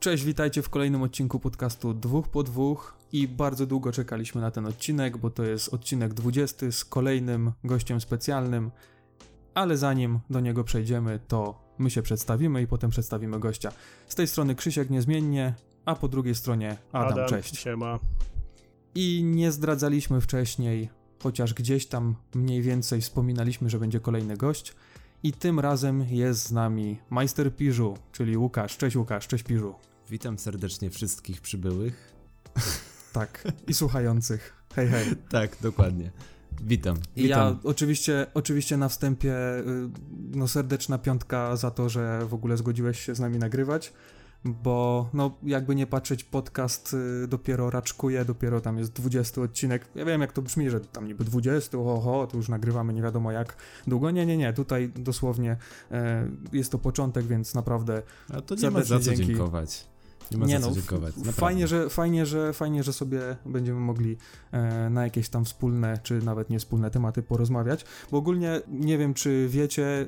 Cześć, witajcie w kolejnym odcinku podcastu Dwóch po Dwóch i bardzo długo czekaliśmy na ten odcinek, bo to jest odcinek 20 z kolejnym gościem specjalnym, ale zanim do niego przejdziemy, to my się przedstawimy i potem przedstawimy gościa. Z tej strony Krzysiek niezmiennie, a po drugiej stronie Adam, Adam cześć. Siema. I nie zdradzaliśmy wcześniej, chociaż gdzieś tam mniej więcej wspominaliśmy, że będzie kolejny gość. I tym razem jest z nami Majster Piżu, czyli Łukasz. Cześć Łukasz, cześć Piżu. Witam serdecznie wszystkich przybyłych. Tak, i słuchających. Hej, hej. Tak, dokładnie. Witam. I Witam. ja oczywiście, oczywiście na wstępie y, no serdeczna piątka za to, że w ogóle zgodziłeś się z nami nagrywać, bo no jakby nie patrzeć podcast y, dopiero raczkuje, dopiero tam jest 20 odcinek. Ja wiem jak to brzmi, że tam niby 20, ho, ho, to już nagrywamy nie wiadomo jak długo. Nie, nie, nie, tutaj dosłownie e, jest to początek, więc naprawdę A to nie ma za co dziękować. Nie ma nie za co no, dziękować. f- naprawdę. fajnie, że, fajnie, że, fajnie, że sobie będziemy mogli e, na jakieś tam wspólne, czy nawet niespólne tematy porozmawiać, bo ogólnie nie wiem, czy wiecie, e,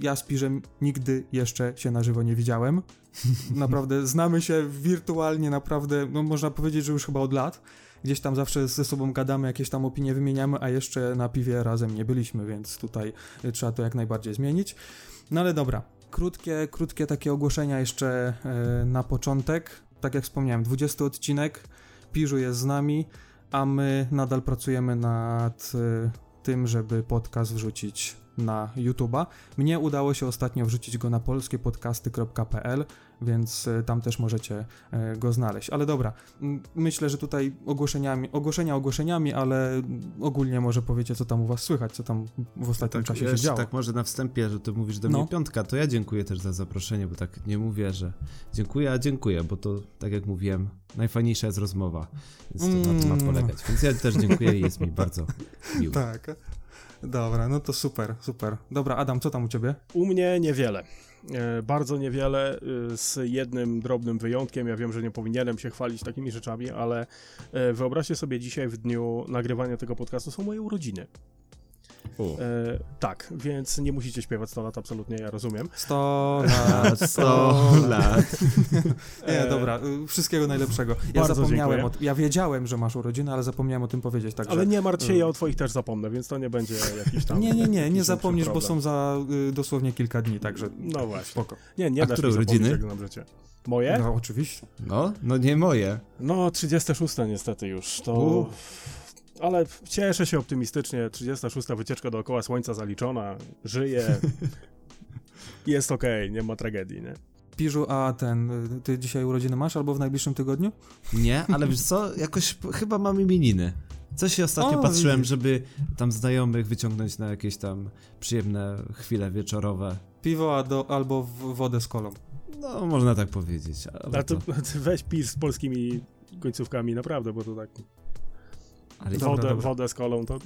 ja z Piżem nigdy jeszcze się na żywo nie widziałem. Naprawdę znamy się wirtualnie, naprawdę, no można powiedzieć, że już chyba od lat. Gdzieś tam zawsze ze sobą gadamy, jakieś tam opinie wymieniamy, a jeszcze na piwie razem nie byliśmy, więc tutaj e, trzeba to jak najbardziej zmienić. No ale dobra, krótkie, krótkie takie ogłoszenia jeszcze e, na początek. Tak jak wspomniałem, 20 odcinek, Piżu jest z nami, a my nadal pracujemy nad e, tym, żeby podcast wrzucić na YouTube'a. Mnie udało się ostatnio wrzucić go na polskiepodcasty.pl, więc e, tam też możecie e, go znaleźć. Ale dobra, myślę, że tutaj ogłoszeniami, ogłoszenia ogłoszeniami, ale ogólnie może powiecie, co tam u was słychać, co tam w ostatnim Tak, czasie się działo. tak może na wstępie, że ty mówisz do No. mnie piątka, to ja dziękuję też za zaproszenie, bo tak nie mówię, że dziękuję, a dziękuję, bo to, tak jak mówiłem, najfajniejsza jest rozmowa, więc to na tym ma Mm. polegać. Więc ja też dziękuję i jest mi bardzo miło. Tak. Dobra, no to super, super. Dobra, Adam, co tam u ciebie? U mnie niewiele. E, bardzo niewiele, y, z jednym drobnym wyjątkiem. Ja wiem, że nie powinienem się chwalić takimi rzeczami, ale e, wyobraźcie sobie, dzisiaj w dniu nagrywania tego podcastu są moje urodziny. E, tak, więc nie musicie śpiewać 100 lat, absolutnie, ja rozumiem. 100 A, lat, 100 lat. Nie, E, dobra, y, wszystkiego najlepszego. Ja Bardzo zapomniałem, o, ja wiedziałem, że masz urodziny, ale zapomniałem o tym powiedzieć, także... Ale nie martw się, y, ja o twoich też zapomnę, więc to nie będzie jakiś tam... nie, nie, nie, nie zapomnisz, bo są za y, dosłownie kilka dni, także No właśnie. spoko. Nie, nie A dasz które mi urodziny? jak nam życie. Moje? No, oczywiście. No, no nie moje. No, 36 niestety już. To. U. Ale cieszę się optymistycznie. 36 wycieczka dookoła słońca zaliczona. Żyję. Jest okej, nie ma tragedii, nie? Piżu, a ten, ty dzisiaj urodziny masz albo w najbliższym tygodniu? Nie, ale wiesz co, jakoś chyba mam imieniny. Coś się ostatnio O, patrzyłem, żeby tam znajomych wyciągnąć na jakieś tam przyjemne chwile wieczorowe. Piwo a do, albo w wodę z kolą. No, można tak powiedzieć. Ale, A to, to, weź pisz z polskimi końcówkami, naprawdę, bo to tak. Ale wodę, dobra. wodę z kolą, to.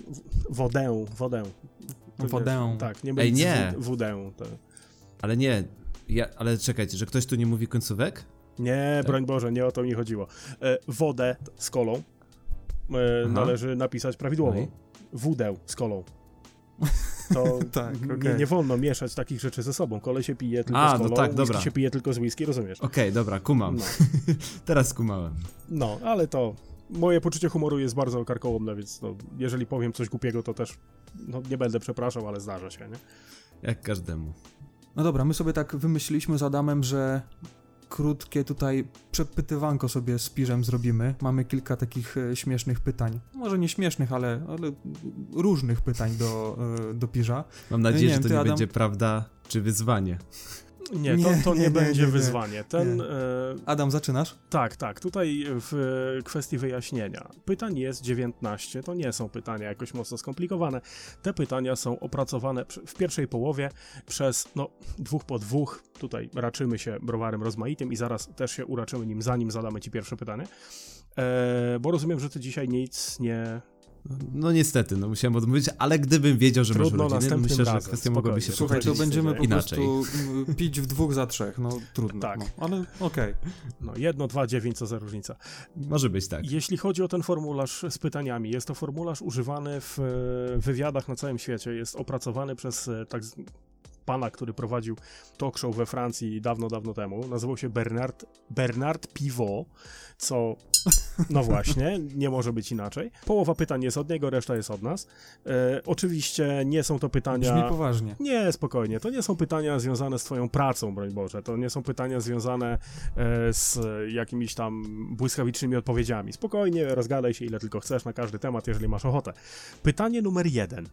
Wodę, wodę. To Wodę. Wiesz, tak, nie Ej, będzie nie. Wodę. To. ale nie, ja, ale czekajcie, że ktoś tu nie mówi końcówek? Nie, Tak. broń Boże, nie o to mi chodziło. E, wodę z kolą e, należy napisać prawidłowo. No i? Wódę z kolą. To Tak, nie, okej. nie wolno mieszać takich rzeczy ze sobą. Kole się pije tylko A, z no kolą, tak, whisky dobra. się pije tylko z whisky, rozumiesz? Okej, dobra, kumam. No, Teraz skumałem. no, ale to moje poczucie humoru jest bardzo karkołomne, więc no, jeżeli powiem coś głupiego, to też no, nie będę przepraszał, ale zdarza się, nie? Jak każdemu. No dobra, my sobie tak wymyśliliśmy z Adamem, że krótkie tutaj przepytywanko sobie z Piżem zrobimy. Mamy kilka takich e, śmiesznych pytań. Może nie śmiesznych, ale, ale różnych pytań do, e, do Piża. Mam nadzieję, nie że wiem, to ty, nie Adam? będzie prawda czy wyzwanie. Nie, Nie, to, to nie, nie, będzie nie, nie. wyzwanie. Ten, Nie. e, Adam, zaczynasz? Tak, tak. Tutaj w kwestii wyjaśnienia. Pytań jest 19. To nie są pytania jakoś mocno skomplikowane. Te pytania są opracowane w pierwszej połowie przez no, dwóch po dwóch. Tutaj raczymy się browarem rozmaitym i zaraz też się uraczymy nim, zanim zadamy ci pierwsze pytanie. E, bo rozumiem, że ty dzisiaj nic nie. No niestety, no musiałem odmówić, ale gdybym wiedział, że Trudno, masz urodziny, następnym myślę, że kwestia mogłaby się. Słuchaj, to będziemy po inaczej. prostu mm, pić w dwóch za trzech. No trudno. Tak. No, ale okej. No, jedno, dwa, dziewięć, co za różnica. Może być tak. Jeśli chodzi o ten formularz z pytaniami, jest to formularz używany w e, wywiadach na całym świecie. Jest opracowany przez e, tak, z- pana, który prowadził talk show we Francji dawno, dawno temu. Nazywał się Bernard, Bernard Pivot, co no właśnie, nie może być inaczej. Połowa pytań jest od niego, reszta jest od nas. E, oczywiście nie są to pytania... Brzmi poważnie. Nie, spokojnie. To nie są pytania związane z twoją pracą, broń Boże. To nie są pytania związane e, z jakimiś tam błyskawicznymi odpowiedziami. Spokojnie, rozgadaj się ile tylko chcesz na każdy temat, jeżeli masz ochotę. Pytanie numer jeden.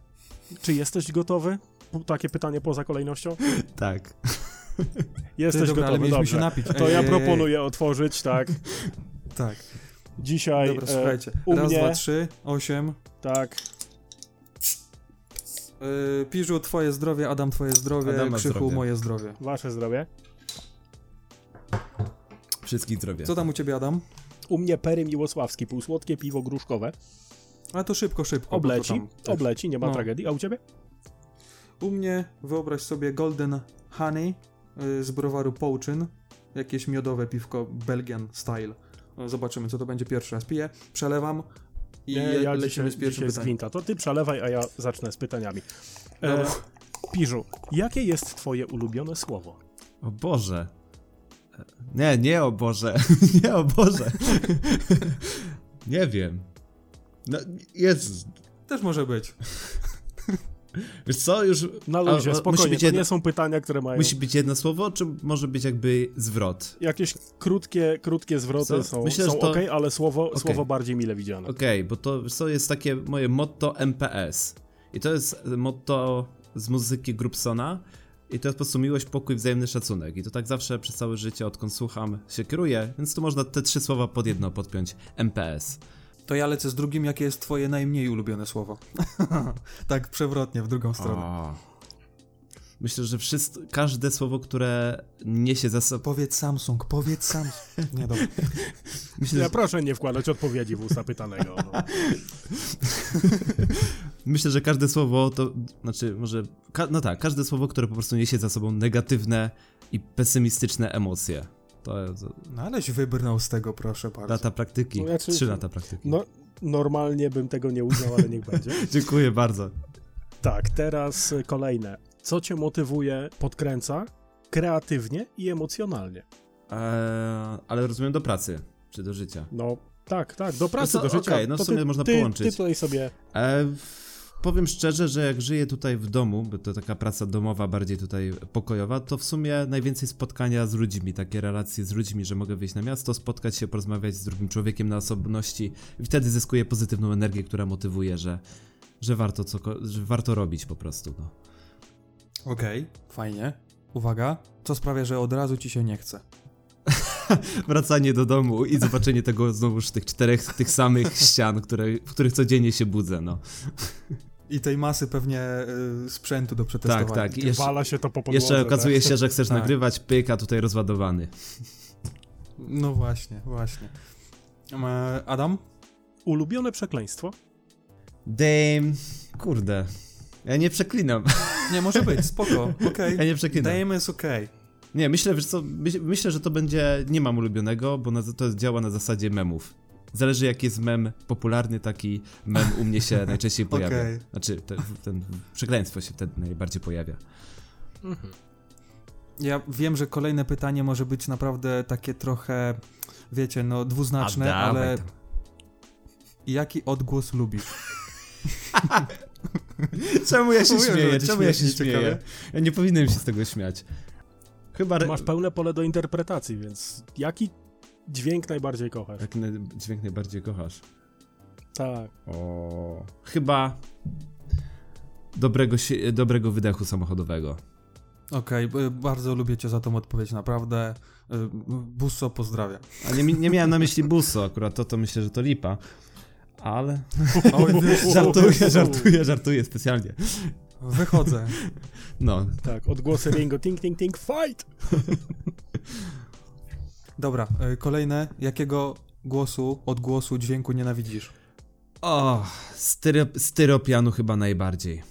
Czy jesteś gotowy? Takie pytanie poza kolejnością? Tak. Jesteś Ty, dobra, ale gotowy, mieliśmy dobrze. się napić. To Ej, ja ej, ej, proponuję otworzyć, tak. Tak. Dzisiaj Dobra, e, słuchajcie. u Raz, mnie- dwa, trzy, osiem. tak, Yy, Piżu, twoje zdrowie, Adam, twoje zdrowie, Adama Krzychu, zdrowie. moje zdrowie. wasze zdrowie. Wszystkich zdrowie. Co tam u ciebie, Adam? U mnie Pery Miłosławski, półsłodkie piwo gruszkowe. Ale to szybko, szybko. Obleci, obleci, nie ma No. tragedii. A u ciebie? U mnie wyobraź sobie Golden Honey y, z browaru Pouczyn. Jakieś miodowe piwko Belgian style. Zobaczymy, co to będzie pierwszy raz. Piję, przelewam i Nie, ja lecimy z pierwszym pytaniem. To ty przelewaj, a ja zacznę z pytaniami. E. Piżu, jakie jest twoje ulubione słowo? O Boże. Nie, nie o Boże. nie o Boże. nie wiem. No, jest. Też może być. Wiesz co, już... Na luzie, a, spokojnie, to jedno- nie są pytania, które mają... Musi być jedno słowo, czy może być jakby zwrot? Jakieś krótkie, krótkie zwroty Co? są, Myślę, są to- ok, ale słowo, Okej. słowo bardziej mile widziane. Okej, bo to co, jest takie moje motto MPS. I to jest motto z muzyki Grupsona. I to jest po prostu miłość, pokój, wzajemny szacunek. I to tak zawsze przez całe życie, odkąd słucham, się kieruję, więc tu można te trzy słowa pod jedno podpiąć. MPS. To ja lecę z drugim, jakie jest twoje najmniej ulubione słowo. tak przewrotnie, w drugą stronę. O. Myślę, że wszystko, każde słowo, które niesie za sobą... Powiedz Samsung, powiedz Samsung. Nie, dobra. Myślę, Ja że, proszę nie wkładać odpowiedzi w usta pytanego. No. myślę, że każde słowo to... Znaczy, może... Ka, no tak, każde słowo, które po prostu niesie za sobą negatywne i pesymistyczne emocje. To jest No aleś wybrnął z tego, proszę bardzo. lata praktyki. No, znaczy- Trzy lata praktyki. no, normalnie bym tego nie uznał, ale niech będzie. Dziękuję bardzo. Tak, teraz kolejne. Co cię motywuje, podkręca kreatywnie i emocjonalnie? Eee, ale rozumiem do pracy, czy do życia. No, tak, tak, do pracy, No to do życia. okej, no w To sumie można ty, połączyć. Ty tutaj sobie... E, powiem szczerze, że jak żyję tutaj w domu, bo to taka praca domowa, bardziej tutaj pokojowa, to w sumie najwięcej spotkania z ludźmi, takie relacje z ludźmi, że mogę wyjść na miasto, spotkać się, porozmawiać z drugim człowiekiem na osobności i wtedy zyskuję pozytywną energię, która motywuje, że, że, warto, co, że warto robić po prostu. No. Okej, fajnie. Uwaga, co sprawia, że od razu ci się nie chce? Wracanie do domu i zobaczenie tego znowuż tych czterech tych samych ścian, które, w których codziennie się budzę, no. I tej masy pewnie y, sprzętu do przetestowania. Tak, tak. I jeszcze, Wala się to po podłodze. jeszcze okazuje tak? się, że chcesz Tak. nagrywać, pyk, a tutaj rozładowany. No właśnie, właśnie. E, Adam? Ulubione przekleństwo? Dame, kurde. Ja nie przeklinam. Nie, może być, spoko, okej. Ja nie przeklinam. Dajemy jest okej. Nie, myślę, wiesz co, myśl, myślę, że to będzie, nie mam ulubionego, bo na, to działa na zasadzie memów. Zależy jaki jest mem popularny, taki mem u mnie się najczęściej pojawia. Okej. Znaczy, te, ten przekleństwo się wtedy najbardziej pojawia. Mhm. Ja wiem, że kolejne pytanie może być naprawdę takie trochę, wiecie, no dwuznaczne, ale tam. jaki odgłos lubisz? Czemu ja się że śmieję? Czemu ja się śmieję? ciekawe. Ja nie powinienem się z tego śmiać. Chyba... Re... Masz pełne pole do interpretacji, więc jaki dźwięk najbardziej kochasz? Jaki naj- dźwięk najbardziej kochasz? Tak. O, chyba dobrego, si- dobrego wydechu samochodowego. Okej, b- bardzo lubię cię za tą odpowiedź, naprawdę. Y, Busso pozdrawia. A nie, nie miałem na myśli buso, akurat to, to myślę, że to lipa. Ale Oj, żartuję, żartuję, żartuję specjalnie. Wychodzę. No, Tak, odgłosy Ringo, ting, ting, ting, fight! Dobra, y, kolejne. Jakiego głosu, odgłosu, dźwięku nienawidzisz? o, styro, styropianu chyba najbardziej.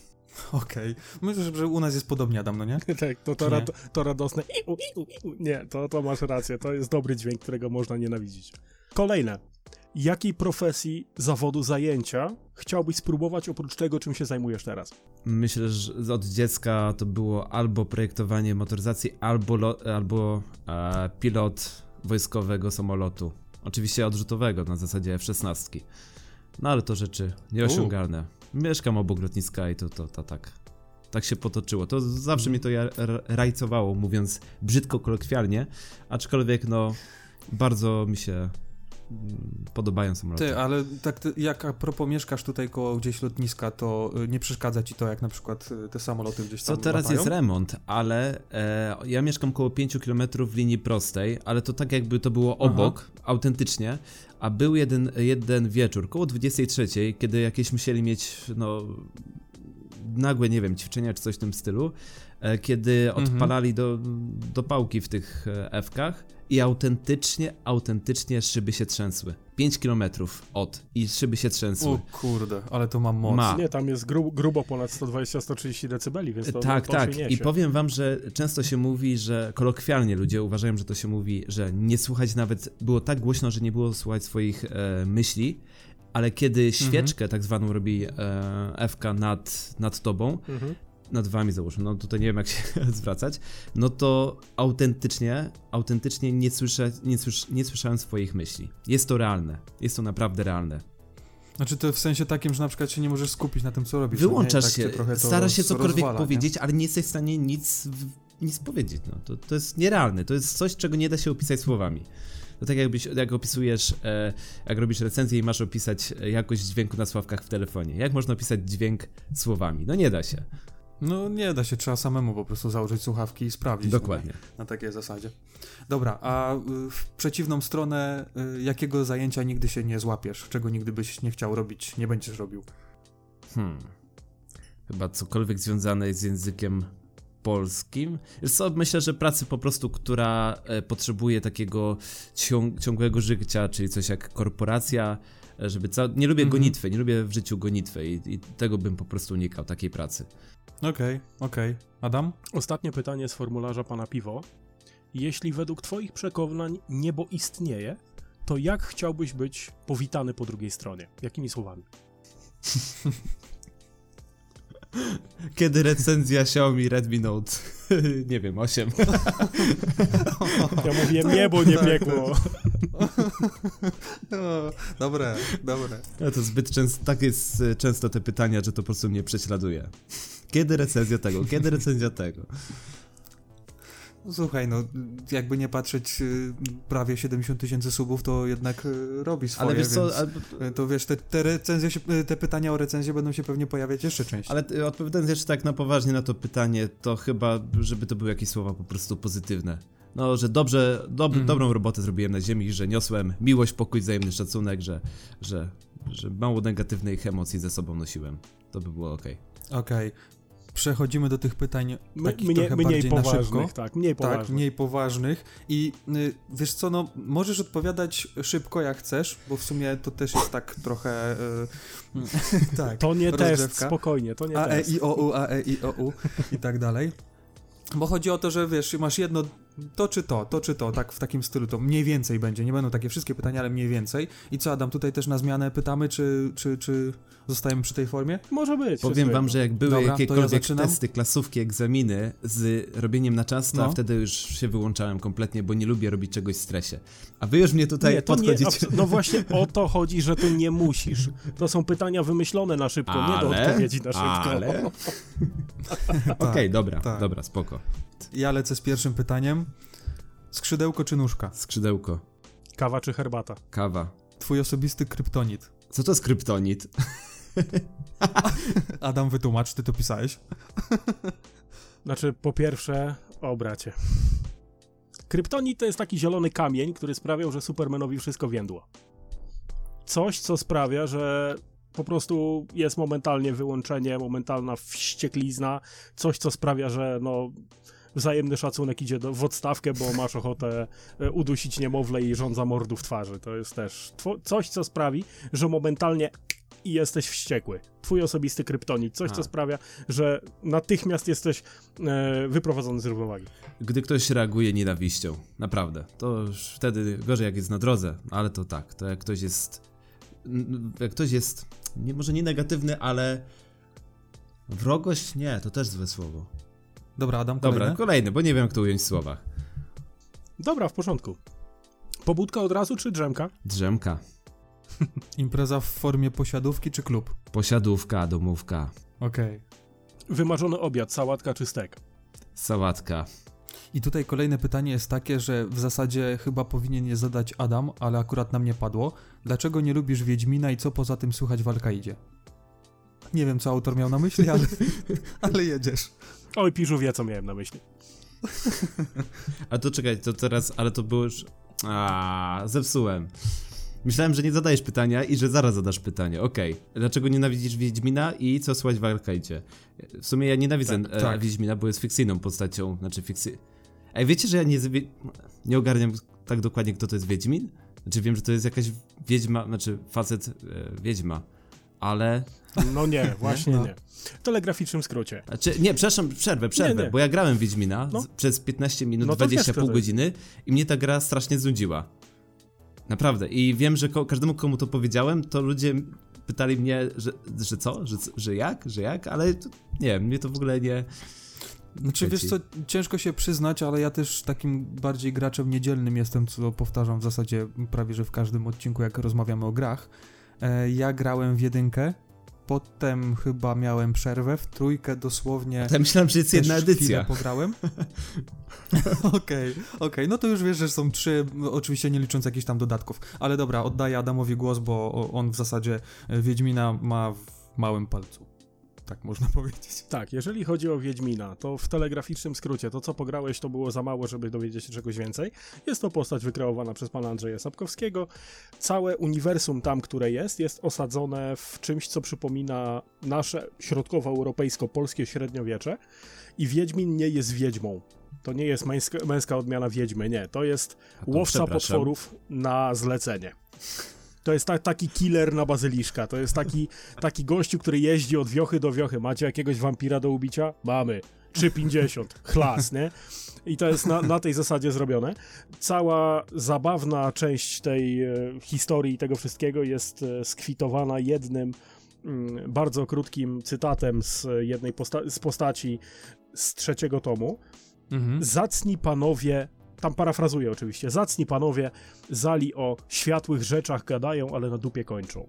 Okej. Myślę, że u nas jest podobnie, Adam, no nie? Tak, to, to, to radosne iu, iu, iu. Nie, to, to masz rację, to jest dobry dźwięk, którego można nienawidzić. Kolejne. Jakiej profesji, zawodu, zajęcia chciałbyś spróbować oprócz tego, czym się zajmujesz teraz? Myślę, że od dziecka to było albo projektowanie motoryzacji, albo, lo, albo e, pilot wojskowego samolotu. Oczywiście odrzutowego na zasadzie F-16. No ale to rzeczy nieosiągalne. Mieszkam obok lotniska i to, to, to tak. Tak się potoczyło. To zawsze mnie to rajcowało, mówiąc brzydko, kolokwialnie. Aczkolwiek, no, bardzo mi się podobają samoloty. Ty, ale tak jak a propos mieszkasz tutaj koło gdzieś lotniska, to y, nie przeszkadza ci to, jak na przykład y, te samoloty gdzieś tam Co teraz latają? jest remont, ale e, ja mieszkam koło 5 km w linii prostej, ale to tak jakby to było obok, autentycznie, a był jeden, jeden wieczór, koło 23, kiedy jakieś musieli mieć, no, nagłe, nie wiem, ćwiczenia czy coś w tym stylu, e, kiedy Mhm. odpalali do, do pałki w tych e, F-kach i autentycznie, autentycznie szyby się trzęsły. 5 km od i szyby się trzęsły. O kurde, ale to mam moc. Ma. Nie, tam jest gru, grubo ponad 120-130 decybeli, więc to, tak, to tak. I powiem wam, że często się mówi, że kolokwialnie ludzie uważają, że to się mówi, że nie słuchać nawet, było tak głośno, że nie było słuchać swoich e, myśli, ale kiedy świeczkę tak zwaną robi e, FK nad, nad tobą, Mhm. Nad wami załóżmy, no tutaj nie wiem jak się zwracać, no to autentycznie, autentycznie nie, słyszę, nie, słysz, nie słyszałem swoich myśli. Jest to realne. Jest to naprawdę realne. Znaczy to w sensie takim, że na przykład się nie możesz skupić na tym, co robisz. Wyłączasz nie? Tak się, to starasz się cokolwiek rozwala, nie? powiedzieć, ale nie jesteś w stanie nic, nic powiedzieć. No. To, to jest nierealne, to jest coś, czego nie da się opisać słowami. To tak jakbyś, jak opisujesz, e, jak robisz recenzję i masz opisać e, jakość dźwięku na sławkach w telefonie. Jak można opisać dźwięk słowami? No nie da się. No nie da się, trzeba samemu po prostu założyć słuchawki i sprawdzić. Dokładnie. No, na takiej zasadzie. Dobra, a y, w przeciwną stronę, y, jakiego zajęcia nigdy się nie złapiesz, czego nigdy byś nie chciał robić, nie będziesz robił? Hmm. Chyba cokolwiek związane z językiem polskim. Co, myślę, że pracy po prostu, która e, potrzebuje takiego ciąg ciągłego życia, czyli coś jak korporacja, żeby ca- nie lubię Mhm. gonitwy, nie lubię w życiu gonitwy i, i tego bym po prostu unikał, takiej pracy. Okej, okej. Adam? Ostatnie pytanie z formularza pana Piwo. Jeśli według twoich przekonań niebo istnieje, to jak chciałbyś być powitany po drugiej stronie? Jakimi słowami? Kiedy recenzja Xiaomi Redmi Note, nie wiem, 8. Ja mówię niebo, nie tak, piekło. O, dobre, dobre. No to zbyt często, tak jest często te pytania, że to po prostu mnie prześladuje. Kiedy recenzja tego? Kiedy recenzja tego? Słuchaj, no jakby nie patrzeć, y, prawie 70 tysięcy subów, to jednak y, robi swoje, Ale wiesz co, ale, y, to wiesz, te, te, recenzje się, te pytania o recenzję będą się pewnie pojawiać jeszcze częściej. Ale odpowiadając jeszcze tak na poważnie na to pytanie, to chyba, żeby to były jakieś słowa po prostu pozytywne. No, że dobrze, dob Mhm. dobrą robotę zrobiłem na ziemi, że niosłem miłość, pokój, wzajemny szacunek, że, że, że mało negatywnych emocji ze sobą nosiłem. To by było ok. Okej. Przechodzimy do tych pytań My, takich mniej, trochę mniej poważnych, tak, mniej Tak, poważnych. mniej poważnych. I y, wiesz co, no możesz odpowiadać szybko jak chcesz, bo w sumie to też jest tak trochę. Y, tak. To nie test, rozgrzewka. spokojnie, to nie A, E, test. I, O, U, A, E, I, O, U i tak dalej. Bo chodzi o to, że wiesz, masz jedno, to czy to, to czy to, tak w takim stylu, to mniej więcej będzie. Nie będą takie wszystkie pytania, ale mniej więcej. I co, Adam, tutaj też na zmianę pytamy, czy, czy, czy zostajemy przy tej formie? Może być. Powiem wam, że jak były Dobra, ja jakiekolwiek zaczynam. testy, klasówki, egzaminy z robieniem na czas, to No. wtedy już się wyłączałem kompletnie, bo nie lubię robić czegoś w stresie. A wy już mnie tutaj nie, nie, podchodzicie. abs- no właśnie o to chodzi, że tu nie musisz. To są pytania wymyślone na szybko, nie do Ale- odpowiedzi na szybko. ale- Okej, dobra, tak. dobra, spoko. Ja lecę z pierwszym pytaniem. Skrzydełko czy nóżka? Skrzydełko, Kawa czy herbata? kawa. Twój osobisty kryptonit. Co to jest kryptonit? Adam, wytłumacz, ty to pisałeś. Znaczy, po pierwsze, o bracie. Kryptonit to jest taki zielony kamień, który sprawiał, że Supermanowi wszystko więdło. Coś, co sprawia, że po prostu jest momentalnie wyłączenie, momentalna wścieklizna, coś, co sprawia, że no wzajemny szacunek idzie do, w odstawkę, bo masz ochotę e, udusić niemowlę i rządza mordu w twarzy. To jest też coś, co sprawi, że momentalnie i jesteś wściekły. Twój osobisty kryptonit, coś, A. co sprawia, że natychmiast jesteś e, wyprowadzony z równowagi. Gdy ktoś reaguje nienawiścią, naprawdę, to już wtedy gorzej jak jest na drodze, ale to tak, to jak ktoś jest, jak ktoś jest, nie, może nie negatywny, ale wrogość, nie, to też złe słowo. Dobra, Adam, Dobra, kolejne? kolejny, bo nie wiem jak to ująć w słowach. Dobra, w porządku. Pobudka od razu czy drzemka? Drzemka, Impreza w formie posiadówki czy klub? posiadówka, domówka, Okej. Wymarzony obiad, sałatka czy stek? sałatka. I tutaj kolejne pytanie jest takie, że w zasadzie chyba powinien je zadać Adam, ale akurat na mnie padło. Dlaczego nie lubisz Wiedźmina i co poza tym słychać w Alkaidzie? Nie wiem, co autor miał na myśli, ale, ale jedziesz. Oj, Piżu wie, co miałem na myśli. A to czekaj, to teraz, ale to było już, a zepsułem. Myślałem, że nie zadajesz pytania i że zaraz zadasz pytanie. Okej. Dlaczego nienawidzisz Wiedźmina i co słychać w Arkaidzie? W sumie ja nienawidzę Tak, e, tak. Wiedźmina, bo jest fikcyjną postacią, znaczy fikcy... Ej, wiecie, że ja nie, nie ogarniam tak dokładnie, kto to jest Wiedźmin? Znaczy wiem, że to jest jakaś wiedźma, znaczy facet e, wiedźma, ale... No nie, właśnie No. nie. W telegraficznym skrócie. Znaczy, nie, przepraszam, przerwę, przerwę, Nie, nie. bo ja grałem w Wiedźmina No. przez 15 minut, No to wiesz, 20 kto pół godziny i mnie ta gra strasznie znudziła. Naprawdę. I wiem, że ko- każdemu, komu to powiedziałem, to ludzie pytali mnie, że, że co? Że, że jak? Że jak? Ale to, nie wiem, mnie to w ogóle nie... Znaczy, wiesz co, ciężko się przyznać, ale ja też takim bardziej graczem niedzielnym jestem, co powtarzam w zasadzie prawie, że w każdym odcinku, jak rozmawiamy o grach. E, ja grałem w jedynkę, potem chyba miałem przerwę, w trójkę dosłownie... Ja myślałem, że jest jedna edycja. pograłem. Okej, okej, no to już wiesz, że są trzy, oczywiście nie licząc jakichś tam dodatków. Ale dobra, oddaję Adamowi głos, bo on w zasadzie e, Wiedźmina ma w małym palcu. Tak można powiedzieć. Tak, jeżeli chodzi o Wiedźmina, to w telegraficznym skrócie, to co pograłeś, to było za mało, żeby dowiedzieć się czegoś więcej. Jest to postać wykreowana przez pana Andrzeja Sapkowskiego. Całe uniwersum tam, które jest, jest osadzone w czymś, co przypomina nasze środkowoeuropejsko-polskie średniowiecze. I Wiedźmin nie jest wiedźmą. To nie jest męska, męska odmiana wiedźmy, nie. To jest łowca potworów na zlecenie. To jest ta, taki killer na bazyliszka. To jest taki, taki gościu, który jeździ od wiochy do wiochy. Macie jakiegoś wampira do ubicia? Mamy. 3,50. Chlas, nie? I to jest na, na tej zasadzie zrobione. Cała zabawna część tej e, historii i tego wszystkiego jest e, skwitowana jednym mm, bardzo krótkim cytatem z jednej posta- z postaci z trzeciego tomu. Mhm. Zacni panowie, tam parafrazuję oczywiście, zacni panowie zali o światłych rzeczach gadają, ale na dupie kończą.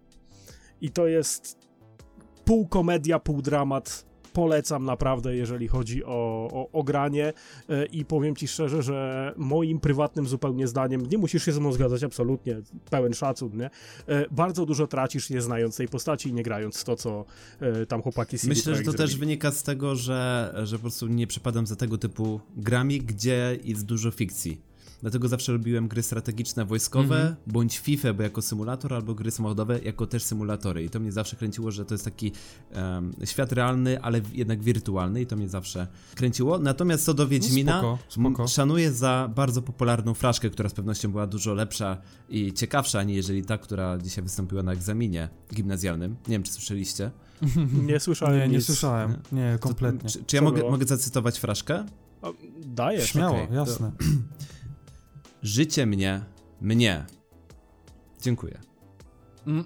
I to jest pół komedia, pół dramat. Polecam naprawdę, jeżeli chodzi o, o, o granie E, i powiem ci szczerze, że moim prywatnym zupełnie zdaniem, nie musisz się ze mną zgadzać absolutnie, pełen szacun, nie? E, Bardzo dużo tracisz nie znając tej postaci i nie grając w to, co e, tam chłopaki CD Myślę, że to też zrobili. wynika z tego, że, że po prostu nie przepadam za tego typu grami, gdzie jest dużo fikcji. Dlatego zawsze lubiłem gry strategiczne wojskowe, Mhm. bądź FIFA, bo jako symulator, albo gry samochodowe jako też symulatory. I to mnie zawsze kręciło, że to jest taki em, świat realny, ale jednak wirtualny i to mnie zawsze kręciło. Natomiast co do Wiedźmina, spoko, spoko. m, szanuję za bardzo popularną fraszkę, która z pewnością była dużo lepsza i ciekawsza, aniżeli ta, która dzisiaj wystąpiła na egzaminie gimnazjalnym. Nie wiem, czy słyszeliście. Nie słyszałem Nie, nie nic. słyszałem. Nie, To- kompletnie. Czy, czy ja mogę, mogę zacytować fraszkę? Dajesz. Śmiało, to- jasne. Życie mnie, mnie. Dziękuję. Mm.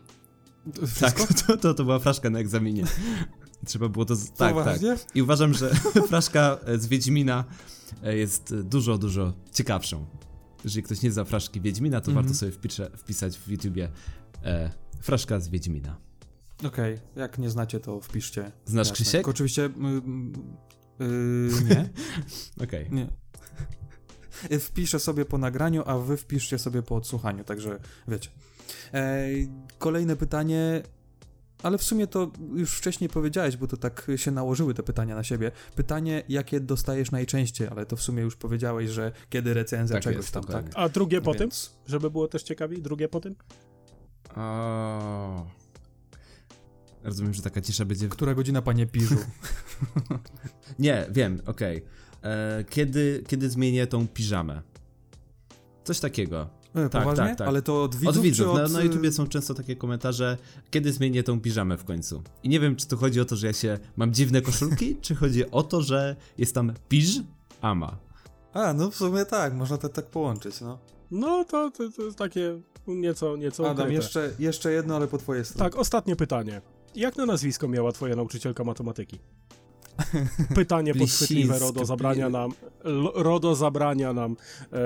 Tak, to, to, to była fraszka na egzaminie. Trzeba było to. Tak, tak. I uważam, że fraszka e, z Wiedźmina e, jest dużo, dużo ciekawszą. Jeżeli ktoś nie zna fraszki Wiedźmina, to Mhm. warto sobie wpisze, wpisać w YouTubie e, fraszka z Wiedźmina. Okej, jak nie znacie, to wpiszcie. Znasz Jasne. Krzysiek? Tylko oczywiście... mm, Yy, nie, Okej. nie. Wpiszę sobie po nagraniu, a wy wpiszcie sobie po odsłuchaniu, także wiecie. Ej, kolejne pytanie, ale w sumie to już wcześniej powiedziałeś, bo to tak się nałożyły te pytania na siebie. Pytanie, jakie dostajesz najczęściej, ale to w sumie już powiedziałeś, że kiedy recenzja Tak czegoś jest, tam, dokładnie. tak? A drugie po tym, Więc- żeby było też ciekawiej? Drugie po tym? O. Rozumiem, że taka cisza będzie. Która godzina, panie Piżu? Nie, wiem, okej. E, Kiedy, kiedy zmienię tą piżamę? Coś takiego. E, Tak, poważnie? tak, tak. Ale to od widzów, Od widzów. czy od... Na, na YouTubie są często takie komentarze, kiedy zmienię tą piżamę w końcu. I nie wiem, czy to chodzi o to, że ja się mam dziwne koszulki, czy chodzi o to, że jest tam piż, ama. A, no w sumie tak, można to tak połączyć, no. No to, to, to jest takie nieco, nieco Adam, ukryte. jeszcze, jeszcze jedno, ale po twojej stronie. Tak, ostatnie pytanie. Jak na nazwisko miała twoja nauczycielka matematyki? Pytanie podchwytliwe, Plisińska. RODO zabrania nam, RODO zabrania nam e,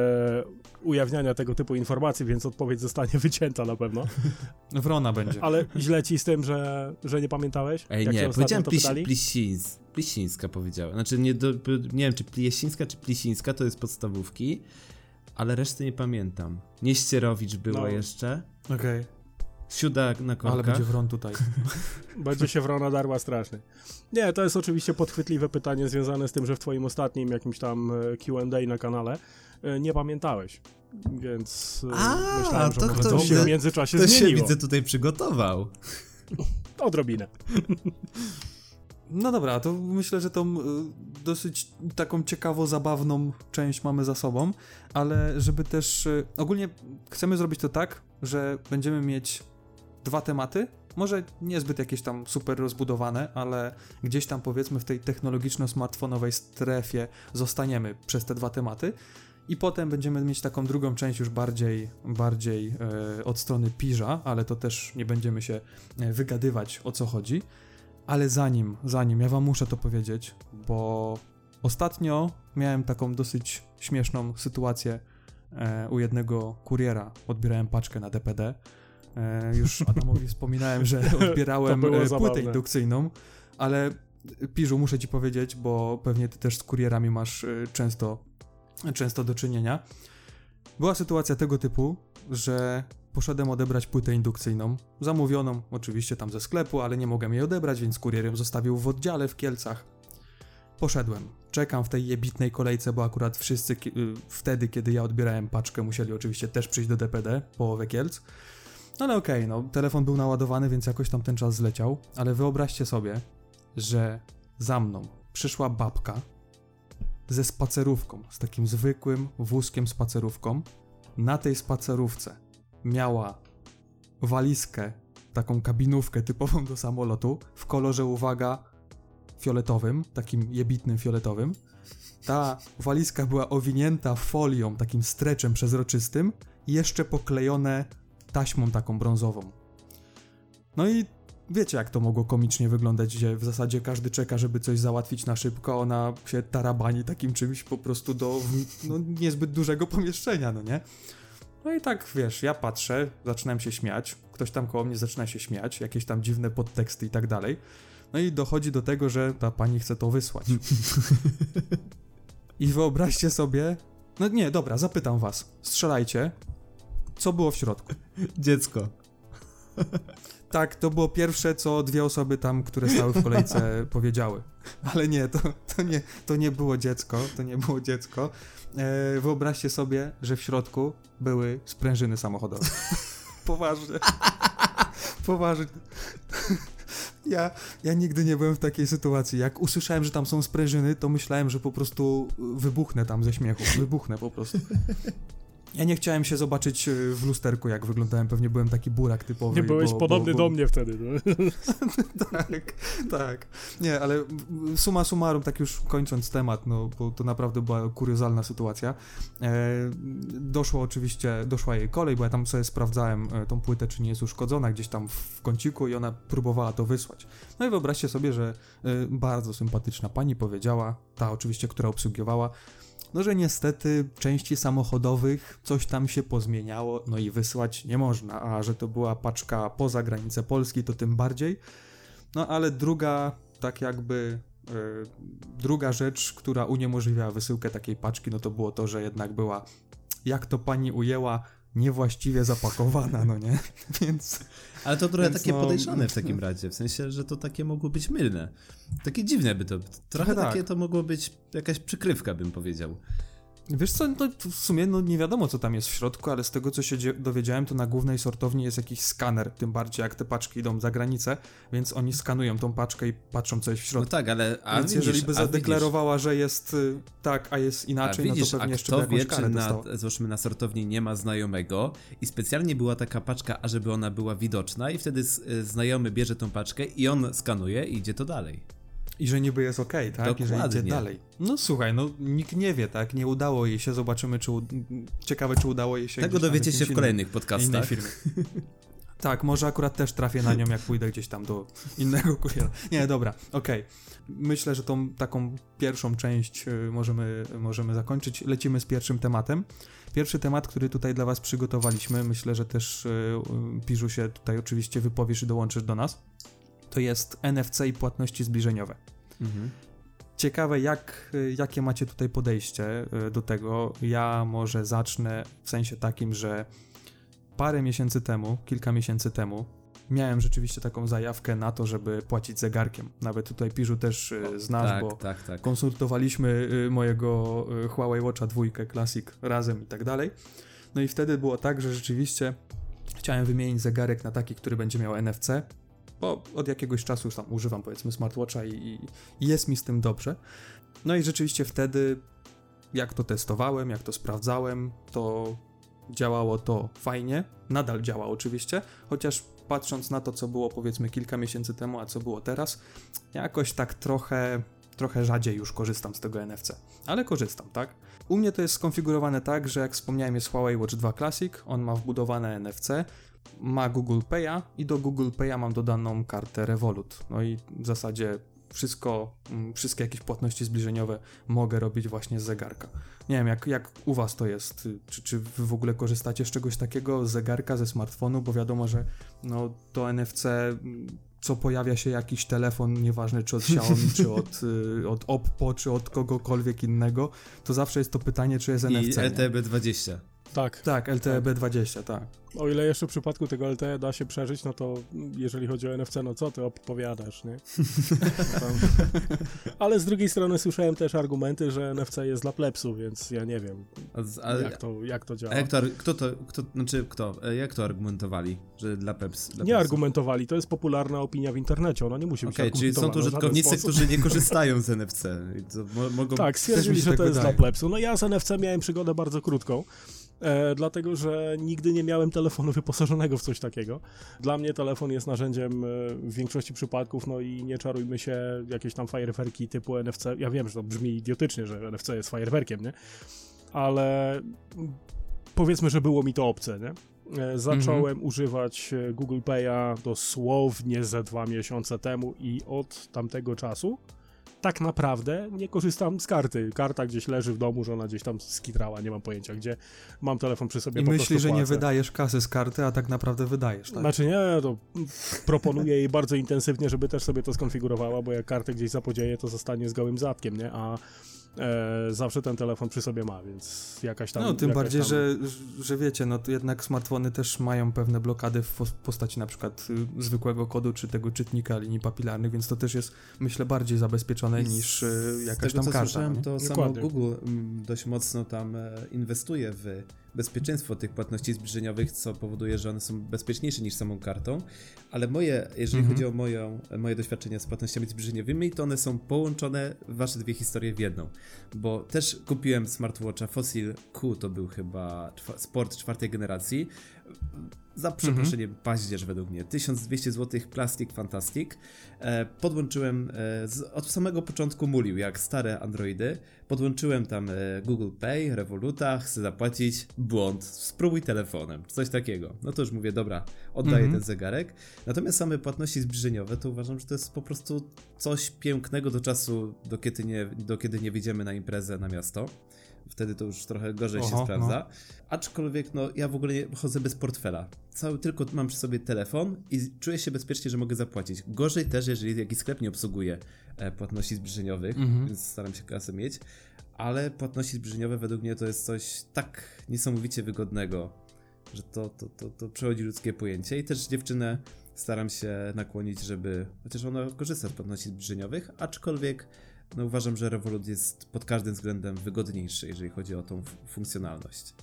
ujawniania tego typu informacji, więc odpowiedź zostanie wycięta na pewno. Wrona będzie. Ale źle ci z tym, że, że nie pamiętałeś? Ej, Jak nie, powiedziałem to plis, pytali? plisins, plisińska powiedziałem. Znaczy, nie, do, nie wiem, czy pliesińska, czy plisińska, to jest podstawówki, ale reszty nie pamiętam. Nieścierowicz było No. jeszcze. Okej, Siuda na ale korkach. będzie wron tutaj. Będzie się wrona darła strasznie. Nie, to jest oczywiście podchwytliwe pytanie związane z tym, że w twoim ostatnim jakimś tam e, Q&A na kanale e, nie pamiętałeś. Więc e, A, myślałem, że to może kto coś się w międzyczasie To się zmieniło. widzę tutaj przygotował. Odrobinę. No dobra, to myślę, że tą dosyć taką ciekawo zabawną część mamy za sobą, ale żeby też ogólnie chcemy zrobić to tak, że będziemy mieć dwa tematy, może niezbyt jakieś tam super rozbudowane, ale gdzieś tam powiedzmy w tej technologiczno-smartfonowej strefie zostaniemy przez te dwa tematy. I potem będziemy mieć taką drugą część już bardziej, bardziej e, od strony piża, ale to też nie będziemy się e, wygadywać o co chodzi. Ale zanim, zanim, ja wam muszę to powiedzieć, bo ostatnio miałem taką dosyć śmieszną sytuację e, u jednego kuriera. Odbierałem paczkę na DPD. E, już Adamowi wspominałem, że odbierałem e, płytę zabawne. indukcyjną, ale e, Piżu, muszę ci powiedzieć, bo pewnie ty też z kurierami masz często, często do czynienia. Była sytuacja tego typu, że poszedłem odebrać płytę indukcyjną, zamówioną oczywiście tam ze sklepu, ale nie mogłem jej odebrać, więc kurier ją zostawił w oddziale w Kielcach. Poszedłem. Czekam w tej jebitnej kolejce, bo akurat wszyscy y, wtedy, kiedy ja odbierałem paczkę, musieli oczywiście też przyjść do DPD, połowę Kielc. No ale okej, no telefon był naładowany, więc jakoś tam ten czas zleciał, ale wyobraźcie sobie, że za mną przyszła babka ze spacerówką, z takim zwykłym wózkiem spacerówką. Na tej spacerówce miała walizkę, taką kabinówkę typową do samolotu, w kolorze, uwaga, fioletowym, takim jebitnym fioletowym. Ta walizka była owinięta folią, takim streczem przezroczystym jeszcze poklejone taśmą taką brązową. No i wiecie, jak to mogło komicznie wyglądać, gdzie w zasadzie każdy czeka, żeby coś załatwić na szybko, ona się tarabani takim czymś po prostu do no, niezbyt dużego pomieszczenia, no nie? No i tak, wiesz, ja patrzę, zaczynam się śmiać, ktoś tam koło mnie zaczyna się śmiać, jakieś tam dziwne podteksty i tak dalej. No i dochodzi do tego, że ta pani chce to wysłać. I wyobraźcie sobie, no nie, dobra, zapytam was, strzelajcie, co było w środku? Dziecko. Tak, to było pierwsze, co dwie osoby tam, które stały w kolejce, powiedziały. Ale nie, to, to, nie, to nie było dziecko, to nie było dziecko. E, wyobraźcie sobie, że w środku były sprężyny samochodowe. Poważnie. Poważnie. Ja, ja nigdy nie byłem w takiej sytuacji. Jak usłyszałem, że tam są sprężyny, to myślałem, że po prostu wybuchnę tam ze śmiechu. Wybuchnę po prostu. Ja nie chciałem się zobaczyć y, w lusterku, jak wyglądałem. Pewnie byłem taki burak typowy. Nie byłeś bo- podobny bo, bo, do mnie wtedy. No. tak, tak. Nie, ale suma summarum, tak już kończąc temat, no bo to naprawdę była kuriozalna sytuacja. E, doszło oczywiście, doszła jej kolej, bo ja tam sobie sprawdzałem e, tą płytę, czy nie jest uszkodzona gdzieś tam w kąciku i ona próbowała to wysłać. No i wyobraźcie sobie, że e, bardzo sympatyczna pani powiedziała, ta oczywiście, która obsługiwała, no że niestety części samochodowych coś tam się pozmieniało, no i wysłać nie można, a że to była paczka poza granicę Polski, to tym bardziej. No ale druga, tak jakby e, druga rzecz, która uniemożliwiała wysyłkę takiej paczki, no to było to, że jednak była, jak to pani ujęła, niewłaściwie zapakowana, no nie? Więc Ale to trochę Więc takie no- podejrzane w takim razie, w sensie, że to takie mogło być mylne. Takie dziwne by to, trochę Trochę tak. takie to mogło być jakaś przykrywka, bym powiedział. Wiesz co, no, w sumie no, nie wiadomo, co tam jest w środku, ale z tego, co się dowiedziałem, to na głównej sortowni jest jakiś skaner, tym bardziej jak te paczki idą za granicę, więc oni skanują tą paczkę i patrzą, co jest w środku. No tak, ale... A więc widzisz, jeżeli by zadeklarowała, widzisz, że jest y, tak, a jest inaczej, a widzisz, no to pewnie jeszcze by jakąś karę na, załóżmy, na sortowni nie ma znajomego i specjalnie była taka paczka, ażeby ona była widoczna i wtedy y, znajomy bierze tą paczkę i on skanuje i idzie to dalej. I że niby jest okej, okay, tak? Dokładnie. I że idzie dalej. No słuchaj, no nikt nie wie, tak? Nie udało jej się, zobaczymy, czy... U... Ciekawe, czy udało jej się... Tego dowiecie się w kolejnych podcastach. tak, może akurat też trafię na nią, jak pójdę gdzieś tam do innego kuriera. Nie, dobra, okej. Okay. Myślę, że tą taką pierwszą część y, możemy, możemy zakończyć. Lecimy z pierwszym tematem. Pierwszy temat, który tutaj dla Was przygotowaliśmy, myślę, że też yy, Piżu się tutaj oczywiście wypowiesz i dołączysz do nas to jest NFC i płatności zbliżeniowe. Mhm. Ciekawe, jak, jakie macie tutaj podejście e, do tego. Ja może zacznę w sensie takim, że parę miesięcy temu, kilka miesięcy temu, miałem rzeczywiście taką zajawkę na to, żeby płacić zegarkiem. Nawet tutaj Piżu też e, znasz, tak, bo tak, tak. konsultowaliśmy e, mojego Huawei Watcha 2 Classic razem i tak dalej. No i wtedy było tak, że rzeczywiście chciałem wymienić zegarek na taki, który będzie miał NFC bo od jakiegoś czasu już tam używam powiedzmy smartwatcha i, i jest mi z tym dobrze. No i rzeczywiście wtedy, jak to testowałem, jak to sprawdzałem, to działało to fajnie, nadal działa oczywiście, chociaż patrząc na to, co było powiedzmy kilka miesięcy temu, a co było teraz, jakoś tak trochę, trochę rzadziej już korzystam z tego NFC. Ale korzystam, tak? U mnie to jest skonfigurowane tak, że jak wspomniałem jest Huawei Watch 2 Classic, on ma wbudowane NFC, ma Google Pay'a i do Google Pay'a mam dodaną kartę Revolut. No i w zasadzie wszystko, mm, wszystkie jakieś płatności zbliżeniowe mogę robić właśnie z zegarka. Nie wiem, jak, jak u was to jest, czy, czy wy w ogóle korzystacie z czegoś takiego, z zegarka, ze smartfonu, bo wiadomo, że no, to NFC co pojawia się jakiś telefon, nieważne czy od Xiaomi, czy od, y, od Oppo, czy od kogokolwiek innego, to zawsze jest to pytanie, czy jest NFC. I LTB20. Tak. Tak, LTE B20, tak. O ile jeszcze w przypadku tego LTE da się przeżyć, no to jeżeli chodzi o NFC, no co ty opowiadasz, nie? Ale z drugiej strony słyszałem też argumenty, że NFC jest dla plepsu, więc ja nie wiem, a, jak, to, jak to działa. A jak to, kto to, kto, znaczy kto, e, jak to argumentowali, że dla peps? Dla nie pepsu? argumentowali, to jest popularna opinia w internecie, ona nie musi być okay, czyli są to użytkownicy, którzy nie korzystają z NFC. mogą... Tak, stwierdzili, że to jest wydaje. dla plepsu. No ja z NFC miałem przygodę bardzo krótką. E, dlatego, że nigdy nie miałem telefonu wyposażonego w coś takiego. Dla mnie telefon jest narzędziem e, w większości przypadków, no i nie czarujmy się, jakieś tam fajerwerki typu NFC. Ja wiem, że to brzmi idiotycznie, że NFC jest fajerwerkiem, nie? Ale powiedzmy, że było mi to obce, nie? E, zacząłem mhm. używać e, Google Pay'a dosłownie ze dwa miesiące temu i od tamtego czasu tak naprawdę nie korzystam z karty. Karta gdzieś leży w domu, że ona gdzieś tam skitrała, nie mam pojęcia gdzie. Mam telefon przy sobie, I myślisz, że nie wydajesz kasy z karty, a tak naprawdę wydajesz, tak? Znaczy nie, to proponuję jej bardzo intensywnie, żeby też sobie to skonfigurowała, bo jak kartę gdzieś zapodzieje, to zostanie z gołym zatkiem, nie? A e, zawsze ten telefon przy sobie ma, więc jakaś tam... No, tym bardziej, tam... że, że wiecie, no to jednak smartfony też mają pewne blokady w postaci na przykład y, zwykłego kodu, czy tego czytnika linii papilarnych, więc to też jest, myślę, bardziej zabezpieczone niż y, jakaś tego, tam karta. Słyszałem, to samo Google mm, dość mocno tam e, inwestuje w bezpieczeństwo tych płatności zbliżeniowych, co powoduje, że one są bezpieczniejsze niż samą kartą, ale moje, jeżeli mhm. chodzi o moją, moje doświadczenia z płatnościami zbliżeniowymi, to one są połączone, wasze dwie historie w jedną, bo też kupiłem smartwatcha Fossil Q, to był chyba sport czwartej generacji, za przeproszeniem mhm. paździerz według mnie. 1200 zł Plastic Fantastic. E, podłączyłem e, z, od samego początku mulił, jak stare Androidy. Podłączyłem tam e, Google Pay, Revoluta, chcę zapłacić, błąd, spróbuj telefonem, coś takiego. No to już mówię, dobra, oddaję mhm. ten zegarek. Natomiast same płatności zbliżeniowe, to uważam, że to jest po prostu coś pięknego do czasu, do kiedy nie, do kiedy nie wyjdziemy na imprezę na miasto wtedy to już trochę gorzej Oho, się sprawdza. No. Aczkolwiek, no, ja w ogóle nie chodzę bez portfela. Cały tylko mam przy sobie telefon i czuję się bezpiecznie, że mogę zapłacić. Gorzej też, jeżeli jakiś sklep nie obsługuje e, płatności zbliżeniowych, mhm. więc staram się kasę mieć. Ale płatności zbliżeniowe według mnie to jest coś tak niesamowicie wygodnego, że to, to, to, to przechodzi ludzkie pojęcie. I też dziewczynę staram się nakłonić, żeby, chociaż ona korzysta z płatności zbliżeniowych, aczkolwiek no uważam, że Revolut jest pod każdym względem wygodniejszy, jeżeli chodzi o tą funkcjonalność.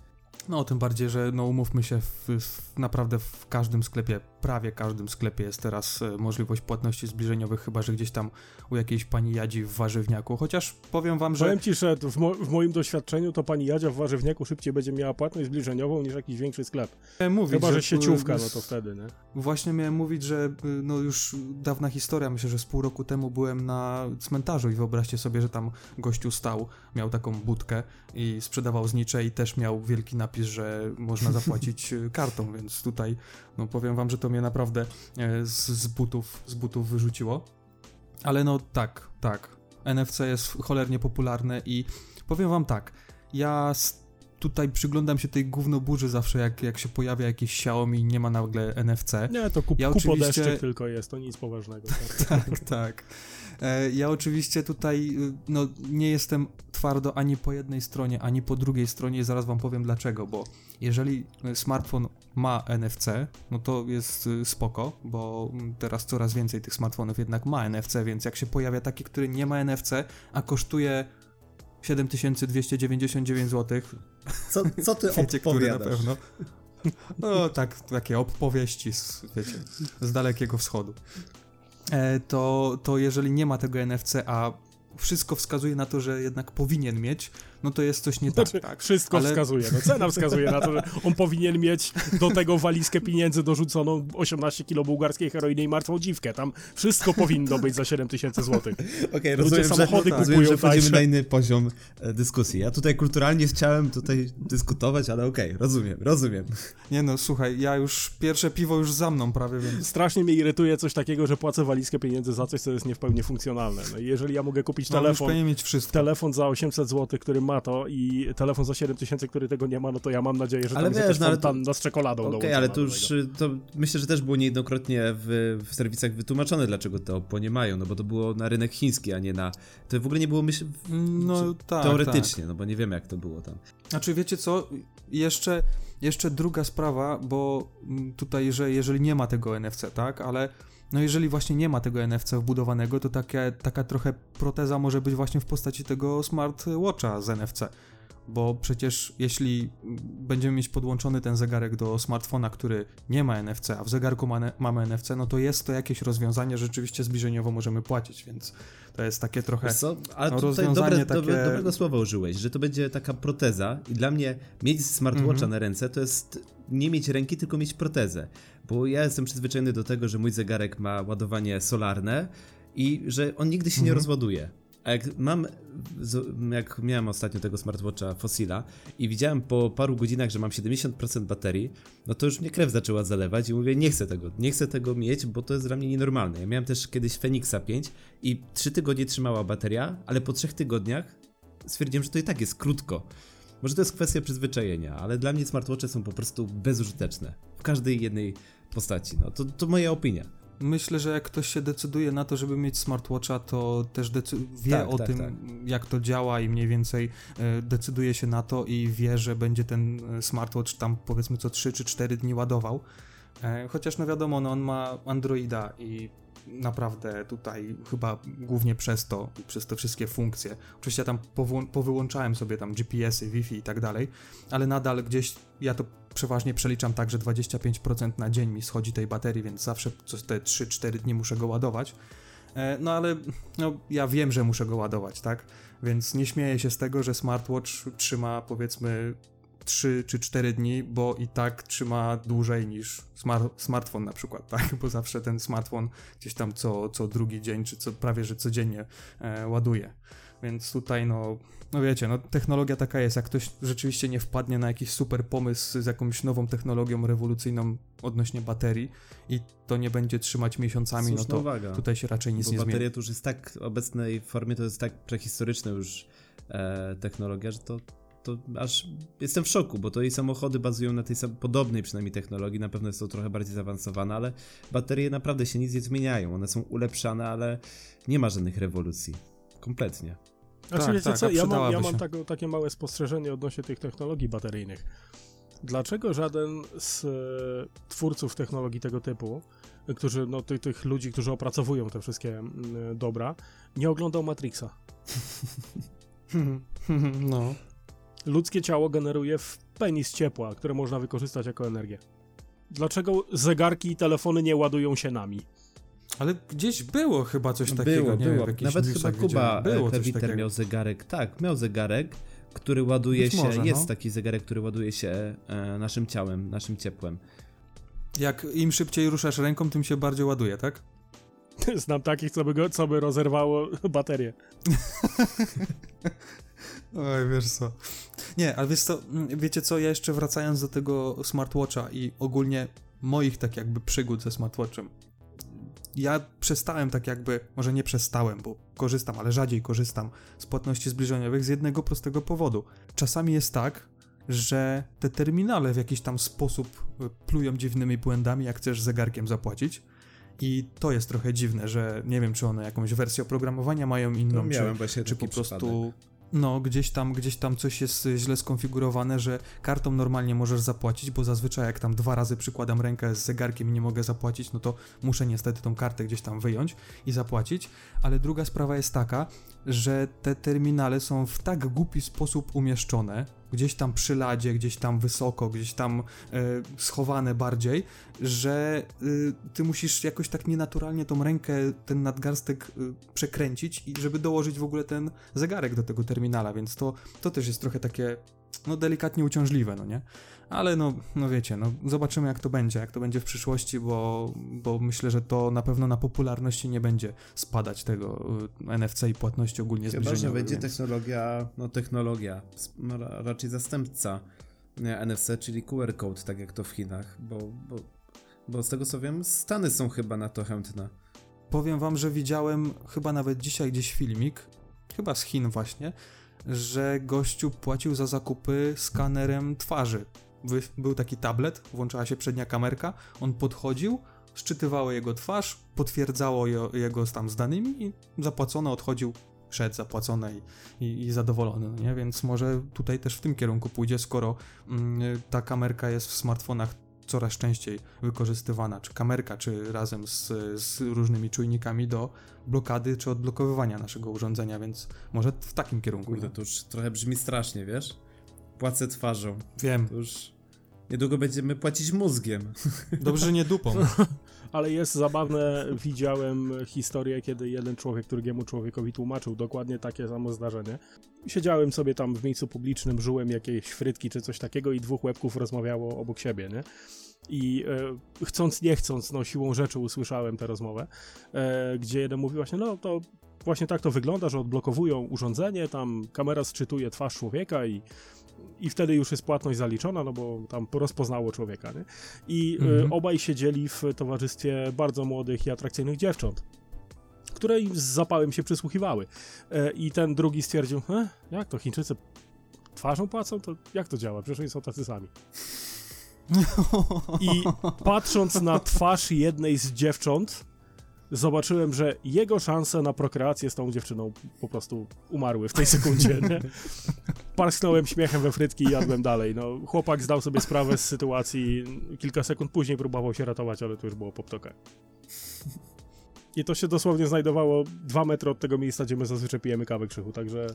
No, tym bardziej, że no umówmy się, w, w, naprawdę w każdym sklepie, prawie każdym sklepie jest teraz e, możliwość płatności zbliżeniowych, chyba że gdzieś tam u jakiejś pani Jadzi w warzywniaku. Chociaż powiem wam, że. Powiem ci, że w, mo w moim doświadczeniu to pani Jadzia w warzywniaku szybciej będzie miała płatność zbliżeniową niż jakiś większy sklep. Miałem mówić, Chyba, że, że sieciówka, no to wtedy, nie? Właśnie miałem mówić, że y, no już dawna historia, myślę, że z pół roku temu byłem na cmentarzu i wyobraźcie sobie, że tam gościu stał, miał taką budkę i sprzedawał znicze i też miał wielki napis, że można zapłacić y, kartą, więc tutaj no powiem wam, że to mnie naprawdę e, z, z butów, z butów wyrzuciło. Ale no tak, tak. NFC jest cholernie popularne i powiem wam tak, ja tutaj przyglądam się tej gównoburzy zawsze, jak, jak się pojawia jakieś Xiaomi i nie ma nagle NFC. Nie, to kup, ja kup oczywiście... tylko jest, to nic poważnego. Tak, tak. E, ja oczywiście tutaj y, no, nie jestem twardo ani po jednej stronie, ani po drugiej stronie i zaraz wam powiem dlaczego, bo jeżeli smartfon ma NFC, no to jest y, spoko, bo teraz coraz więcej tych smartfonów jednak ma NFC, więc jak się pojawia taki, który nie ma NFC, a kosztuje 7299 zł. Co, co ty wiecie, który na pewno. No tak, takie opowieści z, wiecie, z dalekiego wschodu. E, to, to jeżeli nie ma tego NFC, a wszystko wskazuje na to, że jednak powinien mieć, no to jest coś nie tak. Znaczy, tak. Wszystko ale... wskazuje, no cena wskazuje na to, że on powinien mieć do tego walizkę pieniędzy dorzuconą 18 kilo bułgarskiej heroiny i martwą dziwkę. Tam wszystko powinno być za 7 tysięcy złotych. Okej, okay, rozumiem, Ludzie samochody że, kupują rozumiem, że wchodzimy na inny poziom e, dyskusji. Ja tutaj kulturalnie chciałem tutaj dyskutować, ale okej, okay, rozumiem, rozumiem. Nie no, słuchaj, ja już, pierwsze piwo już za mną prawie, więc... Strasznie mnie irytuje coś takiego, że płacę walizkę pieniędzy za coś, co jest nie w pełni funkcjonalne. No i jeżeli ja mogę kupić no, telefon, mieć wszystko. telefon za 800 zł, który ma to i telefon za 7000, który tego nie ma, no to ja mam nadzieję, że ale tam wiesz, jest no, z czekoladą Okej, okay, ale to już to myślę, że też było niejednokrotnie w, w serwisach wytłumaczone, dlaczego te Oppo nie mają, no bo to było na rynek chiński, a nie na... To w ogóle nie było myśl... No tak, Teoretycznie, tak. no bo nie wiemy jak to było tam. Znaczy wiecie co, jeszcze, jeszcze druga sprawa, bo tutaj, że jeżeli nie ma tego NFC, tak, ale no jeżeli właśnie nie ma tego NFC wbudowanego, to takie, taka trochę proteza może być właśnie w postaci tego smartwatcha z NFC bo przecież jeśli będziemy mieć podłączony ten zegarek do smartfona, który nie ma NFC, a w zegarku ma, mamy NFC, no to jest to jakieś rozwiązanie, rzeczywiście zbliżeniowo możemy płacić, więc to jest takie trochę Co? Ale no, rozwiązanie dobre, takie... Dobre, dobrego słowa użyłeś, że to będzie taka proteza i dla mnie mieć smartwatcha mhm. na ręce to jest nie mieć ręki, tylko mieć protezę, bo ja jestem przyzwyczajony do tego, że mój zegarek ma ładowanie solarne i że on nigdy się mhm. nie rozładuje. A jak mam, jak miałem ostatnio tego smartwatcha Fossila i widziałem po paru godzinach, że mam 70% baterii, no to już mnie krew zaczęła zalewać i mówię, nie chcę tego, nie chcę tego mieć, bo to jest dla mnie nienormalne. Ja miałem też kiedyś Fenixa 5 i 3 tygodnie trzymała bateria, ale po 3 tygodniach stwierdziłem, że to i tak jest krótko. Może to jest kwestia przyzwyczajenia, ale dla mnie smartwatche są po prostu bezużyteczne. W każdej jednej postaci. No, to, to moja opinia myślę, że jak ktoś się decyduje na to, żeby mieć smartwatcha, to też wie tak, o tak, tym, tak. jak to działa i mniej więcej e, decyduje się na to i wie, że będzie ten e, smartwatch tam powiedzmy co 3 czy 4 dni ładował. E, chociaż no wiadomo, no on ma Androida i naprawdę tutaj chyba głównie przez to, przez te wszystkie funkcje. Oczywiście ja tam powyłączałem sobie tam GPS-y, Wi-Fi i tak dalej, ale nadal gdzieś ja to przeważnie przeliczam tak, że 25% na dzień mi schodzi tej baterii, więc zawsze co te 3-4 dni muszę go ładować. E, no ale no, ja wiem, że muszę go ładować, tak? Więc nie śmieję się z tego, że smartwatch trzyma powiedzmy 3 czy 4 dni, bo i tak trzyma dłużej niż smart, smartfon na przykład, tak? Bo zawsze ten smartfon gdzieś tam co, co drugi dzień, czy co, prawie że codziennie e, ładuje. Więc tutaj, no, no wiecie, no technologia taka jest. Jak ktoś rzeczywiście nie wpadnie na jakiś super pomysł z jakąś nową technologią rewolucyjną odnośnie baterii i to nie będzie trzymać miesiącami, Słuszna no to uwaga, tutaj się raczej nic nie zmieni. Bateria to już jest tak w obecnej formie, to jest tak prehistoryczna już e, technologia, że to to aż jestem w szoku, bo to i samochody bazują na tej podobnej przynajmniej technologii, na pewno jest to trochę bardziej zaawansowane, ale baterie naprawdę się nic nie zmieniają, one są ulepszane, ale nie ma żadnych rewolucji. Kompletnie. Znaczy, tak, wiecie tak, co, ja mam, ja mam takie małe spostrzeżenie odnośnie tych technologii bateryjnych. Dlaczego żaden z e, twórców technologii tego typu, którzy, no, ty, tych ludzi, którzy opracowują te wszystkie mm, dobra, nie oglądał Matrixa? No. Ludzkie ciało generuje w penis ciepła, które można wykorzystać jako energię. Dlaczego zegarki i telefony nie ładują się nami? Ale gdzieś było chyba coś takiego, było, nie było. wiem, Nawet chyba Kuba takiego. miał zegarek. Tak, miał zegarek, który ładuje Być się. może, jest no. taki zegarek, który ładuje się e, naszym ciałem, naszym ciepłem. Jak im szybciej ruszasz ręką, tym się bardziej ładuje, tak? Znam takich, co by, go, co by rozerwało baterię. Oj, wiesz co. Nie, ale wiesz co, mm, wiecie co, ja jeszcze wracając do tego smartwatcha i ogólnie moich tak jakby przygód ze smartwatchem. Ja przestałem tak jakby, może nie przestałem, bo korzystam, ale rzadziej korzystam z płatności zbliżeniowych z jednego prostego powodu. Czasami jest tak, że te terminale w jakiś tam sposób y, plują dziwnymi błędami, jak chcesz zegarkiem zapłacić. I to jest trochę dziwne, że nie wiem, czy one jakąś wersję oprogramowania mają inną, No, czy, czy po prostu przypadek. No, gdzieś tam, gdzieś tam coś jest y, źle skonfigurowane, że kartą normalnie możesz zapłacić, bo zazwyczaj jak tam dwa razy przykładam rękę z zegarkiem i nie mogę zapłacić, no to muszę niestety tą kartę gdzieś tam wyjąć i zapłacić. Ale druga sprawa jest taka, że te terminale są w tak głupi sposób umieszczone, gdzieś tam przy ladzie, gdzieś tam wysoko, gdzieś tam e, schowane bardziej, że y, ty musisz jakoś tak nienaturalnie tą rękę, ten nadgarstek y, przekręcić i żeby dołożyć w ogóle ten zegarek do tego terminala, więc to, to też jest trochę takie, no delikatnie uciążliwe, no nie? Ale no, no wiecie, no zobaczymy jak to będzie, jak to będzie w przyszłości, bo, bo myślę, że to na pewno na popularności nie będzie spadać tego y, NFC i płatności ogólnie Chyba, że zbliżeniowych, będzie więc... technologia, no technologia, no, ra- raczej zastępca NFC, czyli QR code, tak jak to w Chinach, bo, bo, bo z tego co wiem, Stany są chyba na to chętne. Powiem wam, że widziałem chyba nawet dzisiaj gdzieś filmik, chyba z Chin właśnie, że gościu płacił za zakupy skanerem twarzy. Był taki tablet, włączała się przednia kamerka, on podchodził, szczytywało jego twarz, potwierdzało je, jego tam z danymi i zapłacono, odchodził, szedł zapłacone i, i, i zadowolony, no nie? Więc może tutaj też w tym kierunku pójdzie, skoro mm, ta kamerka jest w smartfonach coraz częściej wykorzystywana, czy kamerka, czy razem z, z różnymi czujnikami do blokady czy odblokowywania naszego urządzenia, więc może w takim kierunku. Kurde, to już trochę brzmi strasznie, wiesz? Płacę twarzą. Wiem, To już niedługo będziemy płacić mózgiem. dobrze, że nie dupą. Ale jest zabawne, widziałem historię, kiedy jeden człowiek drugiemu człowiekowi tłumaczył dokładnie takie samo zdarzenie. Siedziałem sobie tam w miejscu publicznym, żyłem jakieś frytki czy coś takiego i dwóch łebków rozmawiało obok siebie, nie? I e, chcąc, nie chcąc, no siłą rzeczy usłyszałem tę rozmowę, e, gdzie jeden mówi właśnie, no to właśnie tak to wygląda, że odblokowują urządzenie, tam kamera sczytuje twarz człowieka i i wtedy już jest płatność zaliczona, no bo tam rozpoznało człowieka, nie? I Mhm. y, obaj siedzieli w towarzystwie bardzo młodych i atrakcyjnych dziewcząt, które im z zapałem się przysłuchiwały. E, I ten drugi stwierdził, e, jak to Chińczycy twarzą płacą? To jak to działa? Przecież oni są tacy sami. I patrząc na twarz jednej z dziewcząt, zobaczyłem, że jego szanse na prokreację z tą dziewczyną po prostu umarły w tej sekundzie. Nie? Parsknąłem śmiechem we frytki i jadłem dalej. No, chłopak zdał sobie sprawę z sytuacji, kilka sekund później próbował się ratować, ale to już było poptokę. I to się dosłownie znajdowało dwa metry od tego miejsca, gdzie my zazwyczaj pijemy kawę krzychu, także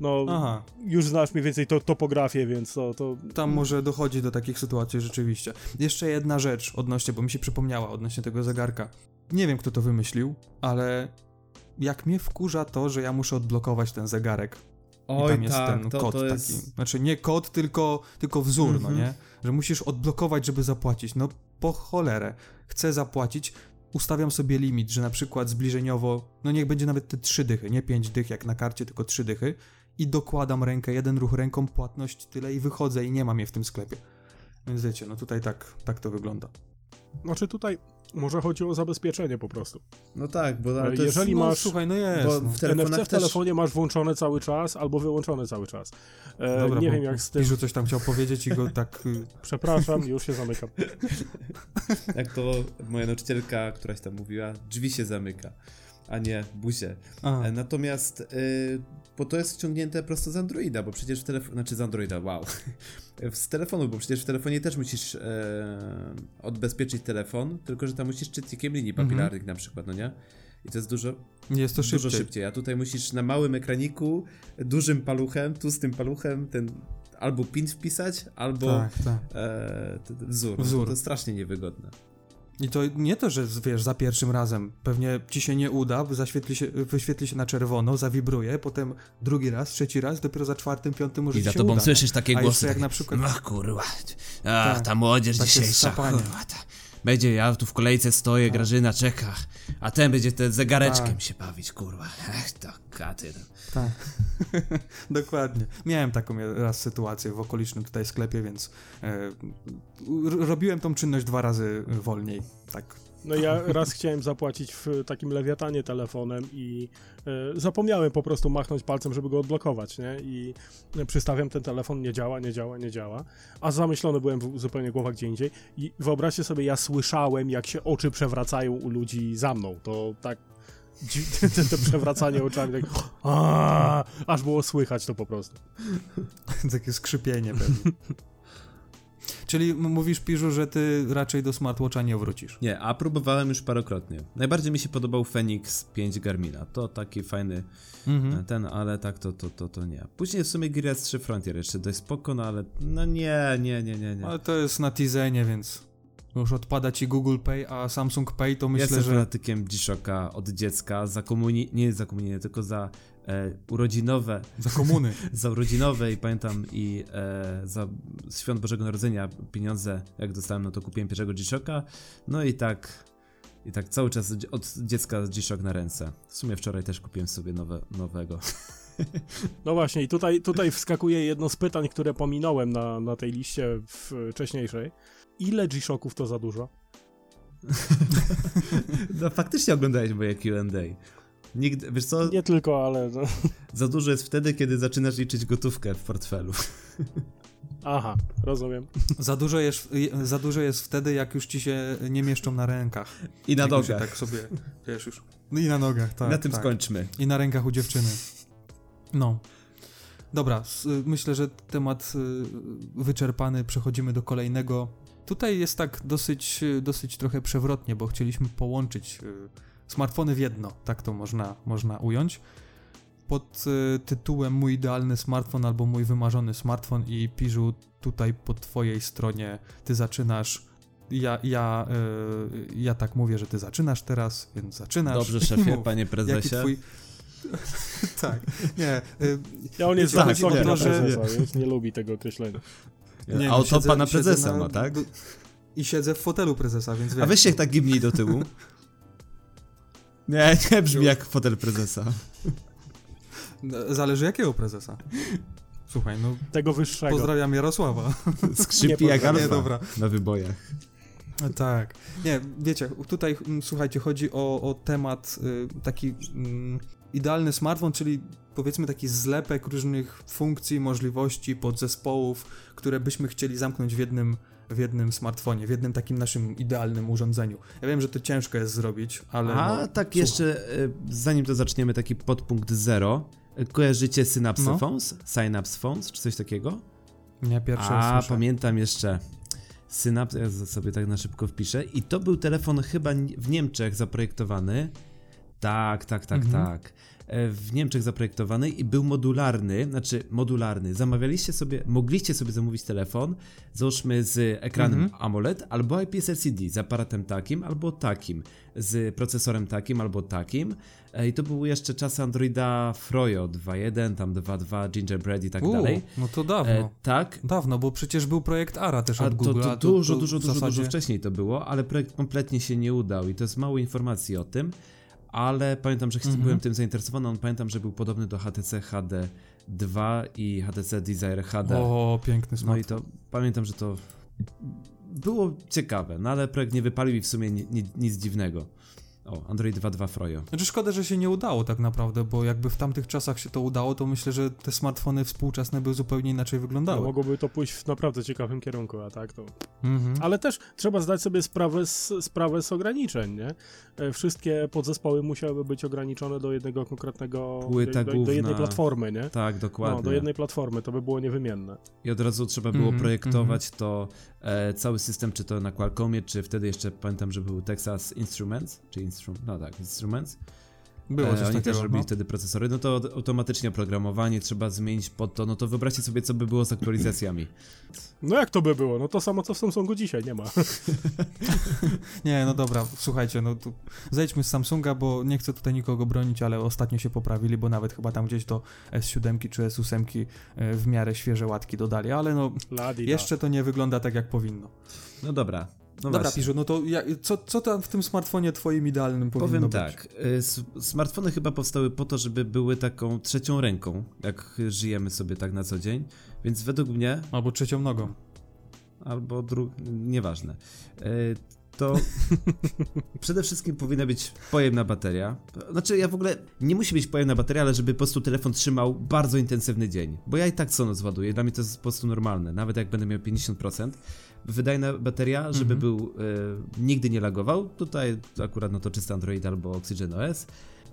no, Aha, już znasz mniej więcej to, topografię, więc to, to tam może dochodzi do takich sytuacji rzeczywiście. Jeszcze jedna rzecz odnośnie, bo mi się przypomniała odnośnie tego zegarka. Nie wiem, kto to wymyślił, ale jak mnie wkurza to, że ja muszę odblokować ten zegarek. I tam jest ten to, kod to taki. jest... Znaczy nie kod, tylko, tylko wzór, Mhm. no nie? Że musisz odblokować, żeby zapłacić. No po cholerę. Chcę zapłacić, ustawiam sobie limit, że na przykład zbliżeniowo, no niech będzie nawet te trzy dychy, nie pięć dych jak na karcie, tylko trzy dychy i dokładam rękę, jeden ruch ręką, płatność tyle i wychodzę i nie mam je w tym sklepie. Więc wiecie, no tutaj tak, tak to wygląda. Znaczy tutaj może chodzi o zabezpieczenie po prostu. No tak, bo ale jeżeli no, masz- Słuchaj, no jest. Bo no. w NFC w też... telefonie masz włączone cały czas albo wyłączone cały czas. E, Dobra, nie bo wiem jak z tym. Piżu coś tam chciał powiedzieć i go tak... y, Przepraszam, już się zamykam. Jak to moja nauczycielka, któraś tam mówiła, drzwi się zamyka, a nie buzie. A, E, Natomiast y, bo to jest ściągnięte prosto z Androida, bo przecież w telefonie, znaczy z Androida, wow, z telefonu, bo przecież w telefonie też musisz e, odbezpieczyć telefon, tylko że tam musisz czytnikiem linii Mhm. papilarnych na przykład, no nie? I to jest dużo, Jest to szybciej. dużo szybciej, a tutaj musisz na małym ekraniku, dużym paluchem, tłustym paluchem, ten albo pin wpisać, albo Tak, tak. e, wzór. Wzór. To strasznie niewygodne. I to nie to, że wiesz, za pierwszym razem pewnie ci się nie uda, zaświetli się, wyświetli się na czerwono, zawibruje, potem drugi raz, trzeci raz, dopiero za czwartym, piątym może I za się tobą uda. słyszysz takie A głosy. jak na przykład- Ach kurwa, ach, Tak, ta młodzież dzisiejsza, kurwa, ta. Będzie, ja tu w kolejce stoję, Grażyna czeka, a ten będzie te zegareczkiem Tak. się bawić, kurwa. Ech, to katy. no. Tak. Dokładnie. Miałem taką raz sytuację w okolicznym tutaj sklepie, więc e, robiłem tą czynność dwa razy wolniej. Tak. No ja raz chciałem zapłacić w takim lewiatanie telefonem i e, zapomniałem po prostu machnąć palcem, żeby go odblokować, nie? I przystawiam ten telefon, nie działa, nie działa, nie działa. A zamyślony byłem w, zupełnie głowa gdzie indziej. I wyobraźcie sobie, ja słyszałem, jak się oczy przewracają u ludzi za mną. To tak... Te, te przewracanie oczami, tak, aż było słychać to po prostu. Takie skrzypienie pewnie. Czyli mówisz, Piżu, że ty raczej do smartwatcha nie wrócisz. Nie, a próbowałem już parokrotnie. Najbardziej mi się podobał Phoenix 5 Garmina. To taki fajny Mhm. ten, ale tak to, to, to, to nie. Później w sumie Gear 3 Frontier jeszcze dość spoko, no ale no nie, nie, nie, nie, nie. Ale to jest na Tizenie, więc już odpada ci Google Pay, a Samsung Pay to myślę, Jestem że... fanatykiem G-Shocka od dziecka, za komuni... nie za komunię, tylko za e, urodzinowe, Za komuny. za urodzinowe i pamiętam i e, za świąt Bożego Narodzenia pieniądze, jak dostałem, no to kupiłem pierwszego G-Shocka, no i tak i tak cały czas od dziecka G-Shock na ręce. W sumie wczoraj też kupiłem sobie nowe, nowego. No właśnie, i tutaj, tutaj wskakuje jedno z pytań, które pominąłem na, na tej liście wcześniejszej. Ile G-Shocków to za dużo? No faktycznie oglądałeś moje Q&A. Nigdy, wiesz co, Nie tylko, ale... No. za dużo jest wtedy, kiedy zaczynasz liczyć gotówkę w portfelu. Aha, rozumiem. Za dużo, jest, za dużo jest wtedy, jak już ci się nie mieszczą na rękach. I na jak nogach. Tak sobie, wiesz już. No i na nogach, tak. na tym tak. skończmy. I na rękach u dziewczyny. No. Dobra, myślę, że temat y, wyczerpany, przechodzimy do kolejnego. Tutaj jest tak dosyć, dosyć trochę przewrotnie, bo chcieliśmy połączyć y, smartfony w jedno, tak to można, można ująć. Pod y, tytułem Mój idealny smartfon albo Mój wymarzony smartfon i Piżu tutaj po twojej stronie ty zaczynasz. Ja, ja, y, ja tak mówię, że ty zaczynasz teraz, więc zaczynasz. Dobrze, szefie, mów. panie prezesie. twój... tak, nie. Y, Ja on jest Tak, nie, na że- prezesa, nie lubi tego określenia. nie, A no, oto siedzę- pana prezesa na- ma, tak? I siedzę w fotelu prezesa, więc A wiesz, weź się tak gibnij do tyłu. Nie, nie brzmi jak fotel prezesa. no, Zależy jakiego prezesa. Słuchaj, no Tego wyższego. pozdrawiam Jarosława. Skrzypi jak nie, dobra. na wybojach. Tak. Nie, wiecie, tutaj mm, słuchajcie, chodzi o, o temat y, taki mm, idealny smartfon, czyli powiedzmy taki zlepek różnych funkcji, możliwości, podzespołów, które byśmy chcieli zamknąć w jednym, w jednym smartfonie, w jednym takim naszym idealnym urządzeniu. Ja wiem, że to ciężko jest zrobić, ale... A no, tak słuchaj. jeszcze, e, zanim to zaczniemy, taki podpunkt zero. Kojarzycie Synapse No. Phones? Synapse Phones, czy coś takiego? Nie, pierwszy A, pamiętam jeszcze Synapse, ja sobie tak na szybko wpiszę. I to był telefon chyba w Niemczech zaprojektowany. Tak, tak, tak, Mhm. tak. E, W Niemczech zaprojektowany i był modularny, znaczy modularny. Zamawialiście sobie, mogliście sobie zamówić telefon, załóżmy z ekranem Mhm. AMOLED albo IPS LCD, z aparatem takim albo takim, z procesorem takim albo takim. E, I to były jeszcze czasy Androida Froyo 2.1, tam 2.2, Gingerbread i tak U, dalej. No to dawno. E, tak, Dawno, bo przecież był projekt ARA też a od to, Google. to, a dużo, to dużo, dużo, zasadzie... dużo wcześniej to było, ale projekt kompletnie się nie udał i to jest mało informacji o tym, ale pamiętam, że Mhm. byłem tym zainteresowany, on pamiętam, że był podobny do HTC HD2 i HTC Desire HD. O, piękny no smartfon. i to pamiętam, że to było ciekawe, no ale projekt nie wypalił i w sumie ni, ni, nic dziwnego. O, Android 2.2 Froyo. Znaczy szkoda, że się nie udało tak naprawdę, bo jakby w tamtych czasach się to udało, to myślę, że te smartfony współczesne by zupełnie inaczej No, wyglądały. mogłoby to pójść w naprawdę ciekawym kierunku, a tak to... Mhm. Ale też trzeba zdać sobie sprawę z, sprawę z ograniczeń, nie? E, Wszystkie podzespoły musiałyby być ograniczone do jednego konkretnego... Płyta do, do, do jednej platformy, nie? Tak, dokładnie. No, do jednej platformy, to by było niewymienne. I od razu trzeba było Mhm, projektować to e, cały system, czy to na Qualcommie, czy wtedy jeszcze pamiętam, że był Texas Instruments, czy Instrum, no tak, Instruments. Było E, coś Oni takiego. też robili no. wtedy procesory, no to automatycznie oprogramowanie trzeba zmienić pod to, no to wyobraźcie sobie, co by było z aktualizacjami. No jak to by było? No to samo, co w Samsungu dzisiaj, nie ma. Nie, no dobra, słuchajcie, no tu zejdźmy z Samsunga, bo nie chcę tutaj nikogo bronić, ale ostatnio się poprawili, bo nawet chyba tam gdzieś do S7 czy S8 e, w miarę świeże łatki dodali, ale no Ladi, jeszcze to nie wygląda tak jak powinno. No dobra. No dobra, właśnie. No to ja, co, co tam w tym smartfonie twoim idealnym powinno Powiem być? tak, y, smartfony chyba powstały po to, żeby były taką trzecią ręką, jak żyjemy sobie tak na co dzień, więc według mnie, Albo trzecią nogą. albo dru... nieważne, y, to przede wszystkim powinna być pojemna bateria. Znaczy ja w ogóle, nie musi być pojemna bateria, ale żeby po prostu telefon trzymał bardzo intensywny dzień, bo ja i tak co noc ładuję, dla mnie to jest po prostu normalne, nawet jak będę miał 50%. Wydajna bateria, żeby Mhm. był, y, nigdy nie lagował, tutaj akurat no to czysty Android albo Oxygen OS.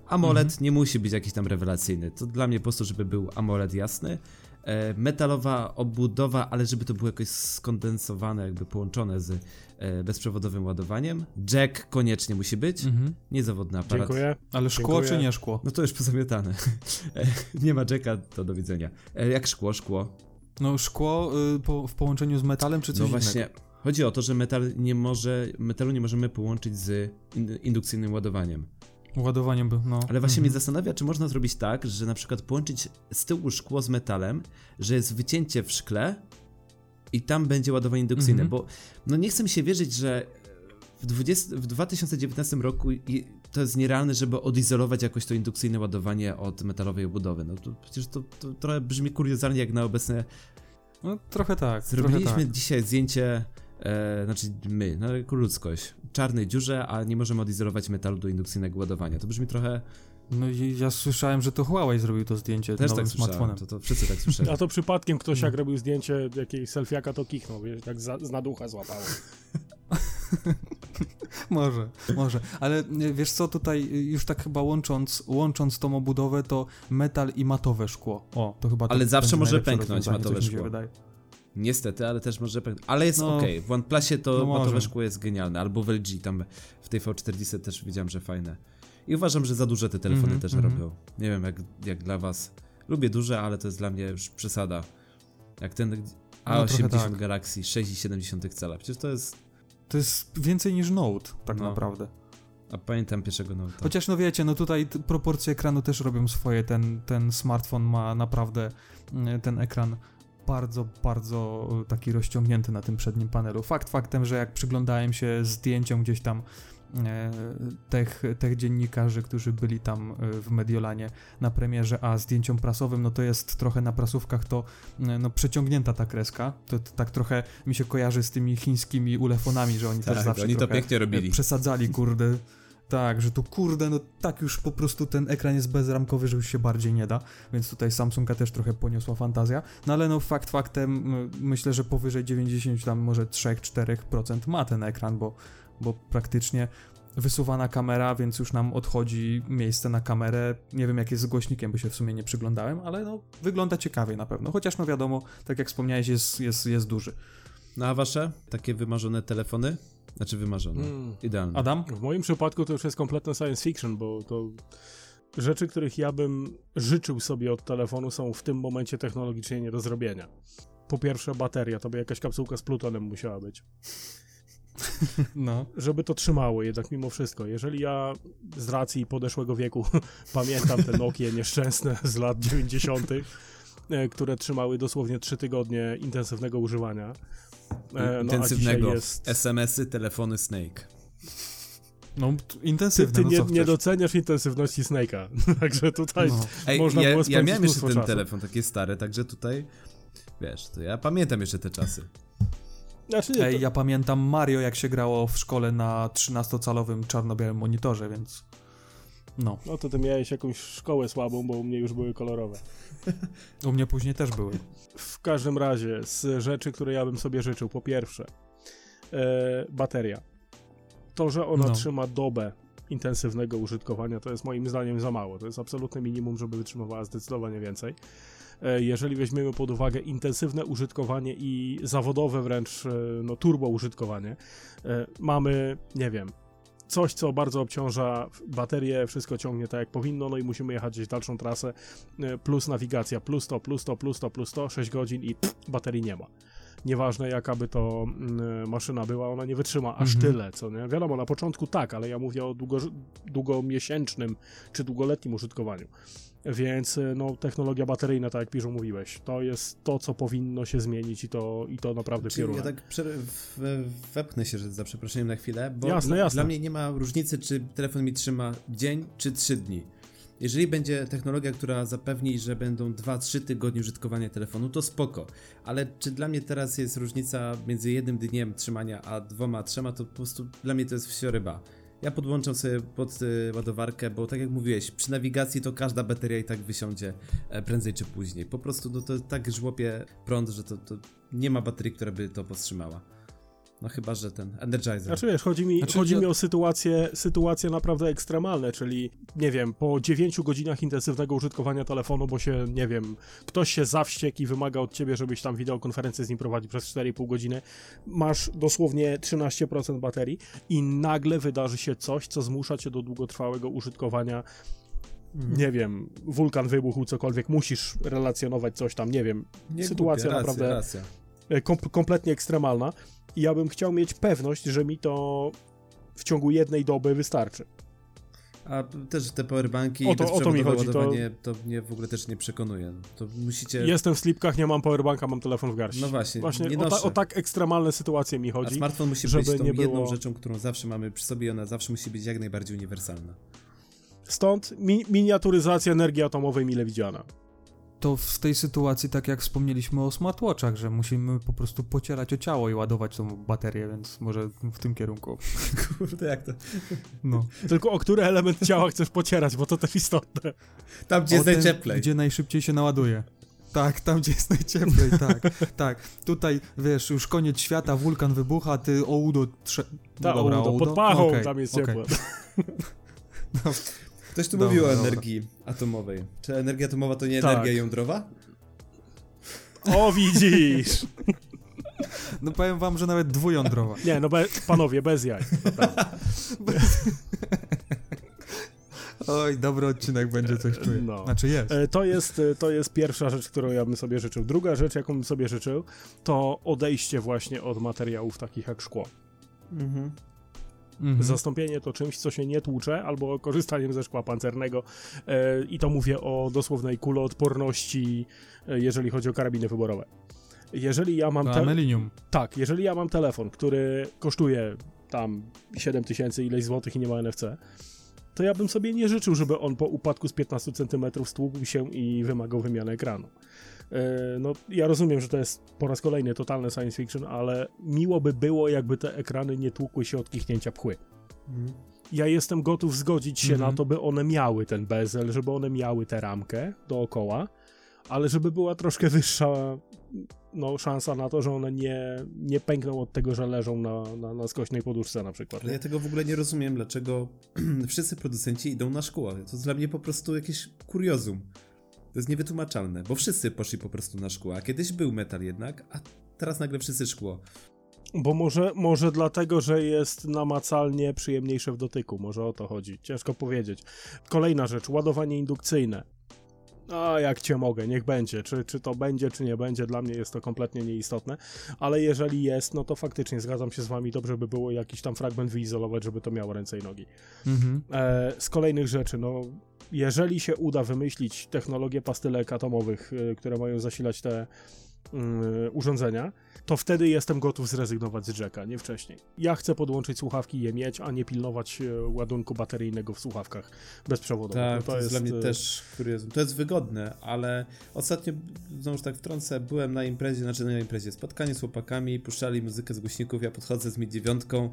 AMOLED Mhm. nie musi być jakiś tam rewelacyjny, to dla mnie po prostu, żeby był AMOLED jasny. E, metalowa obudowa, ale żeby to było jakoś skondensowane, jakby połączone z e, bezprzewodowym ładowaniem. Jack koniecznie musi być, Mhm. niezawodny aparat. Dziękuję. Ale szkło Dziękuję. czy nie szkło? No to już pozamiatane. E, nie ma Jacka, to do widzenia. E, jak szkło, szkło. No szkło y, po, w połączeniu z metalem czy coś No innego? właśnie, chodzi o to, że metal nie może, metalu nie możemy połączyć z in, indukcyjnym ładowaniem. Ładowaniem no. Ale właśnie Mhm. mnie zastanawia, czy można zrobić tak, że na przykład połączyć z tyłu szkło z metalem, że jest wycięcie w szkle i tam będzie ładowanie indukcyjne, Mhm. bo no nie chcę mi się wierzyć, że w, 20, w 2019 roku to jest nierealne, żeby odizolować jakoś to indukcyjne ładowanie od metalowej obudowy. No to przecież to, to trochę brzmi kuriozalnie jak na obecne No trochę tak, Zrobiliśmy trochę tak. dzisiaj zdjęcie, e, znaczy my, no jako ludzkość, czarnej dziurze, a nie możemy odizolować metalu do indukcyjnego ładowania. To brzmi trochę... No i ja słyszałem, że to Huawei zrobił to zdjęcie Też nowym tak słyszałem, smartfonem. to, to wszyscy tak słyszeli. A to przypadkiem ktoś No. jak robił zdjęcie jakiejś selfiaka, to kichnął, wiesz, tak za, z naducha złapało. Może, może. Ale y, wiesz co, tutaj y, już tak chyba łącząc, łącząc tą obudowę, to metal i matowe szkło. O, to chyba to Ale zawsze może pęknąć matowe szkło. wydaje. Niestety, ale też może... pęk- Ale jest No. okej, w OnePlusie to No matowe szkło jest genialne, albo w LG, tam w tej V40 też widziałem, że fajne. I uważam, że za duże te telefony Mhm, też mhm. robią. Nie wiem, jak, jak dla was. Lubię duże, ale to jest dla mnie już przesada. Jak ten No, trochę A80 tak. Galaxy 6,7 cala. Przecież to jest... To jest więcej niż Note, tak No. naprawdę. A pamiętam pierwszego Note'a. Chociaż no wiecie, no tutaj proporcje ekranu też robią swoje. Ten, ten smartfon ma naprawdę mm, ten ekran bardzo, bardzo y, taki rozciągnięty na tym przednim panelu. Fakt faktem, że jak przyglądałem się zdjęciom gdzieś tam e, tych, tych dziennikarzy, którzy byli tam e, w Mediolanie na premierze, a zdjęciom prasowym, no to jest trochę na prasówkach to e, no, przeciągnięta ta kreska. To, to tak trochę mi się kojarzy z tymi chińskimi ulefonami, że oni też Tak, zawsze oni to pięknie robili. e, przesadzali, kurde. Tak, że tu kurde, no tak już po prostu ten ekran jest bezramkowy, że już się bardziej nie da, więc tutaj Samsunga też trochę poniosła fantazja. No ale no fakt faktem, myślę, że powyżej 90 tam może 3-4% ma ten ekran, bo, bo praktycznie wysuwana kamera, więc już nam odchodzi miejsce na kamerę. Nie wiem jak jest z głośnikiem, bo się w sumie nie przyglądałem, ale no wygląda ciekawie na pewno. Chociaż no wiadomo, tak jak wspomniałeś, jest, jest, jest duży. No a wasze? Takie wymarzone telefony? Znaczy wymarzone. Mm. Idealne. Adam? W moim przypadku to już jest kompletne science fiction, bo to rzeczy, których ja bym życzył sobie od telefonu są w tym momencie technologicznie nie do zrobienia. Po pierwsze bateria, to by jakaś kapsułka z plutonem musiała być. No. Żeby to trzymało jednak mimo wszystko. Jeżeli ja z racji podeszłego wieku pamiętam te Nokie nieszczęsne z lat 90., e, które trzymały dosłownie 3 tygodnie intensywnego używania. E, no, Intensywnego. jest... SMS-y, telefony Snake. No, Ty, intensywne, ty no nie, co nie doceniasz intensywności Snake'a. Także tutaj No. Ej, Można ja, było ja miałem jeszcze ten czasu. telefon, takie stare, także tutaj, wiesz, to ja pamiętam jeszcze te czasy. Znaczy nie, Ej, to, ja pamiętam Mario, jak się grało w szkole na 13-calowym czarno-białym monitorze, więc no. no to ty miałeś jakąś szkołę słabą, bo u mnie już były kolorowe. U mnie później też były. W każdym razie, z rzeczy, które ja bym sobie życzył, po pierwsze, e, bateria. To, że ona No. trzyma dobę intensywnego użytkowania, to jest moim zdaniem za mało. To jest absolutne minimum, żeby wytrzymywała zdecydowanie więcej. E, Jeżeli weźmiemy pod uwagę intensywne użytkowanie i zawodowe wręcz e, no, turbo użytkowanie, e, mamy, nie wiem, coś, co bardzo obciąża baterię, wszystko ciągnie tak jak powinno, no i musimy jechać gdzieś dalszą trasę, plus nawigacja, plus to, plus to, plus to, plus to, 6 godzin i pff, baterii nie ma. Nieważne jaka by to mm, maszyna była, ona nie wytrzyma aż Mhm. tyle, co nie? Wiadomo, na początku tak, ale ja mówię o długo, długomiesięcznym czy długoletnim użytkowaniu. Więc y, no, technologia bateryjna, tak jak Piżu mówiłeś, to jest to, co powinno się zmienić i to, i to naprawdę Czyli piorunem. ja tak wepchnę się, że za przeproszeniem na chwilę, bo Jasne, dla, jasne. dla mnie nie ma różnicy, czy telefon mi trzyma dzień, czy trzy dni. Jeżeli będzie technologia, która zapewni, że będą 2-3 tygodnie użytkowania telefonu, to spoko. Ale czy dla mnie teraz jest różnica między jednym dniem trzymania, a dwoma, trzema, to po prostu dla mnie to jest wsioryba. Ja podłączam sobie pod y, ładowarkę, bo tak jak mówiłeś, przy nawigacji to każda bateria i tak wysiądzie e, prędzej czy później. Po prostu no, to tak żłopie prąd, że to, to nie ma baterii, która by to powstrzymała. No chyba, że ten Energizer. Znaczy wiesz, chodzi mi, Znaczy, chodzi mi o sytuacje, sytuacje naprawdę ekstremalne, czyli nie wiem, po 9 godzinach intensywnego użytkowania telefonu, bo się, nie wiem, ktoś się zawściekł i wymaga od ciebie, żebyś tam wideokonferencję z nim prowadził przez 4,5 godziny, masz dosłownie 13% baterii i nagle wydarzy się coś, co zmusza cię do długotrwałego użytkowania Mhm. nie wiem, wulkan wybuchł, cokolwiek, musisz relacjonować coś tam, nie wiem, Nie sytuacja głupie, naprawdę Racja, racja. e, kom kompletnie ekstremalna i ja bym chciał mieć pewność, że mi to w ciągu jednej doby wystarczy. A też te powerbanki O to- o to mi chodzi, to- to... mnie w ogóle też nie przekonuje. To musicie... Jestem w slipkach, nie mam powerbanka, mam telefon w garści. No właśnie, Właśnie nie o, ta, o tak ekstremalne sytuacje mi A chodzi. smartfon musi żeby być tą nie jedną było- rzeczą, którą zawsze mamy przy sobie i ona zawsze musi być jak najbardziej uniwersalna. Stąd mi miniaturyzacja energii atomowej mile widziana. To w tej sytuacji, tak jak wspomnieliśmy o smartwatchach, że musimy po prostu pocierać o ciało i ładować tą baterię, więc może w tym kierunku. Kurde, jak to... No. Tylko o który element ciała chcesz pocierać, bo to też istotne. Tam, gdzie O jest ten, najcieplej. Gdzie najszybciej się naładuje. Tak, tam gdzie jest najcieplej, tak, tak. Tutaj, wiesz, już koniec świata, wulkan wybucha, ty o udo... Trze... Ta, No dobra, o, o udo? pod pachą Okej, tam jest okej. ciepło. Ktoś tu Dobra, mówił o dobra. energii atomowej. Czy energia atomowa to nie Tak. energia jądrowa? O, widzisz! No powiem wam, że nawet dwujądrowa. Nie, no be, panowie, bez jaj. naprawdę. Oj, dobry odcinek będzie, coś czuję. No. Znaczy jest. E, To jest, e, to jest pierwsza rzecz, którą ja bym sobie życzył. Druga rzecz, jaką bym sobie życzył, to odejście właśnie od materiałów takich jak szkło. Mhm. Mhm. Zastąpienie to czymś, co się nie tłucze, albo korzystaniem ze szkła pancernego. E, I to mówię o dosłownej kuloodporności, e, jeżeli chodzi o karabiny wyborowe. Jeżeli ja mam... Te... Tak, jeżeli ja mam telefon, który kosztuje tam 7 tysięcy ileś złotych i nie ma NFC, to ja bym sobie nie życzył, żeby on po upadku z 15 cm stłukł się i wymagał wymiany ekranu. E, No, ja rozumiem, że to jest po raz kolejny totalne science fiction, ale miło by było, jakby te ekrany nie tłukły się od kichnięcia pchły. Mhm. Ja jestem gotów zgodzić się Mhm. na to, by one miały ten bezel, żeby one miały tę ramkę dookoła, ale żeby była troszkę wyższa no, szansa na to, że one nie, nie pękną od tego, że leżą na, na, na skośnej poduszce na przykład. Ale ja tego w ogóle nie rozumiem, dlaczego wszyscy producenci idą na szkło. To jest dla mnie po prostu jakieś kuriozum. To jest niewytłumaczalne, bo wszyscy poszli po prostu na szkło, a kiedyś był metal jednak, a teraz nagle wszyscy szkło. Bo może, może dlatego, że jest namacalnie przyjemniejsze w dotyku, może o to chodzi. Ciężko powiedzieć. Kolejna rzecz, ładowanie indukcyjne. A jak cię mogę, niech będzie. Czy, czy to będzie, czy nie będzie, dla mnie jest to kompletnie nieistotne. Ale jeżeli jest, no to faktycznie zgadzam się z wami, dobrze by było jakiś tam fragment wyizolować, żeby to miało ręce i nogi. Mhm. E, z kolejnych rzeczy, no jeżeli się uda wymyślić technologię pastylek atomowych, y, które mają zasilać te yy, urządzenia, to wtedy jestem gotów zrezygnować z jacka, nie wcześniej. Ja chcę podłączyć słuchawki i je mieć, a nie pilnować e, ładunku bateryjnego w słuchawkach bezprzewodowych. Tak, No to, jest dla mnie też kuriozum. To jest wygodne, ale ostatnio, znowu tak wtrącę, byłem na imprezie, znaczy na imprezie, spotkanie z chłopakami, puszczali muzykę z głośników, ja podchodzę z mi dziewiątką.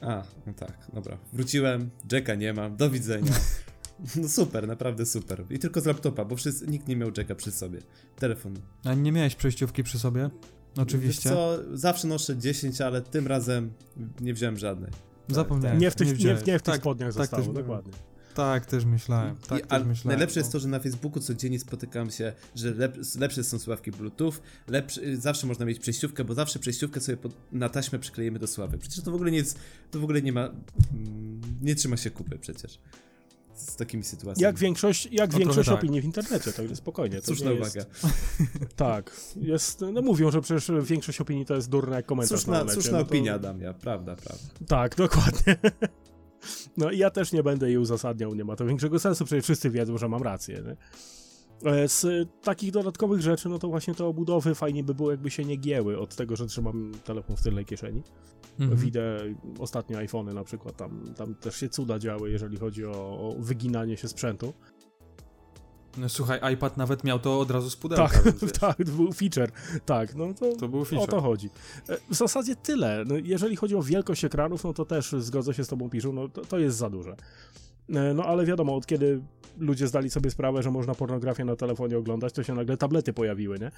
A, no tak, dobra. Wróciłem, Jacka nie mam, do widzenia. No super, naprawdę super. I tylko z laptopa, bo wszyscy, nikt nie miał Jacka przy sobie. Telefon. A nie miałeś przejściówki przy sobie? Oczywiście. Wiesz co, zawsze noszę 10, ale tym razem nie wziąłem żadnej. Zapomniałem. Nie w tych, nie, wziąłeś. nie w tych tak, spodniach tak zostało, też dokładnie. Tak, też myślałem. Tak I, też ale myślałem. najlepsze jest to, że na Facebooku codziennie spotykam się, że lep, lepsze są słuchawki Bluetooth, lepszy, zawsze można mieć przejściówkę, bo zawsze przejściówkę sobie pod, na taśmę przyklejemy do sławy. Przecież to w ogóle nie jest, to w ogóle nie ma, mm, nie trzyma się kupy przecież. Z takimi sytuacjami. Jak większość, jak No, większość tak. opinii w internecie, to spokojnie. To Słuszna uwaga. Jest, tak, jest, no mówią, że przecież większość opinii to jest durna jak komentarz na Onecie, słuszna no to- opinia, Damia, prawda, prawda. Tak, dokładnie. No i ja też nie będę jej uzasadniał, nie ma to większego sensu, przecież wszyscy wiedzą, że mam rację. Nie? E, Z takich dodatkowych rzeczy, no to właśnie te obudowy fajnie by było, jakby się nie gięły od tego, że trzymam telefon w tylnej kieszeni. Mhm. Widzę ostatnie iPhony na przykład, tam, tam też się cuda działy, jeżeli chodzi o, o wyginanie się sprzętu. No, słuchaj, iPad nawet miał to od razu z pudełka. Tak, tak, to był feature. Tak, no to, To był feature. o to chodzi. E, W zasadzie tyle. No, jeżeli chodzi o wielkość ekranów, no to też zgodzę się z tobą, Piszu, no to, to jest za duże. E, No ale wiadomo, od kiedy ludzie zdali sobie sprawę, że można pornografię na telefonie oglądać, to się nagle tablety pojawiły, nie?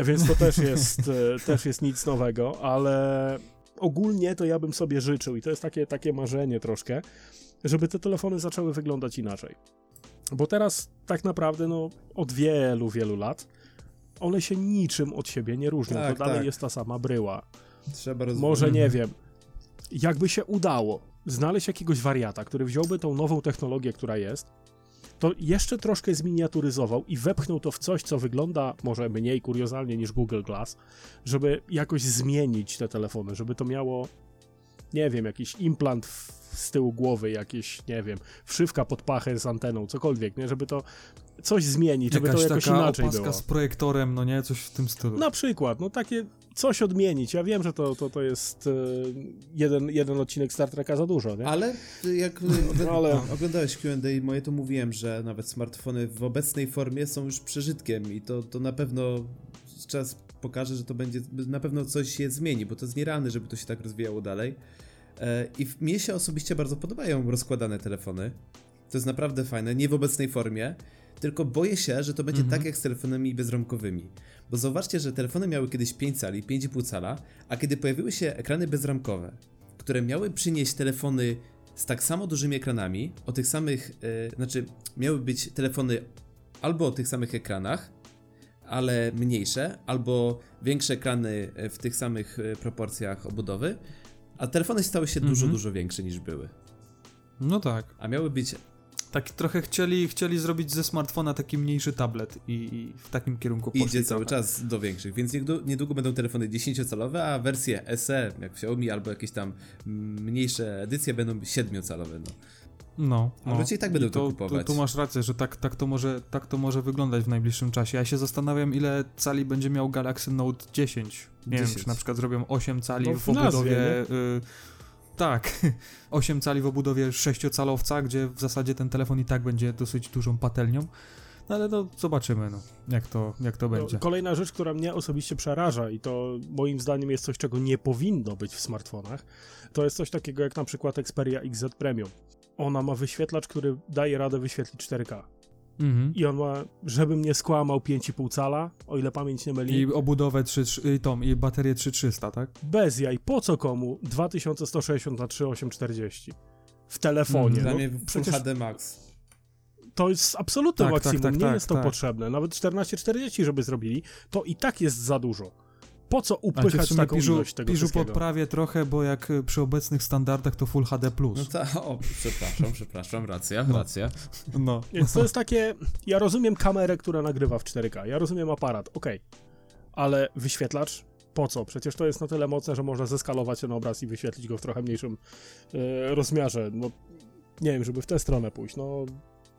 E, Więc to też jest, e, też jest nic nowego, ale ogólnie to ja bym sobie życzył i to jest takie, takie marzenie troszkę, żeby te telefony zaczęły wyglądać inaczej. Bo teraz tak naprawdę, no, od wielu, wielu lat one się niczym od siebie nie różnią. Tak, to dalej tak. jest ta sama bryła. Trzeba rozwijać. Może nie wiem. Jakby się udało znaleźć jakiegoś wariata, który wziąłby tą nową technologię, która jest, to jeszcze troszkę zminiaturyzował i wepchnął to w coś, co wygląda może mniej kuriozalnie niż Google Glass, żeby jakoś zmienić te telefony, żeby to miało, nie wiem, jakiś implant w, z tyłu głowy, jakieś, nie wiem, wszywka pod pachę z anteną, cokolwiek, nie? Żeby to coś zmienić, żeby Jakaś to jakoś taka inaczej opaska było. z projektorem, no nie? Coś w tym stylu. Na przykład, no takie coś odmienić. Ja wiem, że to, to, to jest e, jeden, jeden odcinek Star Treka za dużo, nie? Ale jak ogląda- Ale- oglądałeś Q&A moje, to mówiłem, że nawet smartfony w obecnej formie są już przeżytkiem i to, to na pewno czas pokaże, że to będzie, na pewno coś się zmieni, bo to jest nierealne, żeby to się tak rozwijało dalej. E, I mnie się osobiście bardzo podobają rozkładane telefony. To jest naprawdę fajne, nie w obecnej formie, tylko boję się, że to będzie Mhm. tak jak z telefonami bezramkowymi. Bo zauważcie, że telefony miały kiedyś 5 cali, 5,5 cala, a kiedy pojawiły się ekrany bezramkowe, które miały przynieść telefony z tak samo dużymi ekranami, o tych samych, e, znaczy miały być telefony albo o tych samych ekranach, ale mniejsze, albo większe ekrany e, w tych samych e, proporcjach obudowy, a telefony stały się dużo, Mhm. dużo większe niż były. No tak. A miały być Tak trochę chcieli, chcieli zrobić ze smartfona taki mniejszy tablet i, i w takim kierunku poszli idzie cały czas do większych, więc niedługo, będą telefony 10-calowe, a wersje SE, jak Xiaomi, albo jakieś tam mniejsze edycje będą 7-calowe. No. No, A no. ludzie i tak będą I to to, kupować. Tu, tu masz rację, że tak, tak, to może, tak to może wyglądać w najbliższym czasie. Ja się zastanawiam, ile cali będzie miał Galaxy Note 10. Nie 10. wiem, czy na przykład zrobią 8 cali No, w w y, tak, 8 cali w obudowie 6-calowca, gdzie w zasadzie ten telefon i tak będzie dosyć dużą patelnią. No ale no, zobaczymy, no, jak to, jak to będzie. No, kolejna rzecz, która mnie osobiście przeraża i to moim zdaniem jest coś, czego nie powinno być w smartfonach, to jest coś takiego jak na przykład Xperia XZ Premium. Ona ma wyświetlacz, który daje radę wyświetlić 4K. Mhm. I on ma, żebym nie skłamał, 5,5 cala, o ile pamięć nie myli. I obudowę 3, 3, tą, i baterię 3300, tak? Bez jaj, po co komu 2160 na 3840 w telefonie? Dla no, mnie przecież HD Max. to jest absolutne Tak, tak, maksimum, tak, nie tak, jest to tak. potrzebne. Nawet 1440, żeby zrobili, to i tak jest za dużo. Po co upychać taką piżu, ilość tego piżu podprawię trochę, bo jak przy obecnych standardach to Full HD+. No ta, o, przepraszam, przepraszam, racja, No. racja. No. Więc to jest takie, ja rozumiem kamerę, która nagrywa w 4K, ja rozumiem aparat, okej, ale wyświetlacz, po co? Przecież to jest na tyle mocne, że można zeskalować ten obraz i wyświetlić go w trochę mniejszym e, rozmiarze. No, nie wiem, żeby w tę stronę pójść, no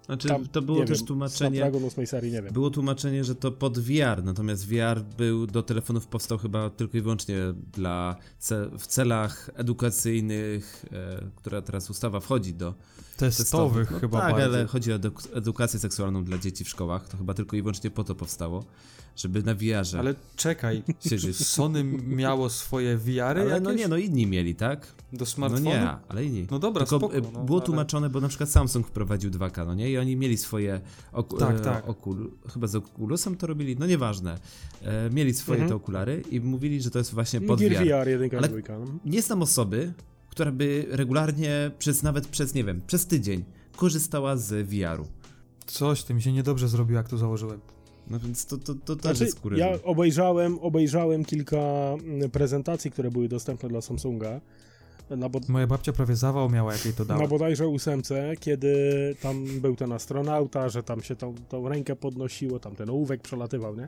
Znaczy, Tam, to było też wiem, tłumaczenie. Snapdragon 8 serii, nie wiem. Było tłumaczenie, że to pod VR, natomiast VR był do telefonów powstał chyba tylko i wyłącznie dla ce w celach edukacyjnych, e, która teraz ustawa wchodzi do Testowych No chyba tak, bardziej. ale chodzi o eduk- edukację seksualną dla dzieci w szkołach. To chyba tylko i wyłącznie po to powstało, żeby na VR-ze Ale czekaj, siedzieć. Sony miało swoje VR-y Ale no jakieś nie, no inni mieli, tak? do No smartfonu? nie, ale inni. No dobra, Tylko spoko, e, no, było ale- tłumaczone, bo na przykład Samsung wprowadził 2K, no nie? I oni mieli swoje oku- Tak, e, tak. okul- chyba z Oculusem to robili, no nieważne. E, mieli swoje Mhm. te okulary i mówili, że to jest właśnie pod Gear VR. VR 1 Ale- i 2. No. Nie znam osoby, która by regularnie przez nawet przez, nie wiem, przez tydzień korzystała z VR-u. Coś, ty mi się niedobrze zrobiło, jak to założyłem. No więc to, to, to też Znaczy, jest kurewne. ja obejrzałem, obejrzałem kilka mm, prezentacji, które były dostępne dla Samsunga. Na, bod- Moja babcia prawie zawał miała, jak jej to dało. na bodajże ósemce, kiedy tam był ten astronauta, że tam się tą, tą rękę podnosiło, tam ten ołówek przelatywał, nie?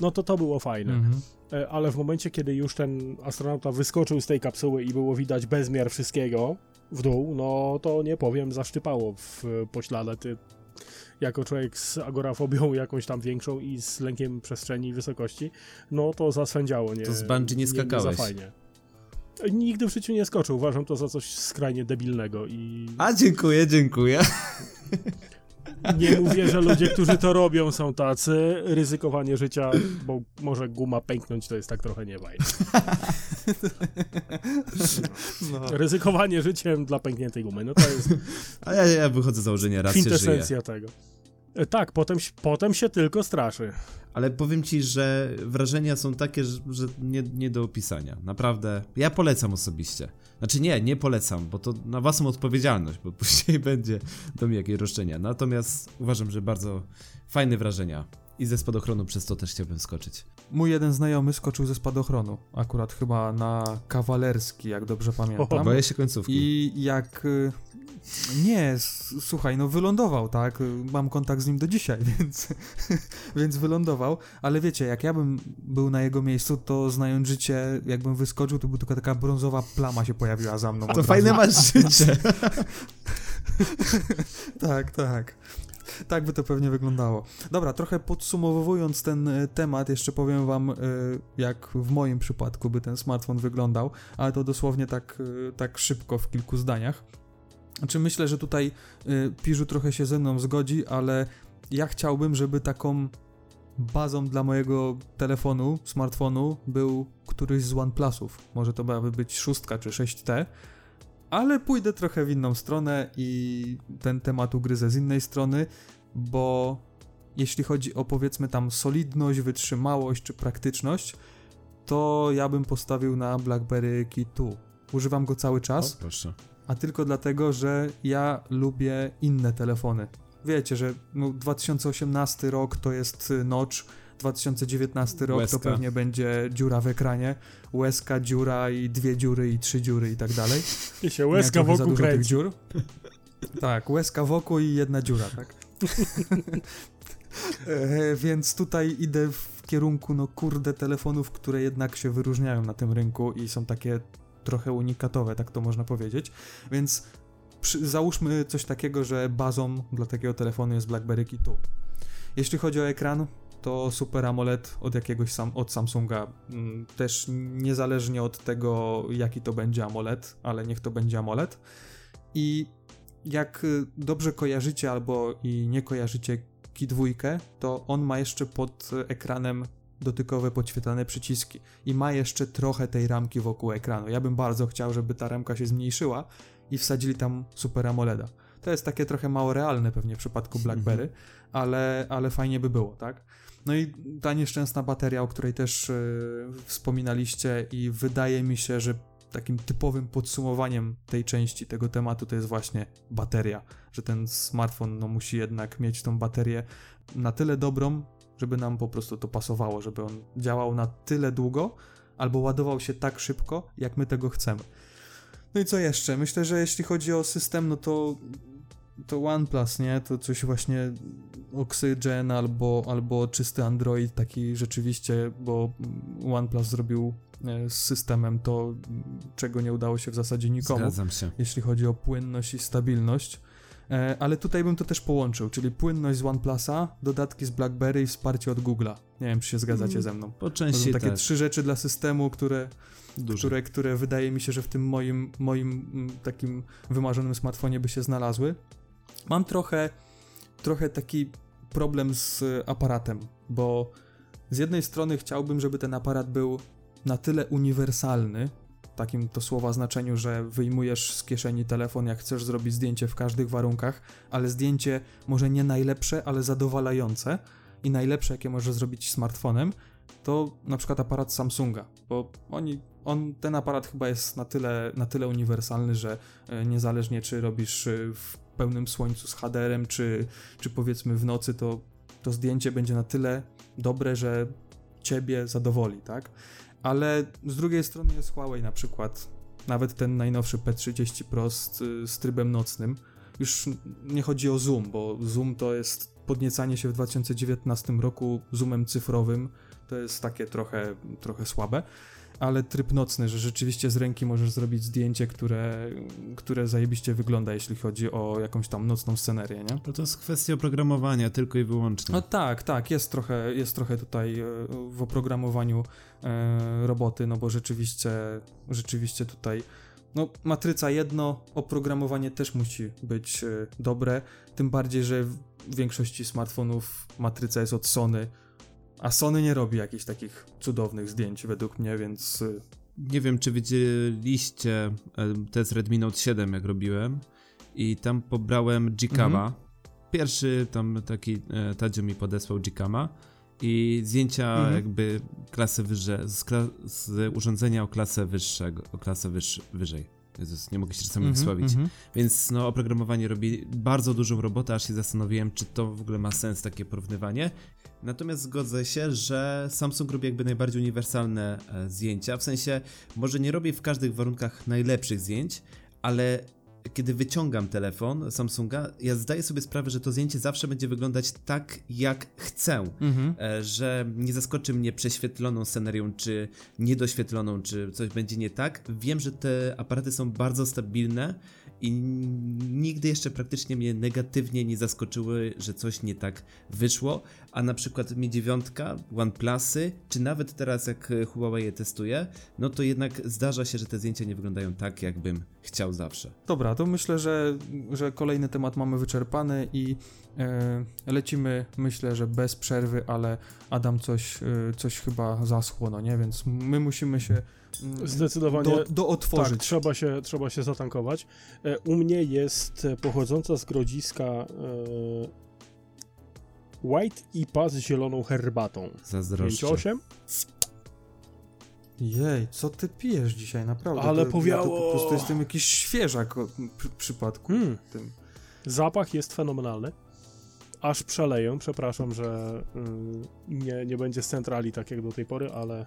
No to to było fajne. Mhm. E, Ale w momencie, kiedy już ten astronauta wyskoczył z tej kapsuły i było widać bezmiar wszystkiego w dół, no to nie powiem, zaszczypało w poślade. Ty, jako człowiek z agorafobią jakąś tam większą i z lękiem przestrzeni i wysokości, no to zaswędziało. Nie, To z bungee nie skakałeś. za fajnie. Nigdy w życiu nie skoczył. Uważam to za coś skrajnie debilnego i A dziękuję, dziękuję. nie mówię, że ludzie, którzy to robią są tacy. Ryzykowanie życia, bo może guma pęknąć, to jest tak trochę nie. No. Ryzykowanie życiem dla pękniętej gumy, no to jest A ja, ja wychodzę z założenia, raz się żyje. tego. E, Tak, potem, się- potem się tylko straszy. Ale powiem ci, że wrażenia są takie, że, nie, nie do opisania. Naprawdę. Ja polecam osobiście. Znaczy nie, nie polecam, bo to na własną odpowiedzialność, bo później będzie do mnie jakieś roszczenia. Natomiast uważam, że bardzo fajne wrażenia. I ze spadochronu przez to też chciałbym skoczyć. Mój jeden znajomy skoczył ze spadochronu, akurat chyba na kawalerski, jak dobrze pamiętam. Boję się końcówki. I jak... Nie, słuchaj, no wylądował, tak? Mam kontakt z nim do dzisiaj, więc, więc wylądował. Ale wiecie, jak ja bym był na jego miejscu, to znając życie, jakbym wyskoczył, to by tylko taka brązowa plama się pojawiła za mną. od To fajne masz życie. Tak, tak. Tak by to pewnie wyglądało. Dobra, trochę podsumowując ten e, temat, jeszcze powiem wam, e, jak w moim przypadku by ten smartfon wyglądał, ale to dosłownie tak, e, tak szybko, w kilku zdaniach. Znaczy myślę, że tutaj e, Piżu trochę się ze mną zgodzi, ale ja chciałbym, żeby taką bazą dla mojego telefonu, smartfonu był któryś z OnePlusów. Może to miałaby być szóstka czy 6T, ale pójdę trochę w inną stronę i ten temat ugryzę z innej strony, bo jeśli chodzi o powiedzmy tam solidność, wytrzymałość czy praktyczność, to ja bym postawił na BlackBerry Key 2. Używam go cały czas, O, proszę. A tylko dlatego, że ja lubię inne telefony. Wiecie, że no, 2018 rok to jest y, notch, 2019 rok Łezka. to pewnie będzie dziura w ekranie, łezka, dziura i dwie dziury i trzy dziury i tak dalej. I się łezka wokół dużo tych kręci. dziur. Tak, łezka wokół i jedna dziura, tak. e, więc tutaj idę w kierunku, no kurde, telefonów, które jednak się wyróżniają na tym rynku i są takie trochę unikatowe, tak to można powiedzieć. Więc przy, załóżmy coś takiego, że bazą dla takiego telefonu jest BlackBerry Key 2. Jeśli chodzi o ekran, to Super AMOLED od jakiegoś sam, od Samsunga. Mm, Też niezależnie od tego, jaki to będzie AMOLED, ale niech to będzie AMOLED. I jak y, dobrze kojarzycie albo i nie kojarzycie Ki 2, to on ma jeszcze pod y, ekranem dotykowe podświetlane przyciski i ma jeszcze trochę tej ramki wokół ekranu. Ja bym bardzo chciał, żeby ta ramka się zmniejszyła i wsadzili tam Super AMOLEDa. To jest takie trochę mało realne pewnie w przypadku BlackBerry, ale, ale fajnie by było, tak? No i ta nieszczęsna bateria, o której też yy, wspominaliście i wydaje mi się, że takim typowym podsumowaniem tej części tego tematu to jest właśnie bateria, że ten smartfon no, musi jednak mieć tą baterię na tyle dobrą, żeby nam po prostu to pasowało, żeby on działał na tyle długo albo ładował się tak szybko, jak my tego chcemy. No i co jeszcze? Myślę, że jeśli chodzi o system, no to to OnePlus, nie? To coś właśnie Oxygen albo, albo czysty Android, taki rzeczywiście, bo OnePlus zrobił e, z systemem to, czego nie udało się w zasadzie nikomu Zgadzam się. jeśli chodzi o płynność i stabilność. E, ale tutaj bym to też połączył, czyli płynność z OnePlusa, dodatki z BlackBerry i wsparcie od Google'a. Nie wiem, czy się zgadzacie Mm, ze mną. Po To części są takie tak, trzy rzeczy dla systemu, które, duże. które, które wydaje mi się, że w tym moim, moim mm, takim wymarzonym smartfonie by się znalazły. Mam trochę, trochę taki problem z aparatem, bo z jednej strony chciałbym, żeby ten aparat był na tyle uniwersalny, takim to słowa znaczeniu, że wyjmujesz z kieszeni telefon, jak chcesz zrobić zdjęcie w każdych warunkach, ale zdjęcie może nie najlepsze, ale zadowalające i najlepsze, jakie możesz zrobić smartfonem, to na przykład aparat Samsunga, bo oni, on, ten aparat chyba jest na tyle, na tyle uniwersalny, że e, niezależnie czy robisz e, w pełnym słońcu z HDR-em, czy, czy powiedzmy w nocy, to, to zdjęcie będzie na tyle dobre, że ciebie zadowoli, tak? Ale z drugiej strony jest Huawei na przykład, nawet ten najnowszy P30 Pro z, z trybem nocnym. Już nie chodzi o zoom, bo zoom to jest podniecanie się w 2019 roku zoomem cyfrowym, to jest takie trochę, trochę słabe, ale tryb nocny, że rzeczywiście z ręki możesz zrobić zdjęcie, które, które zajebiście wygląda, jeśli chodzi o jakąś tam nocną scenerię, nie? No to jest kwestia oprogramowania tylko i wyłącznie. No tak, tak, jest trochę, jest trochę tutaj e, w oprogramowaniu e, roboty, no bo rzeczywiście, rzeczywiście tutaj, no matryca jedno, oprogramowanie też musi być e, dobre, tym bardziej, że w większości smartfonów matryca jest od Sony, a Sony nie robi jakichś takich cudownych zdjęć według mnie, więc e, Nie wiem, czy widzieliście e, test Redmi Note 7, jak robiłem i tam pobrałem Gcama. Mhm. Pierwszy tam taki e, Tadzio mi podesłał Gcama i zdjęcia Mhm. jakby klasy wyżej, z, kla- z urządzenia o klasę wyższego, o klasę wyższy, wyżej. Jezus, nie mogę się czasami mhm, wysłowić. mhm. Więc no, oprogramowanie robi bardzo dużą robotę, aż się zastanowiłem, czy to w ogóle ma sens takie porównywanie. Natomiast zgodzę się, że Samsung robi jakby najbardziej uniwersalne e, zdjęcia. W sensie, może nie robi w każdych warunkach najlepszych zdjęć, ale kiedy wyciągam telefon Samsunga, ja zdaję sobie sprawę, że to zdjęcie zawsze będzie wyglądać tak, jak chcę. Mhm. E, że nie zaskoczy mnie prześwietloną scenerią, czy niedoświetloną, czy coś będzie nie tak. Wiem, że te aparaty są bardzo stabilne i nigdy jeszcze praktycznie mnie negatywnie nie zaskoczyły, że coś nie tak wyszło, a na przykład Mi 9, OnePlusy, czy nawet teraz jak Huawei je testuje, no to jednak zdarza się, że te zdjęcia nie wyglądają tak, jakbym chciał zawsze. Dobra, to myślę, że, że kolejny temat mamy wyczerpany i e, lecimy, myślę, że bez przerwy, ale Adam coś, e, coś chyba zaschło, no nie? Więc my musimy się Zdecydowanie do, do otworzyć. Tak, trzeba się, trzeba się zatankować. E, U mnie jest e, pochodząca z grodziska e, White IPA z zieloną herbatą. Zazdroszczę. 5,8? Jej, co ty pijesz dzisiaj, naprawdę? Ale to, Ja to powiało. po prostu jestem jakiś świeżak o, przy, przypadku Mm. tym. Zapach jest fenomenalny. Aż przeleję, przepraszam, że mm, nie, nie będzie z centrali tak jak do tej pory, ale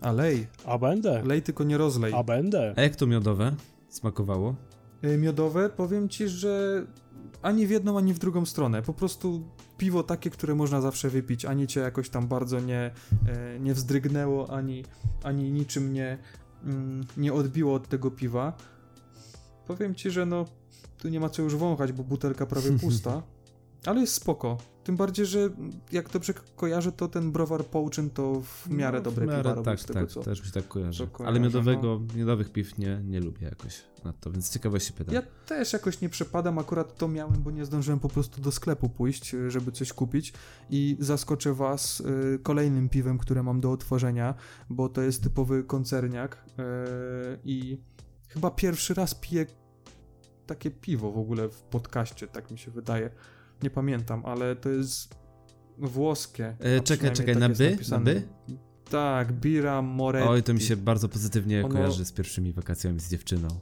A lej, a będę, lej tylko nie rozlej. a będę. A jak to miodowe smakowało? E, Miodowe, powiem ci, że ani w jedną, ani w drugą stronę. Po prostu piwo takie, które można zawsze wypić, ani cię jakoś tam bardzo nie, e, nie wzdrygnęło, ani, ani niczym nie, mm, nie odbiło od tego piwa. Powiem ci, że no, tu nie ma co już wąchać, bo butelka prawie pusta, ale jest spoko. Tym bardziej, że jak dobrze kojarzę, to ten browar Połczyn to w miarę No, dobre w miarę, piwa tak, z tego, tak, co... też mi się tak kojarzy. co kojarzę, Ale miodowego, miodowych piw nie, nie lubię jakoś na to, więc ciekawość się pytam. Ja też jakoś nie przepadam, akurat to miałem, bo nie zdążyłem po prostu do sklepu pójść, y, żeby coś kupić i zaskoczę was y, kolejnym piwem, które mam do otworzenia, bo to jest typowy koncerniak y, i chyba pierwszy raz piję takie piwo w ogóle w podcaście, tak mi się wydaje. Nie pamiętam, ale to jest włoskie. E, czekaj, czekaj, tak na by? Na by? Tak, Bira Moretti. Oj, to mi się bardzo pozytywnie Ono- kojarzy z pierwszymi wakacjami z dziewczyną.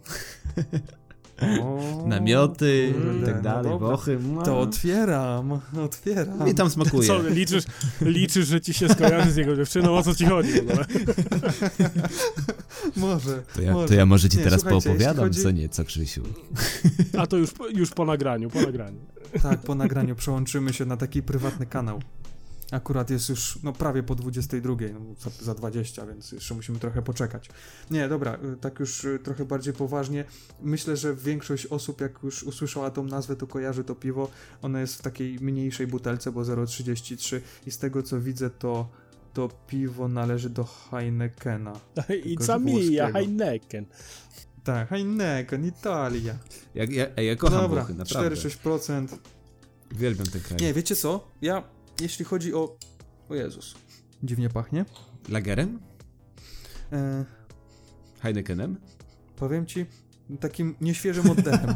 O, Namioty i tak no dalej, dobra. Wochy. To otwieram, otwieram. I tam smakuje. Co, liczysz, liczysz, że ci się skojarzy z jego dziewczyną? O co ci chodzi w ogóle? Może. To ja, może. to ja może ci Nie, teraz poopowiadam, chodzi- co nieco, Krzysiu. A to już, już po nagraniu, po nagraniu. Tak, po nagraniu przełączymy się na taki prywatny kanał. Akurat jest już no, prawie po 22, no, za, za 20, więc jeszcze musimy trochę poczekać. Nie, dobra, y, tak już y, trochę bardziej poważnie. Myślę, że większość osób, jak już usłyszała tą nazwę, to kojarzy to piwo. Ono jest w takiej mniejszej butelce, bo 0,33 i z tego co widzę, to to piwo należy do Heinekena. I że Camilla, włoskiego. Heineken. Tak, Heineken, Italia. Ja, ja, ej, ja kocham Dobra, Włochy, naprawdę. 4-6%. Uwielbiam ten kraj. Nie, wiecie co? Ja, jeśli chodzi o... O Jezus. Dziwnie pachnie. Lagerem? E, Heinekenem? powiem ci, takim nieświeżym oddechem.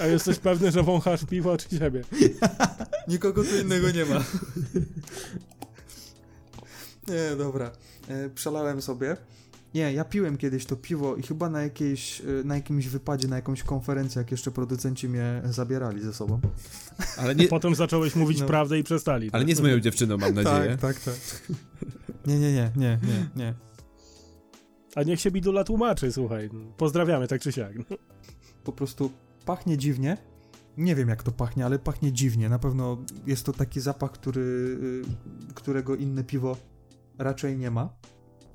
A jesteś pewny, że wąchasz piwo czy siebie? Nikogo tu innego nie ma. Nie, dobra. E, przelałem sobie. Nie, ja piłem kiedyś to piwo i chyba na, jakiejś, e, na jakimś wypadzie, na jakąś konferencji, jak jeszcze producenci mnie zabierali ze sobą. Ale nie, Potem zacząłeś mówić No. prawdę i przestali. ale nie z moją dziewczyną, mam nadzieję. Tak, tak, tak. Nie, nie, nie, nie, nie, nie. A niech się Bidula tłumaczy, słuchaj. Pozdrawiamy tak czy siak. Po prostu pachnie dziwnie. Nie wiem jak to pachnie, ale pachnie dziwnie. Na pewno jest to taki zapach, który, y, którego inne piwo raczej nie ma.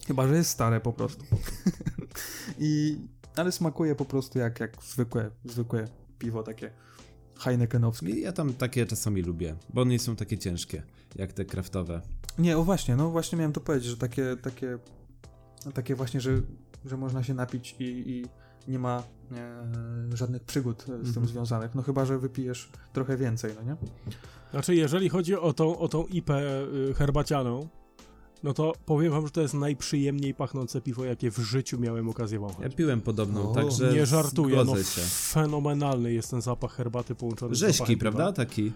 Chyba, że jest stare po prostu. I, ale smakuje po prostu jak, jak zwykłe, zwykłe piwo takie Heinekenowskie. I Ja tam takie czasami lubię, bo one nie są takie ciężkie, jak te kraftowe. Nie, o właśnie, no właśnie miałem to powiedzieć, że takie, takie, no takie właśnie, że, że można się napić i, i nie ma e, żadnych przygód z tym Mhm. związanych. No chyba, że wypijesz trochę więcej, no nie? Znaczy, jeżeli chodzi o tą, o tą IP y, herbacianą, no to powiem wam, że to jest najprzyjemniej pachnące piwo, jakie w życiu miałem okazję Ja wąchać. piłem podobną, O, także Nie żartuję, no się. fenomenalny jest ten zapach herbaty połączony z Rzeźki, prawda? piwa. Taki.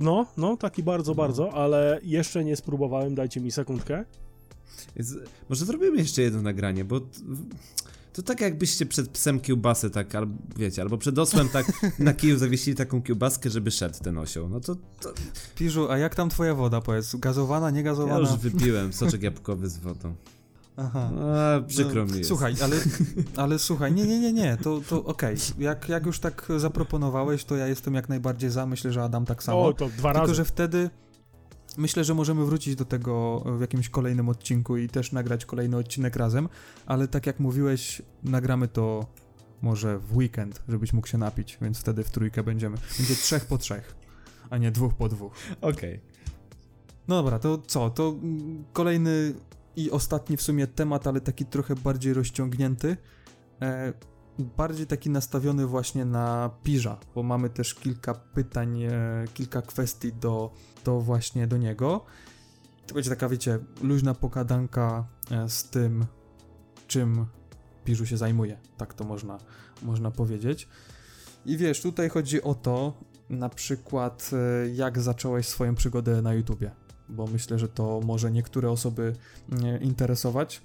No, no, taki bardzo, No. bardzo, ale jeszcze nie spróbowałem, dajcie mi sekundkę. Jest, może zrobimy jeszcze jedno nagranie, bo to tak jakbyście przed psem kiełbasę tak, albo wiecie, albo przed osłem tak na kiju zawiesili taką kiełbaskę, żeby szedł ten osioł. No to, to Piżu, a jak tam twoja woda, powiedz? Gazowana, ja niegazowana? już wypiłem soczek jabłkowy z wodą. Aha. A, przykro No, mi jest. Słuchaj, ale, ale słuchaj, nie, nie, nie, nie, to, to okej. Jak, jak już tak zaproponowałeś, to ja jestem jak najbardziej za, myślę, że Adam tak samo. O, to dwa Tylko, razy. że wtedy myślę, że możemy wrócić do tego w jakimś kolejnym odcinku i też nagrać kolejny odcinek razem, ale tak jak mówiłeś, nagramy to może w weekend, żebyś mógł się napić, więc wtedy w trójkę będziemy. Będzie trzech po trzech, a nie dwóch po dwóch. Okej. No dobra, to co? To kolejny i ostatni w sumie temat, ale taki trochę bardziej rozciągnięty. E, bardziej taki nastawiony właśnie na piża, bo mamy też kilka pytań, e, kilka kwestii do, do właśnie do niego. To będzie taka, wiecie, luźna pokadanka e, z tym, czym piżu się zajmuje. Tak to można, można powiedzieć. I wiesz, tutaj chodzi o to, na przykład, e, jak zacząłeś swoją przygodę na YouTubie, bo myślę, że to może niektóre osoby e, interesować.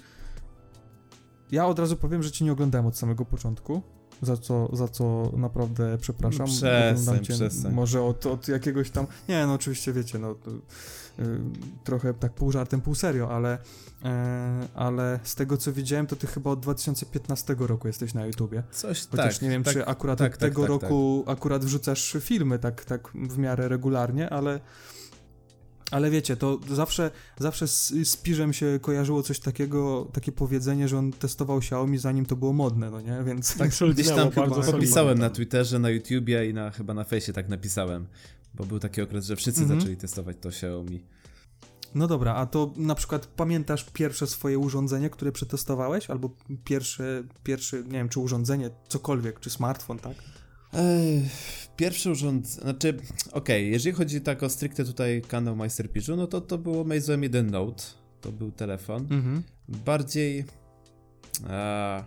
Ja od razu powiem, że cię nie oglądałem od samego początku, za co, za co naprawdę przepraszam. No przestań, cię przestań. Może od, od jakiegoś tam. Nie, no oczywiście wiecie, no to, y, trochę tak pół żartem, pół serio, ale, e, ale z tego co widziałem, to ty chyba od 2015 roku jesteś na YouTubie. Coś Chociaż tak. nie wiem, tak, czy akurat tak, tak, tego tak, roku akurat wrzucasz filmy tak, tak w miarę regularnie, ale. Ale wiecie, to zawsze, zawsze z, z Piżem się kojarzyło coś takiego, takie powiedzenie, że on testował Xiaomi zanim to było modne, no nie? Więc Tak Gdzieś tam chyba solidnie. podpisałem na Twitterze, na YouTubie i na, chyba na fejsie tak napisałem. Bo był taki okres, że wszyscy Mhm. zaczęli testować to Xiaomi. No dobra, a to na przykład pamiętasz pierwsze swoje urządzenie, które przetestowałeś? Albo pierwsze, pierwszy, nie wiem, czy urządzenie, cokolwiek, czy smartfon, tak? Pierwszy urząd, znaczy, okej, jeżeli chodzi tak o stricte tutaj kanał Meister Piżu, no to to było Meizu M1 Note, to był telefon. Mhm. Bardziej, a,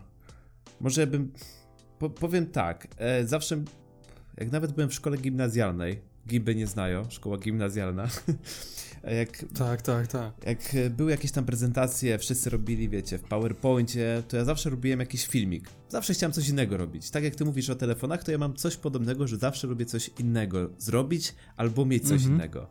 może bym, po, powiem tak, e, zawsze, jak nawet byłem w szkole gimnazjalnej, giby nie znają, szkoła gimnazjalna, jak Tak, tak, tak. jak e, były jakieś tam prezentacje, wszyscy robili, wiecie, w PowerPoincie, to ja zawsze robiłem jakiś filmik. Zawsze chciałem coś innego robić. Tak jak ty mówisz o telefonach, to ja mam coś podobnego, że zawsze lubię coś innego zrobić albo mieć coś Mhm. innego.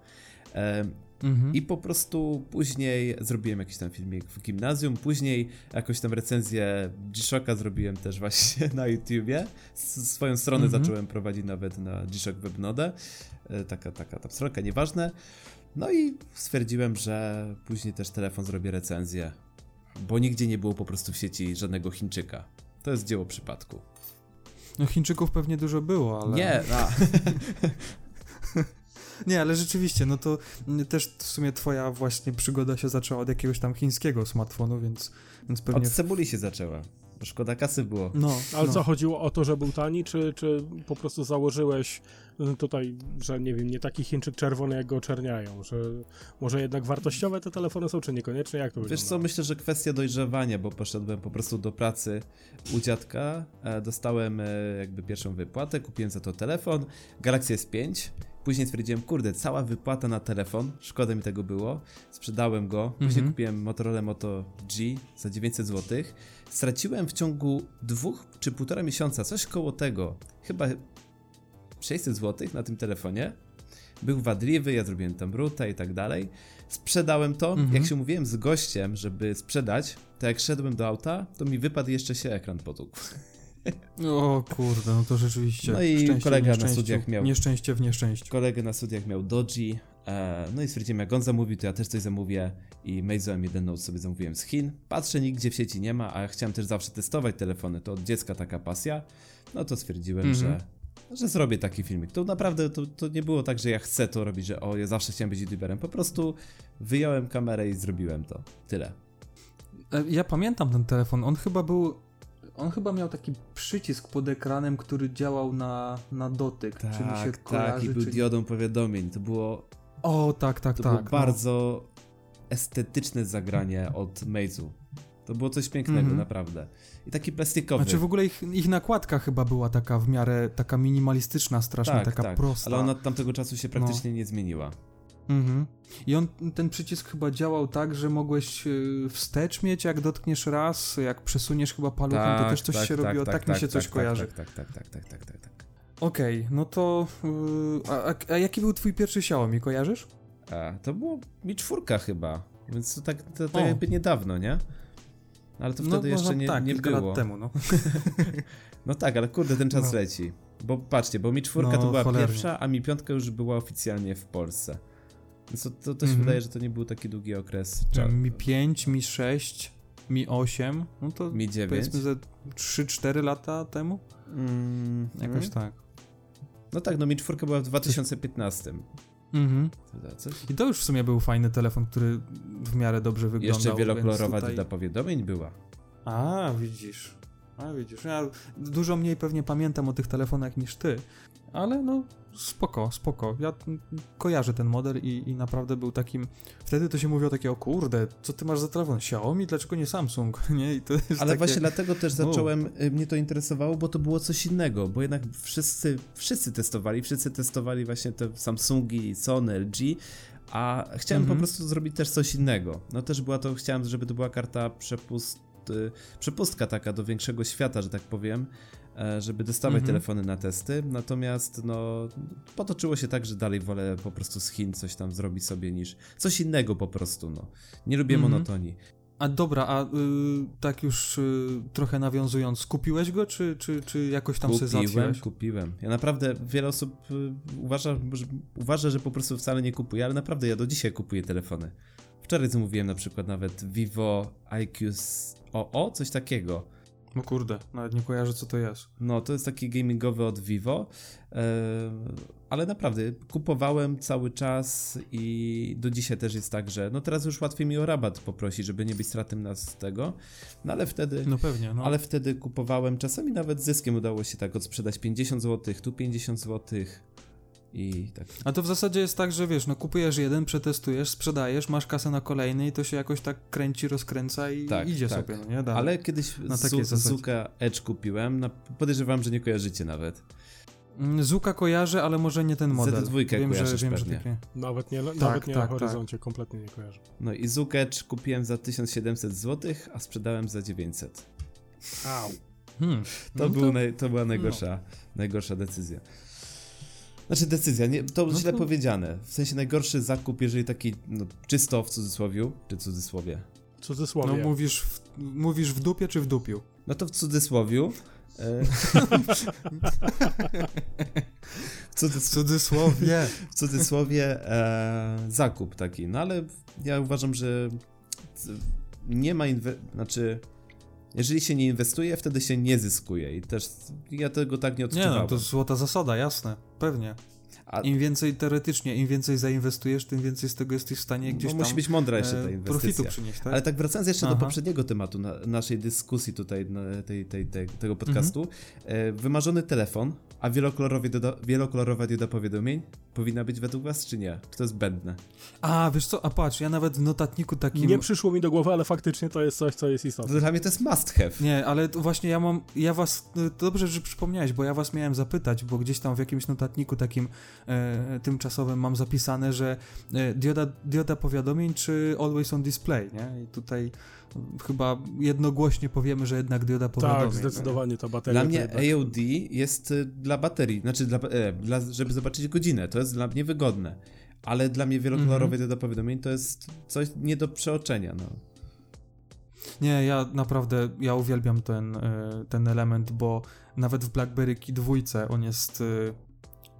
Mhm. I po prostu później zrobiłem jakiś tam filmik w gimnazjum, później jakąś tam recenzję G-Shocka zrobiłem też właśnie na YouTubie. S- swoją stronę Mhm. zacząłem prowadzić nawet na G-Shock Webnode. E, Taka, taka tam stronka, nieważne. No i stwierdziłem, że później też telefon zrobię recenzję, bo nigdzie nie było po prostu w sieci żadnego Chińczyka. To jest dzieło przypadku. No Chińczyków pewnie dużo było, ale... Nie, a, Nie, ale rzeczywiście, no to też w sumie twoja właśnie przygoda się zaczęła od jakiegoś tam chińskiego smartfonu, więc, więc pewnie... od cebuli się zaczęła. Bo szkoda kasy było. No, Ale no. co, chodziło o to, że był tani, czy, czy po prostu założyłeś y, tutaj, że nie wiem, nie taki Chińczyk czerwony, jak go oczerniają, że może jednak wartościowe te telefony są, czy niekoniecznie, jak to Wiesz wygląda? co, myślę, że kwestia dojrzewania, bo poszedłem po prostu do pracy u dziadka, e, dostałem e, jakby pierwszą wypłatę, kupiłem za to telefon, Galaxy S5, później stwierdziłem, kurde, cała wypłata na telefon, szkoda mi tego było, sprzedałem go, później Mhm. kupiłem Motorola Moto G za 900 zł, straciłem w ciągu dwóch czy półtora miesiąca, coś koło tego, chyba 600 zł na tym telefonie, był wadliwy, ja zrobiłem tam ruta i tak dalej. Sprzedałem to, Mhm. jak się mówiłem z gościem, żeby sprzedać, to jak szedłem do auta, to mi wypadł jeszcze się ekran potłukł. O kurde, no to rzeczywiście. No i szczęście kolega na studiach miał- Nieszczęście w nieszczęściu. Kolegę na studiach miał Doji, e, no i stwierdziłem, jak on zamówił, to ja też coś zamówię i Meizu M1 Note sobie zamówiłem z Chin. Patrzę, nigdzie w sieci nie ma, a chciałem też zawsze testować telefony, to od dziecka taka pasja, no to stwierdziłem, Mhm. że że zrobię taki filmik. To naprawdę to, to nie było tak, że ja chcę to robić, że o, ja zawsze chciałem być youtuberem. Po prostu wyjąłem kamerę i zrobiłem to. Tyle. E, Ja pamiętam ten telefon, on chyba był... On chyba miał taki przycisk pod ekranem, który działał na, na dotyk. czy mi się Tak, tak, kojarzy, i był czy... diodą powiadomień. To było, O, tak, tak, to tak. było no. bardzo estetyczne zagranie od Meizu. To było coś pięknego, Mhm. naprawdę. I taki plastikowy. Znaczy w ogóle ich, ich nakładka chyba była taka w miarę taka minimalistyczna, strasznie tak, taka tak. prosta. Ale ona od tamtego czasu się praktycznie nie zmieniła. Mhm. I on, ten przycisk chyba działał tak, że mogłeś y, wstecz mieć, jak dotkniesz raz, jak przesuniesz chyba paluchem, to też coś się robiło, tak, mi się coś kojarzy. Tak, tak, tak, tak, tak, tak, tak, tak. Okej, no to... y, a, a, jaki był twój pierwszy Xiaomi, kojarzysz? A, to było mi czwórka chyba, więc to tak, to, to jakby niedawno, nie? Ale to wtedy jeszcze może nie, tak, nie kilka było. lat temu, no. No tak, ale kurde, ten czas No. leci. Bo patrzcie, bo mi czwórka No, to była cholernie. pierwsza, a mi piątka już była oficjalnie w Polsce. Więc to, to, to się Mhm. wydaje, że to nie był taki długi okres. cza- Mi 5, Mi 6, Mi 8, no to Mi 9. powiedzmy ze 3-4 lata temu? Mm, Jakoś mm. tak. No tak, no mi czwórka była w 2015. Mhm. I to już w sumie był fajny telefon, który w miarę dobrze wyglądał. Jeszcze wielokolorowa tutaj... powiadomień była. A, widzisz. A, widzisz. Ja dużo mniej pewnie pamiętam o tych telefonach niż ty, ale no spoko, spoko. Ja kojarzę ten model i, i naprawdę był takim... Wtedy to się mówiło takie, o kurde, co ty masz za telefon? Xiaomi? Dlaczego nie Samsung? Nie? I to jest Ale takie... właśnie dlatego też zacząłem, y, mnie to interesowało, bo to było coś innego, bo jednak wszyscy, wszyscy testowali, wszyscy testowali właśnie te Samsungi, Sony, LG, a chciałem Mhm. po prostu zrobić też coś innego. No też była to, chciałem, żeby to była karta przepust, y, przepustka taka do większego świata, że tak powiem, e, żeby dostawać Mhm. telefony na testy, natomiast no potoczyło się tak, że dalej wolę po prostu z Chin coś tam zrobić sobie niż coś innego po prostu, no. Nie lubię Mhm. monotonii. A dobra, a y, tak już y, trochę nawiązując, kupiłeś go, czy, czy, czy jakoś tam sobie Kupiłem, załatwiłeś? kupiłem. Ja naprawdę, wiele osób y, uważa, że, uważa, że po prostu wcale nie kupuje, ale naprawdę ja do dzisiaj kupuję telefony. Wczoraj zamówiłem na przykład nawet Vivo IQ OO, coś takiego. No kurde, nawet nie kojarzę co to jest. No, to jest taki gamingowy od Vivo, ale naprawdę kupowałem cały czas i do dzisiaj też jest tak, że no teraz już łatwiej mi o rabat poprosić, żeby nie być stratnym na z tego, no ale wtedy... No pewnie, no. Ale wtedy kupowałem, czasami nawet z zyskiem udało się tak odsprzedać 50 zł, tu 50 zł i tak. A to w zasadzie jest tak, że wiesz, no kupujesz jeden, przetestujesz, sprzedajesz, masz kasę na kolejny i to się jakoś tak kręci, rozkręca i Tak, idzie tak. sobie, no nie? Dalej. Ale kiedyś Na takiej Zu-. Zuka Edge kupiłem, no, podejrzewam, że nie kojarzycie nawet. Mm, Zuka kojarzę, ale może nie ten model. Z2 wiem, że, wiem, że takie... Nawet nie, Tak, nawet nie tak, na tak. horyzoncie, kompletnie nie kojarzę. No i Zuka Edge kupiłem za 1700 zł, a sprzedałem za 900. Au. Hmm. To, No był naj, to była najgorsza, najgorsza decyzja. Znaczy decyzja, nie, to No źle to- powiedziane. W sensie najgorszy zakup, jeżeli taki no, czysto w cudzysłowie, czy cudzysłowie. W cudzysłowie. No mówisz w, mówisz w dupie czy w dupiu? No to w cudzysłowiu, E, w, cudzys- W cudzysłowie. w cudzysłowie e, zakup taki, no ale ja uważam, że nie ma inwe- znaczy jeżeli się nie inwestuje, wtedy się nie zyskuje i też ja tego tak nie Nie odczuwałem. no, to złota zasada, jasne, pewnie. A, Im więcej teoretycznie, im więcej zainwestujesz, tym więcej z tego jesteś w stanie gdzieś no, tam musi być mądra jeszcze ta e, inwestycja. profitu przynieść, tak? Ale tak wracając jeszcze Aha. do poprzedniego tematu na, naszej dyskusji tutaj, na tej, tej, tej, tego podcastu. Mhm. Wymarzony telefon, a doda, wielokolorowa dioda powiadomień powinna być według was, czy nie? Czy to jest zbędne? A, wiesz co, a patrz, ja nawet w notatniku takim... Nie przyszło mi do głowy, ale faktycznie to jest coś, co jest istotne. To dla mnie to jest must have. Nie, ale to właśnie ja mam, ja was, to dobrze, że przypomniałeś, bo ja was miałem zapytać, bo gdzieś tam w jakimś notatniku takim e, tymczasowym mam zapisane, że e, dioda, dioda powiadomień czy always on display, nie? I tutaj mm, chyba jednogłośnie powiemy, że jednak dioda powiadomień. Tak, zdecydowanie ta bateria. Dla to mnie AOD jest y, dla baterii, znaczy dla, e, dla, żeby zobaczyć godzinę, to jest dla mnie wygodne. Ale dla mnie wielokolorowy Mhm. dioda powiadomień to jest coś nie do przeoczenia, no. Nie, ja naprawdę, ja uwielbiam ten, e, ten element, bo nawet w BlackBerry Key 2 on jest e,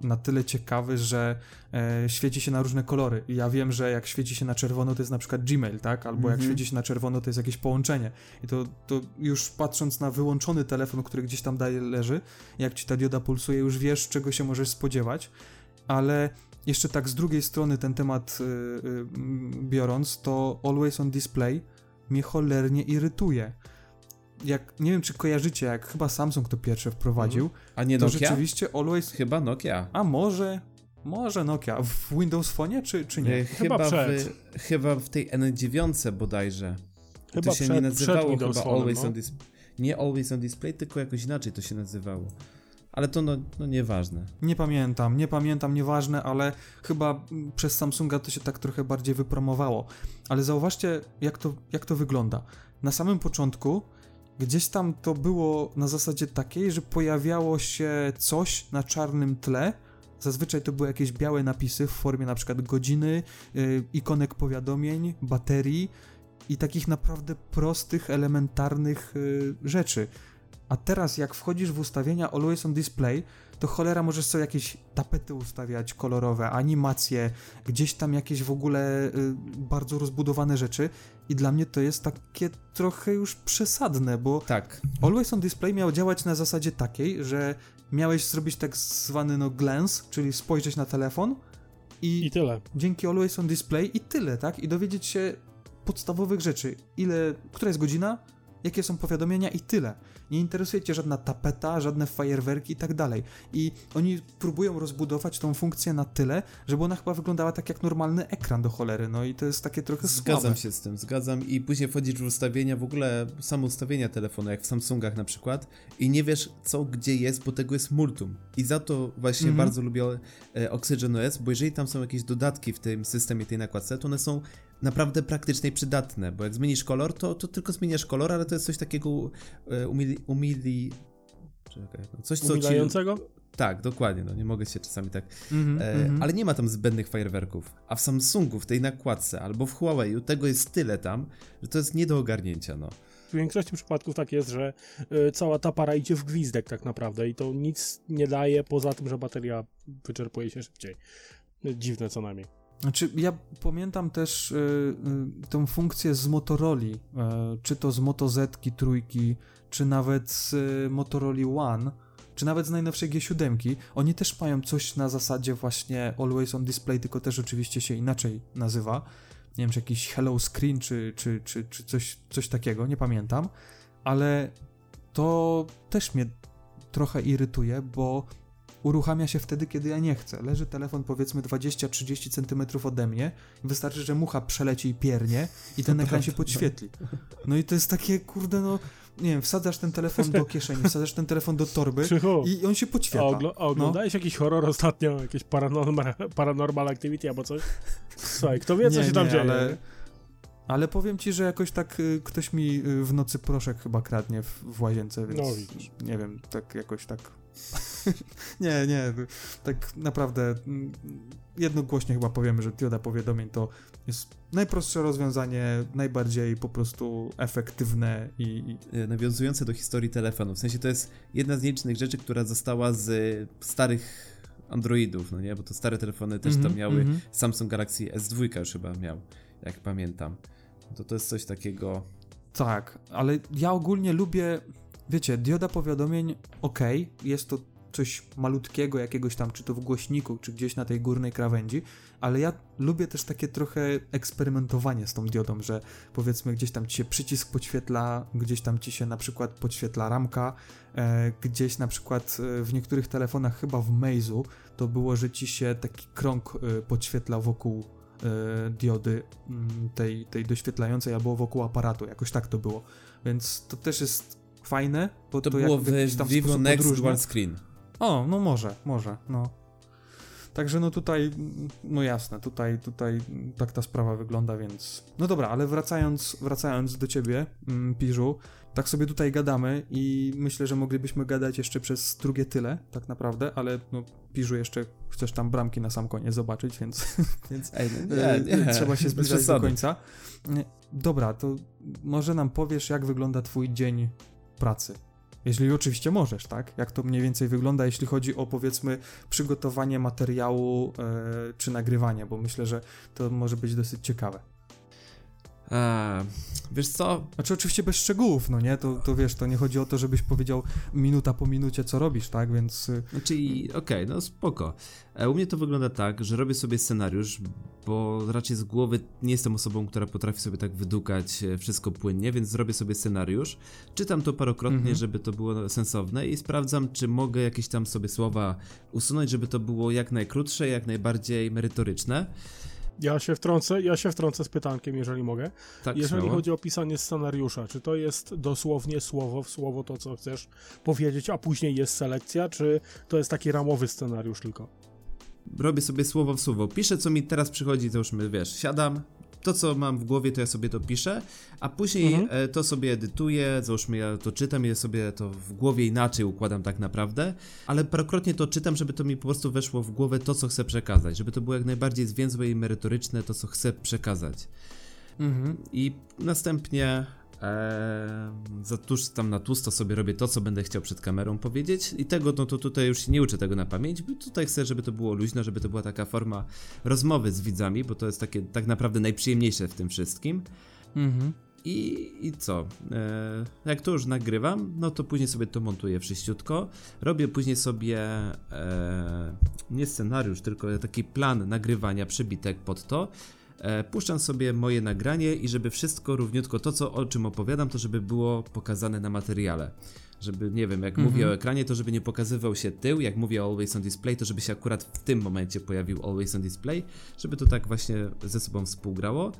na tyle ciekawy, że e, świeci się na różne kolory. I ja wiem, że jak świeci się na czerwono, to jest na przykład Gmail, tak? Albo jak Mhm. świeci się na czerwono, to jest jakieś połączenie. I to, to już patrząc na wyłączony telefon, który gdzieś tam dalej leży, jak ci ta dioda pulsuje, już wiesz, czego się możesz spodziewać. Ale jeszcze tak z drugiej strony ten temat y, y, biorąc, to Always on Display mnie cholernie irytuje. Jak, nie wiem, czy kojarzycie, jak chyba Samsung to pierwsze wprowadził, A nie to Nokia? rzeczywiście Always... Chyba Nokia. A może... Może Nokia. W Windows Phone czy, czy nie? E, Chyba Chyba, przed. w, chyba w tej N9 bodajże. Chyba to się przed, nie nazywało chyba Phone'em, Always no. on Display. Nie Always on Display, tylko jakoś inaczej to się nazywało. Ale to no, no nieważne. Nie pamiętam, nie pamiętam, nieważne, ale chyba przez Samsunga to się tak trochę bardziej wypromowało. Ale zauważcie, jak to, jak to wygląda. Na samym początku gdzieś tam to było na zasadzie takiej, że pojawiało się coś na czarnym tle. Zazwyczaj to były jakieś białe napisy w formie na przykład godziny, yy, ikonek powiadomień, baterii i takich naprawdę prostych, elementarnych yy, rzeczy. A teraz jak wchodzisz w ustawienia Always on Display, to cholera możesz sobie jakieś tapety ustawiać kolorowe, animacje, gdzieś tam jakieś w ogóle y, bardzo rozbudowane rzeczy i dla mnie to jest takie trochę już przesadne, bo Tak. Always on Display miał działać na zasadzie takiej, że miałeś zrobić tak zwany no glance, czyli spojrzeć na telefon i, I tyle. dzięki Always on Display i tyle, tak? I dowiedzieć się podstawowych rzeczy. Ile, która jest godzina, jakie są powiadomienia i tyle. Nie interesuje cię żadna tapeta, żadne fajerwerki i tak dalej. I oni próbują rozbudować tą funkcję na tyle, żeby ona chyba wyglądała tak jak normalny ekran do cholery. No i to jest takie trochę Zgadzam słabe. się z tym, zgadzam i później wchodzisz w ustawienia, w ogóle samo ustawienia telefonu, jak w Samsungach na przykład i nie wiesz co, gdzie jest, bo tego jest multum. I za to właśnie Mhm. bardzo lubię e, Oxygen OS, bo jeżeli tam są jakieś dodatki w tym systemie, tej nakładce, to one są naprawdę praktyczne i przydatne, bo jak zmienisz kolor, to, to tylko zmieniasz kolor, ale to jest coś takiego e, umili... umili czekaj, no coś co ci... Tak, dokładnie, no nie mogę się czasami tak Mhm, E, mhm. Ale nie ma tam zbędnych fajerwerków. A w Samsungu, w tej nakładce, albo w Huawei, tego jest tyle tam, że to jest nie do ogarnięcia, no. W większości przypadków tak jest, że y, cała ta para idzie w gwizdek tak naprawdę i to nic nie daje poza tym, że bateria wyczerpuje się szybciej. Dziwne co najmniej. Znaczy, ja pamiętam też y, y, tą funkcję z Motorola, y, czy to z Moto Z trójki, czy nawet z y, One, czy nawet z najnowszej G7. Oni też mają coś na zasadzie właśnie Always on Display, tylko też oczywiście się inaczej nazywa. Nie wiem, czy jakiś Hello Screen, czy, czy, czy, czy coś, coś takiego, nie pamiętam. Ale to też mnie trochę irytuje, bo uruchamia się wtedy, kiedy ja nie chcę. Leży telefon powiedzmy 20-30 cm ode mnie, wystarczy, że mucha przeleci i piernie i ten ekran się podświetli. No i to jest takie, kurde, no, nie wiem, wsadzasz ten telefon do kieszeni, wsadzasz ten telefon do torby Krzychu, i on się podświetla. ogl- a oglądałeś jakiś horror ostatnio? Jakieś paranormal, paranormal activity albo coś? Słuchaj, kto wie, co Nie, się tam nie, dzieje? Ale, ale powiem ci, że jakoś tak y, ktoś mi y, w nocy proszek chyba kradnie w, w łazience, więc No, nie wiem, tak jakoś tak nie, nie, tak naprawdę mm, jednogłośnie chyba powiemy, że dioda powiadomień to jest najprostsze rozwiązanie, najbardziej po prostu efektywne i, i E, nawiązujące do historii telefonu. W sensie to jest jedna z nielicznych rzeczy, która została z starych Androidów, no nie? Bo to stare telefony też Mhm, tam miały. mhm. Samsung Galaxy S2 już chyba miał, jak pamiętam. To to jest coś takiego. Tak, ale ja ogólnie lubię, wiecie, dioda powiadomień, ok, jest to coś malutkiego, jakiegoś tam, czy to w głośniku, czy gdzieś na tej górnej krawędzi, ale ja lubię też takie trochę eksperymentowanie z tą diodą, że powiedzmy gdzieś tam ci się przycisk podświetla, gdzieś tam ci się na przykład podświetla ramka, e, gdzieś na przykład e, w niektórych telefonach, chyba w Meizu, to było, że ci się taki krąg e, podświetla wokół e, diody mm, tej, tej doświetlającej albo wokół aparatu, jakoś tak to było. Więc to też jest fajne, bo To, to, było w Vivo Next. Dual Screen. O, no może, może, no. Także no tutaj, no jasne, tutaj, tutaj tak ta sprawa wygląda, więc... No dobra, ale wracając, wracając do ciebie, mm, Piżu, tak sobie tutaj gadamy i myślę, że moglibyśmy gadać jeszcze przez drugie tyle, tak naprawdę, ale no Piżu jeszcze chcesz tam bramki na sam koniec zobaczyć, więc, więc Ej, no e, nie, nie, trzeba się zbliżać do końca. Nie, Dobra, to może nam powiesz, jak wygląda twój dzień pracy? Jeśli oczywiście możesz, tak? Jak to mniej więcej wygląda, jeśli chodzi o powiedzmy przygotowanie materiału e, czy nagrywanie, bo myślę, że to może być dosyć ciekawe. A, wiesz co? Znaczy oczywiście bez szczegółów, no nie? To, to wiesz, to nie chodzi o to, żebyś powiedział minuta po minucie, co robisz, tak? Więc y, Znaczy, okej, no spoko. E, U mnie to wygląda tak, że robię sobie scenariusz, bo raczej z głowy nie jestem osobą, która potrafi sobie tak wydukać e, wszystko płynnie, więc zrobię sobie scenariusz. Czytam to parokrotnie, Mhm. żeby to było sensowne i sprawdzam, czy mogę jakieś tam sobie słowa usunąć, żeby to było jak najkrótsze, jak najbardziej merytoryczne. Ja się wtrącę, ja się wtrącę z pytankiem, jeżeli mogę. Tak, Jeżeli śmiało. chodzi o pisanie scenariusza, czy to jest dosłownie słowo w słowo to, co chcesz powiedzieć, a później jest selekcja, czy to jest taki ramowy scenariusz tylko? robię sobie słowo w słowo. Piszę, co mi teraz przychodzi, załóżmy, wiesz, siadam, to, co mam w głowie, to ja sobie to piszę, a później Mhm. e, to sobie edytuję, załóżmy, ja to czytam, ja sobie to w głowie inaczej układam tak naprawdę, ale parokrotnie to czytam, żeby to mi po prostu weszło w głowę to, co chcę przekazać, żeby to było jak najbardziej zwięzłe i merytoryczne, to, co chcę przekazać. mhm. I następnie e, za tuż tam na tłusto sobie robię to, co będę chciał przed kamerą powiedzieć i tego, no to tutaj już się nie uczę tego na pamięć, bo tutaj chcę, żeby to było luźne, żeby to była taka forma rozmowy z widzami, bo to jest takie tak naprawdę najprzyjemniejsze w tym wszystkim. Mhm. I, I co? E, jak to już nagrywam, no to później sobie to montuję wszyściutko. Robię później sobie e, nie scenariusz, tylko taki plan nagrywania, przybitek pod to. E, puszczam sobie moje nagranie i żeby wszystko równiutko, to co o czym opowiadam, to żeby było pokazane na materiale. Żeby, nie wiem, jak Mhm. mówię o ekranie, to żeby nie pokazywał się tył, jak mówię o Always on Display, to żeby się akurat w tym momencie pojawił Always on Display, żeby to tak właśnie ze sobą współgrało.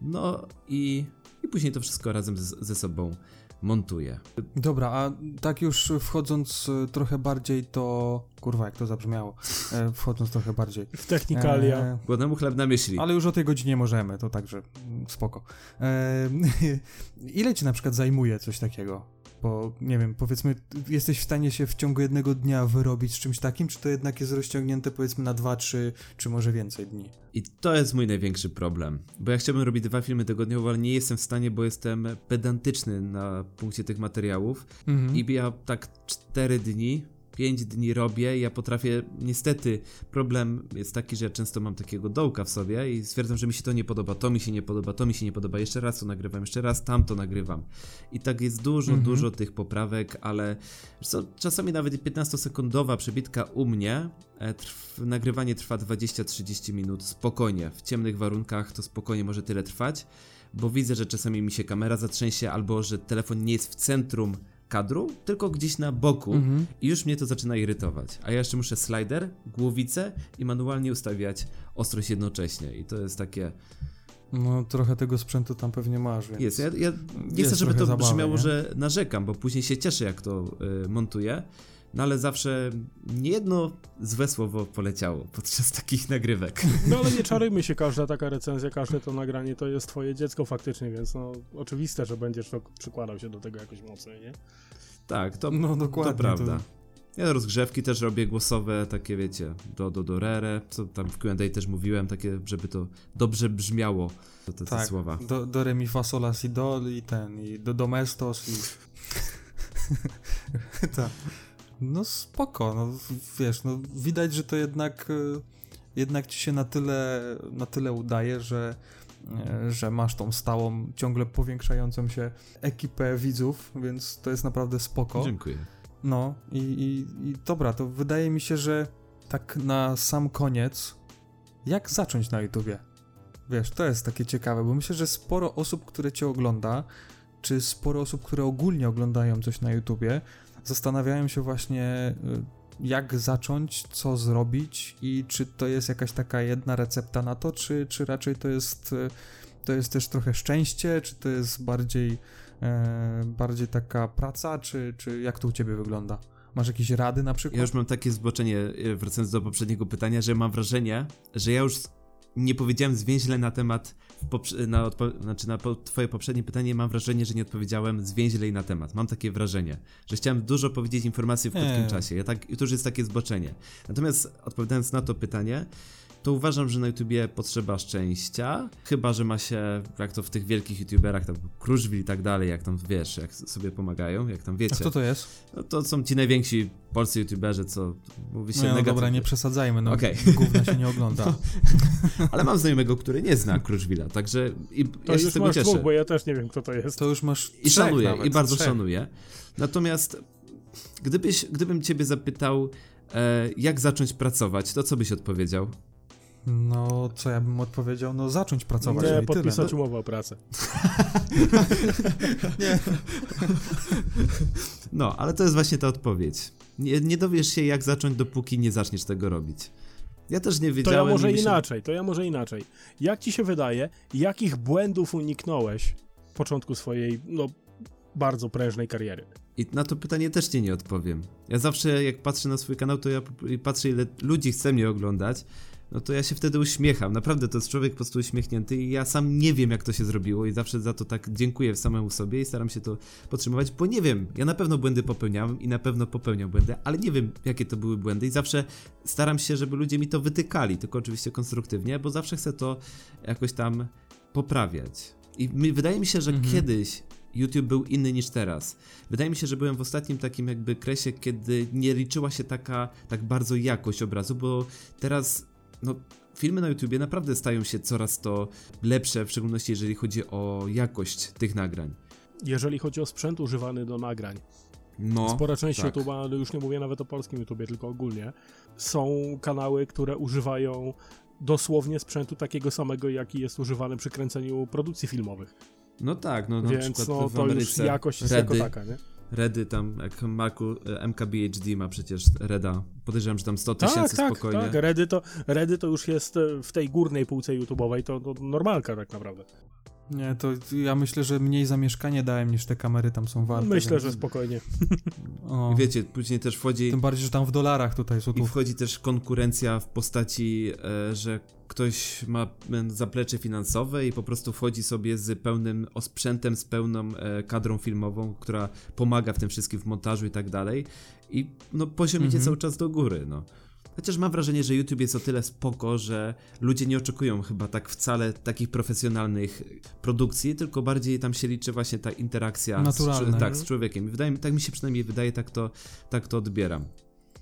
No i, i później to wszystko razem z, ze sobą montuję. Dobra, a tak już wchodząc y, trochę bardziej to... Kurwa, jak to zabrzmiało. E, wchodząc trochę bardziej. W technikalia. E, Głodnemu chleb na myśli. Ale już o tej godzinie możemy, to także mm, spoko. E, ile ci na przykład zajmuje coś takiego? Bo nie wiem, powiedzmy, jesteś w stanie się w ciągu jednego dnia wyrobić z czymś takim, czy to jednak jest rozciągnięte powiedzmy na dwa, trzy, czy może więcej dni? I to jest mój największy problem. Bo ja chciałbym robić dwa filmy tygodniowo, ale nie jestem w stanie, bo jestem pedantyczny na punkcie tych materiałów. Mhm. I ja tak 4 dni, 5 dni robię ja potrafię, niestety problem jest taki, że ja często mam takiego dołka w sobie i stwierdzam, że mi się to nie podoba, to mi się nie podoba, to mi się nie podoba, jeszcze raz to nagrywam, jeszcze raz tamto nagrywam. I tak jest dużo, Mhm. dużo tych poprawek, ale co, czasami nawet 15-sekundowa przebitka u mnie, e, trw, nagrywanie trwa 20-30 minut, spokojnie, w ciemnych warunkach to spokojnie może tyle trwać, bo widzę, że czasami mi się kamera zatrzęsie albo że telefon nie jest w centrum kadru, tylko gdzieś na boku Mhm. i już mnie to zaczyna irytować. A ja jeszcze muszę slider, głowicę i manualnie ustawiać ostrość jednocześnie i to jest takie... No trochę tego sprzętu tam pewnie masz, więc... Jest, ja, ja nie Jest chcę, żeby to zabawy, brzmiało, nie? że narzekam, bo później się cieszę, jak to y, montuję, no ale zawsze niejedno złe słowo poleciało podczas takich nagrywek. No ale nie czarujmy się, każda taka recenzja, każde to nagranie to jest twoje dziecko faktycznie, więc no oczywiste, że będziesz to przykładał się do tego jakoś mocniej, nie? tak, to, No dokładnie. to prawda. Ja rozgrzewki też robię głosowe, takie wiecie, do, do, do rere, co tam w Q&A też mówiłem, takie, żeby to dobrze brzmiało, te, te Tak, słowa. do, do remi fa sol la si do i ten, i do domestos i... tak. No spoko, no wiesz, no widać, że to jednak, y, jednak ci się na tyle, na tyle udaje, że, y, że masz tą stałą, ciągle powiększającą się ekipę widzów, więc to jest naprawdę spoko. Dziękuję. No i, i, i dobra, to wydaje mi się, że tak na sam koniec, jak zacząć na YouTubie? Wiesz, to jest takie ciekawe, bo myślę, że sporo osób, które cię ogląda, czy sporo osób, które ogólnie oglądają coś na YouTubie, zastanawiają się właśnie, y, jak zacząć, co zrobić i czy to jest jakaś taka jedna recepta na to, czy, czy raczej to jest, y, to jest też trochę szczęście, czy to jest bardziej, e, bardziej taka praca, czy, czy jak to u ciebie wygląda? Masz jakieś rady na przykład? Ja już mam takie zboczenie, e, wracając do poprzedniego pytania, że mam wrażenie, że ja już nie powiedziałem zwięźle na temat, na, znaczy na po- twoje poprzednie pytanie, mam wrażenie, że nie odpowiedziałem zwięźlej na temat. Mam takie wrażenie, że chciałem dużo powiedzieć informacji w krótkim Nie. czasie. Ja tak, i to już jest takie zboczenie. Natomiast odpowiadając na to pytanie, to uważam, że na YouTubie potrzeba szczęścia, chyba, że ma się, jak to w tych wielkich YouTuberach, tam Kruszwil i tak dalej, jak tam, wiesz, jak sobie pomagają, jak tam A wiecie. kto to jest? No to są ci najwięksi polscy YouTuberzy, co mówi się No, no negatywnie. dobra, nie przesadzajmy, no Okej. gówna się nie ogląda. Ale mam znajomego, który nie zna Kruszwila, także i To ja się z już tego masz cieszę. dwóch, bo ja też nie wiem, kto to jest. To już masz I szanuję, nawet, i bardzo trzech. szanuję. Natomiast gdybyś, gdybym ciebie zapytał, e, jak zacząć pracować, to co byś odpowiedział? No, co ja bym odpowiedział? No, zacząć pracować. no Nie, i podpisać tyle. umowę o pracę. Nie. No, ale to jest właśnie ta odpowiedź. Nie, nie dowiesz się, jak zacząć, dopóki nie zaczniesz tego robić. Ja też nie To wiedziałem. ja może inaczej, to ja może inaczej. Jak ci się wydaje, jakich błędów uniknąłeś w początku swojej, no, bardzo prężnej kariery? I na to pytanie też ci nie odpowiem. Ja zawsze, jak patrzę na swój kanał, to ja patrzę, ile ludzi chce mnie oglądać, no to ja się wtedy uśmiecham. Naprawdę to jest człowiek po prostu uśmiechnięty i ja sam nie wiem, jak to się zrobiło i zawsze za to tak dziękuję samemu sobie i staram się to podtrzymywać, bo nie wiem, ja na pewno błędy popełniałem i na pewno popełniam błędy, ale nie wiem, jakie to były błędy i zawsze staram się, żeby ludzie mi to wytykali, tylko oczywiście konstruktywnie, bo zawsze chcę to jakoś tam poprawiać. I mi, wydaje mi się, że Mhm. kiedyś YouTube był inny niż teraz. Wydaje mi się, że byłem w ostatnim takim jakby kresie, kiedy nie liczyła się taka tak bardzo jakość obrazu, bo teraz no filmy na YouTubie naprawdę stają się coraz to lepsze, w szczególności jeżeli chodzi o jakość tych nagrań. Jeżeli chodzi o sprzęt używany do nagrań, No, spora część tak. YouTube'a, już nie mówię nawet o polskim YouTubie, tylko ogólnie, są kanały, które używają dosłownie sprzętu takiego samego, jaki jest używany przy kręceniu produkcji filmowych. No tak, no na Więc przykład no, w to już jakość jest Redy, jako taka, nie? Redy tam, jak Marku, e, MKBHD ma przecież Reda, podejrzewam, że tam 100 Tak, tysięcy tak, spokojnie. tak. Redy to, Redy to już jest e, w tej górnej półce YouTube'owej, to, to normalka tak naprawdę. Nie, to ja myślę, że mniej za mieszkanie dałem niż te kamery tam są warte. Myślę, więc- że spokojnie. O, I wiecie, później też wchodzi... Tym bardziej, że tam w dolarach tutaj I złotów. wchodzi też konkurencja w postaci, e, że ktoś ma e, zaplecze finansowe i po prostu wchodzi sobie z pełnym osprzętem, z pełną e, kadrą filmową, która pomaga w tym wszystkim w montażu i tak dalej. I no, poziom idzie Mhm. cały czas do góry, no. Chociaż mam wrażenie, że YouTube jest o tyle spoko, że ludzie nie oczekują chyba tak wcale takich profesjonalnych produkcji, tylko bardziej tam się liczy właśnie ta interakcja z, Naturalna, czł- tak, nie? z człowiekiem. I wydaje tak mi się przynajmniej wydaje, tak to, tak to odbieram.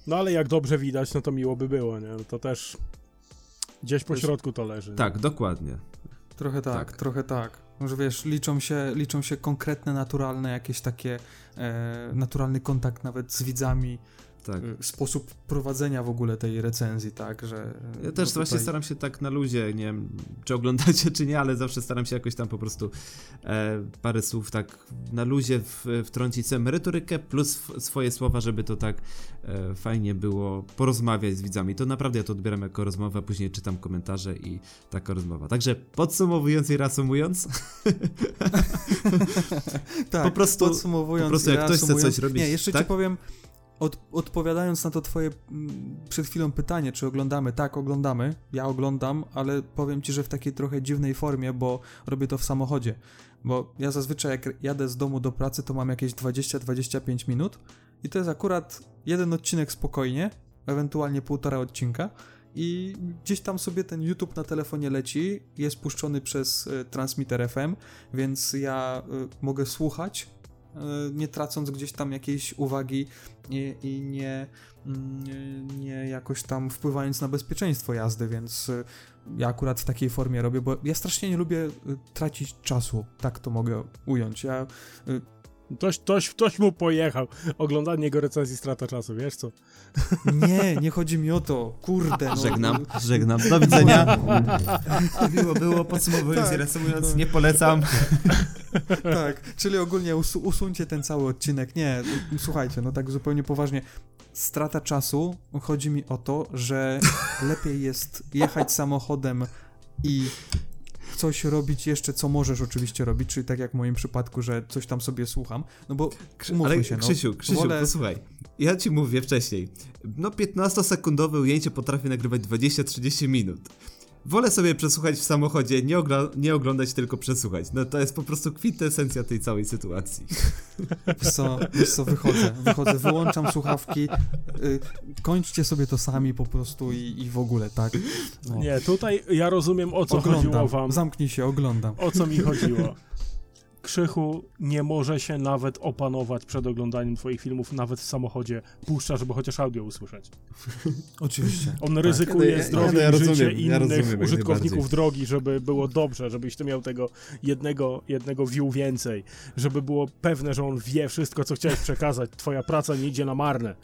No ale jak dobrze widać, no to miło by było, nie? No to też gdzieś po Też- środku to leży. nie? Tak, dokładnie. Trochę tak, Tak. trochę tak. Może wiesz, liczą się, liczą się konkretne, naturalne, jakieś takie, e, naturalny kontakt nawet z widzami, Tak. e, sposób prowadzenia w ogóle tej recenzji, tak, że... Ja no też właśnie tutaj- staram się tak na luzie, nie wiem, czy oglądacie, czy nie, ale zawsze staram się jakoś tam po prostu e, parę słów tak na luzie w, wtrącić sobie merytorykę plus swoje słowa, żeby to tak e, fajnie było porozmawiać z widzami. To naprawdę ja to odbieram jako rozmowę, a później czytam komentarze i taka rozmowa. Także podsumowując i reasumując, tak, po prostu- podsumowując po prostu jak ktoś chce coś robić, Nie, jeszcze tak? ci powiem, od, odpowiadając na to twoje mm, przed chwilą pytanie, czy oglądamy, tak, oglądamy, ja oglądam, ale powiem ci, że w takiej trochę dziwnej formie, bo robię to w samochodzie, bo ja zazwyczaj jak jadę z domu do pracy, to mam jakieś 20-25 minut i to jest akurat jeden odcinek spokojnie, ewentualnie półtora odcinka i gdzieś tam sobie ten YouTube na telefonie leci, jest puszczony przez y, transmitter FM, więc ja y, mogę słuchać, nie tracąc gdzieś tam jakiejś uwagi i, i nie, mm, nie jakoś tam wpływając na bezpieczeństwo jazdy, więc y, ja akurat w takiej formie robię, bo ja strasznie nie lubię y, tracić czasu, tak to mogę ująć. Ja Ktoś, ktoś, ktoś mu pojechał. Oglądanie jego recenzji strata czasu, wiesz co? Nie, nie chodzi mi o to. Kurde, no. Żegnam, żegnam. Do widzenia. Miło było, podsumowując Tak. i reasumując, nie polecam. Tak, czyli ogólnie usu usuńcie ten cały odcinek. Nie, słuchajcie, no tak zupełnie poważnie. Strata czasu, chodzi mi o to, że lepiej jest jechać samochodem i coś robić jeszcze, co możesz oczywiście robić, czyli tak jak w moim przypadku, że coś tam sobie słucham, no bo Ale się, no, Krzysiu, Krzysiu, wolę- posłuchaj. Ja ci mówię wcześniej. No 15-sekundowe ujęcie potrafi nagrywać 20-30 minut. Wolę sobie przesłuchać w samochodzie, nie, ogla- nie oglądać, tylko przesłuchać. No to jest po prostu kwintesencja tej całej sytuacji. Wiesz co, wiesz co, wychodzę, wychodzę, wyłączam słuchawki, y, kończcie sobie to sami po prostu i, i w ogóle, tak? No. Nie, tutaj ja rozumiem o co chodziło Oglądam, wam. zamknij się, oglądam. O co mi chodziło? Krzychu nie może się nawet opanować przed oglądaniem twoich filmów, nawet w samochodzie puszcza, żeby chociaż audio usłyszeć. Oczywiście. On ryzykuje Ja- ja- zdrowie ja i życie rozumiem, ja innych rozumiem użytkowników drogi, żeby było dobrze, żebyś ty miał tego jednego, jednego view więcej, żeby było pewne, że on wie wszystko, co chciałeś przekazać. Twoja praca nie idzie na marne.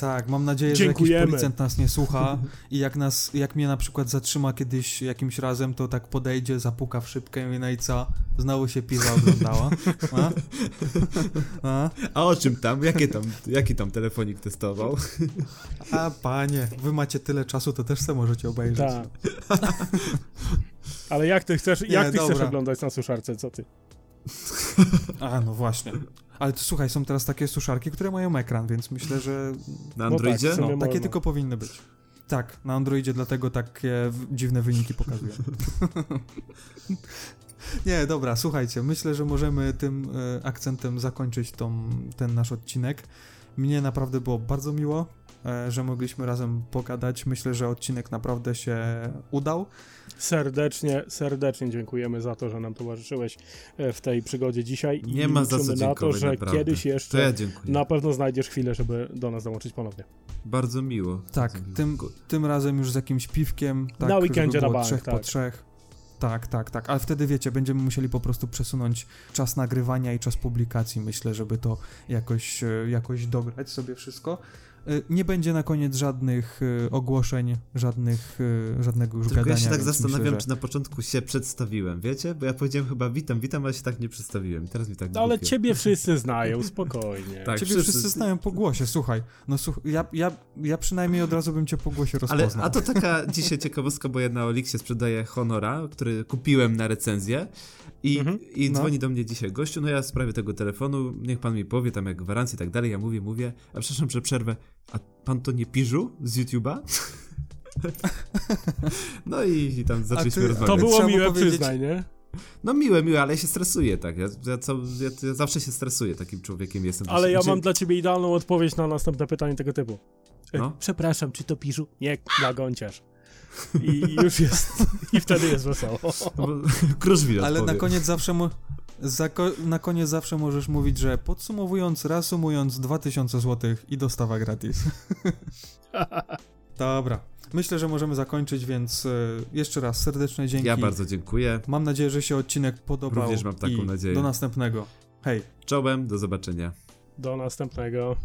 Tak, mam nadzieję, że jakiś Dziękujemy. policjant nas nie słucha i jak nas, jak mnie na przykład zatrzyma kiedyś jakimś razem, to tak podejdzie, zapuka w szybkę i mówi, no i co? Znowu się pizza oglądała. A? A? A o czym tam? Jakie tam, jaki tam telefonik testował? A panie, wy macie tyle czasu, to też se możecie obejrzeć. Tak. Ale jak ty chcesz, Nie, jak ty chcesz oglądać na suszarce, co ty? A, no właśnie. Ale to, słuchaj, są teraz takie suszarki, które mają ekran, więc myślę, że Na tak, Androidzie? w sumie no, takie tylko powinny być. Tak, na Androidzie dlatego takie dziwne wyniki pokazuje. Nie, dobra, słuchajcie, myślę, że możemy tym e, akcentem zakończyć tą, ten nasz odcinek. Mnie naprawdę było bardzo miło, e, że mogliśmy razem pogadać. Myślę, że odcinek naprawdę się udał. Serdecznie, serdecznie dziękujemy za to, że nam towarzyszyłeś e, w tej przygodzie dzisiaj. I Nie ma za co na to, że naprawdę. kiedyś jeszcze ja dziękuję. na pewno znajdziesz chwilę, żeby do nas dołączyć ponownie. Bardzo miło. Tak, Bardzo miło. tym, tym razem już z jakimś piwkiem. Tak, Na weekendzie na bank, trzech po tak. trzech. Tak, tak, tak. Ale wtedy wiecie, będziemy musieli po prostu przesunąć czas nagrywania i czas publikacji. Myślę, żeby to jakoś, e, jakoś dograć sobie wszystko. E, Nie będzie na koniec żadnych e, ogłoszeń, żadnych, e, żadnego już Tylko gadania. ja się tak zastanawiam, myślę, czy na początku się przedstawiłem, wiecie? Bo ja powiedziałem chyba witam, witam, ale się tak nie przedstawiłem. I teraz mi tak No, ale ciebie wszyscy znają, spokojnie. Tak. Ciebie wszyscy, znają po głosie, słuchaj. No słuch, ja, ja, ja przynajmniej od razu bym cię po głosie Ale, rozpoznał. a to taka dzisiaj ciekawostka, bo ja na Olixie sprzedaję Honora, który kupiłem na recenzję i, Mhm. i No. dzwoni do mnie dzisiaj gościu, no ja w sprawie tego telefonu, niech pan mi powie tam jak gwarancję i tak dalej, ja mówię, mówię, a przepraszam, że przerwę, a pan to nie piżu z YouTube'a? no i, i tam zaczęliśmy ty- rozmawiać. To było Trzeba miłe, powiedzieć- przyznaj, nie? No miłe, miłe, ale ja się stresuję, tak, ja, ja, co, ja, ja zawsze się stresuję, takim człowiekiem jestem. Ale ja Znaczy- mam dla ciebie idealną odpowiedź na następne pytanie tego typu. No. Przepraszam, czy to piżu? Nie, nagąciarz. I już jest, i wtedy jest wesoło. No Kruszwil Ale na odpowie. koniec zawsze zako- na koniec zawsze możesz mówić, że podsumowując, reasumując 2000 zł i dostawa gratis. Dobra. Myślę, że możemy zakończyć, więc e, jeszcze raz serdeczne dzięki. Ja bardzo dziękuję. Mam nadzieję, że się odcinek podobał. Również mam taką i nadzieję. Do następnego. Hej. Czołem, do zobaczenia. Do następnego.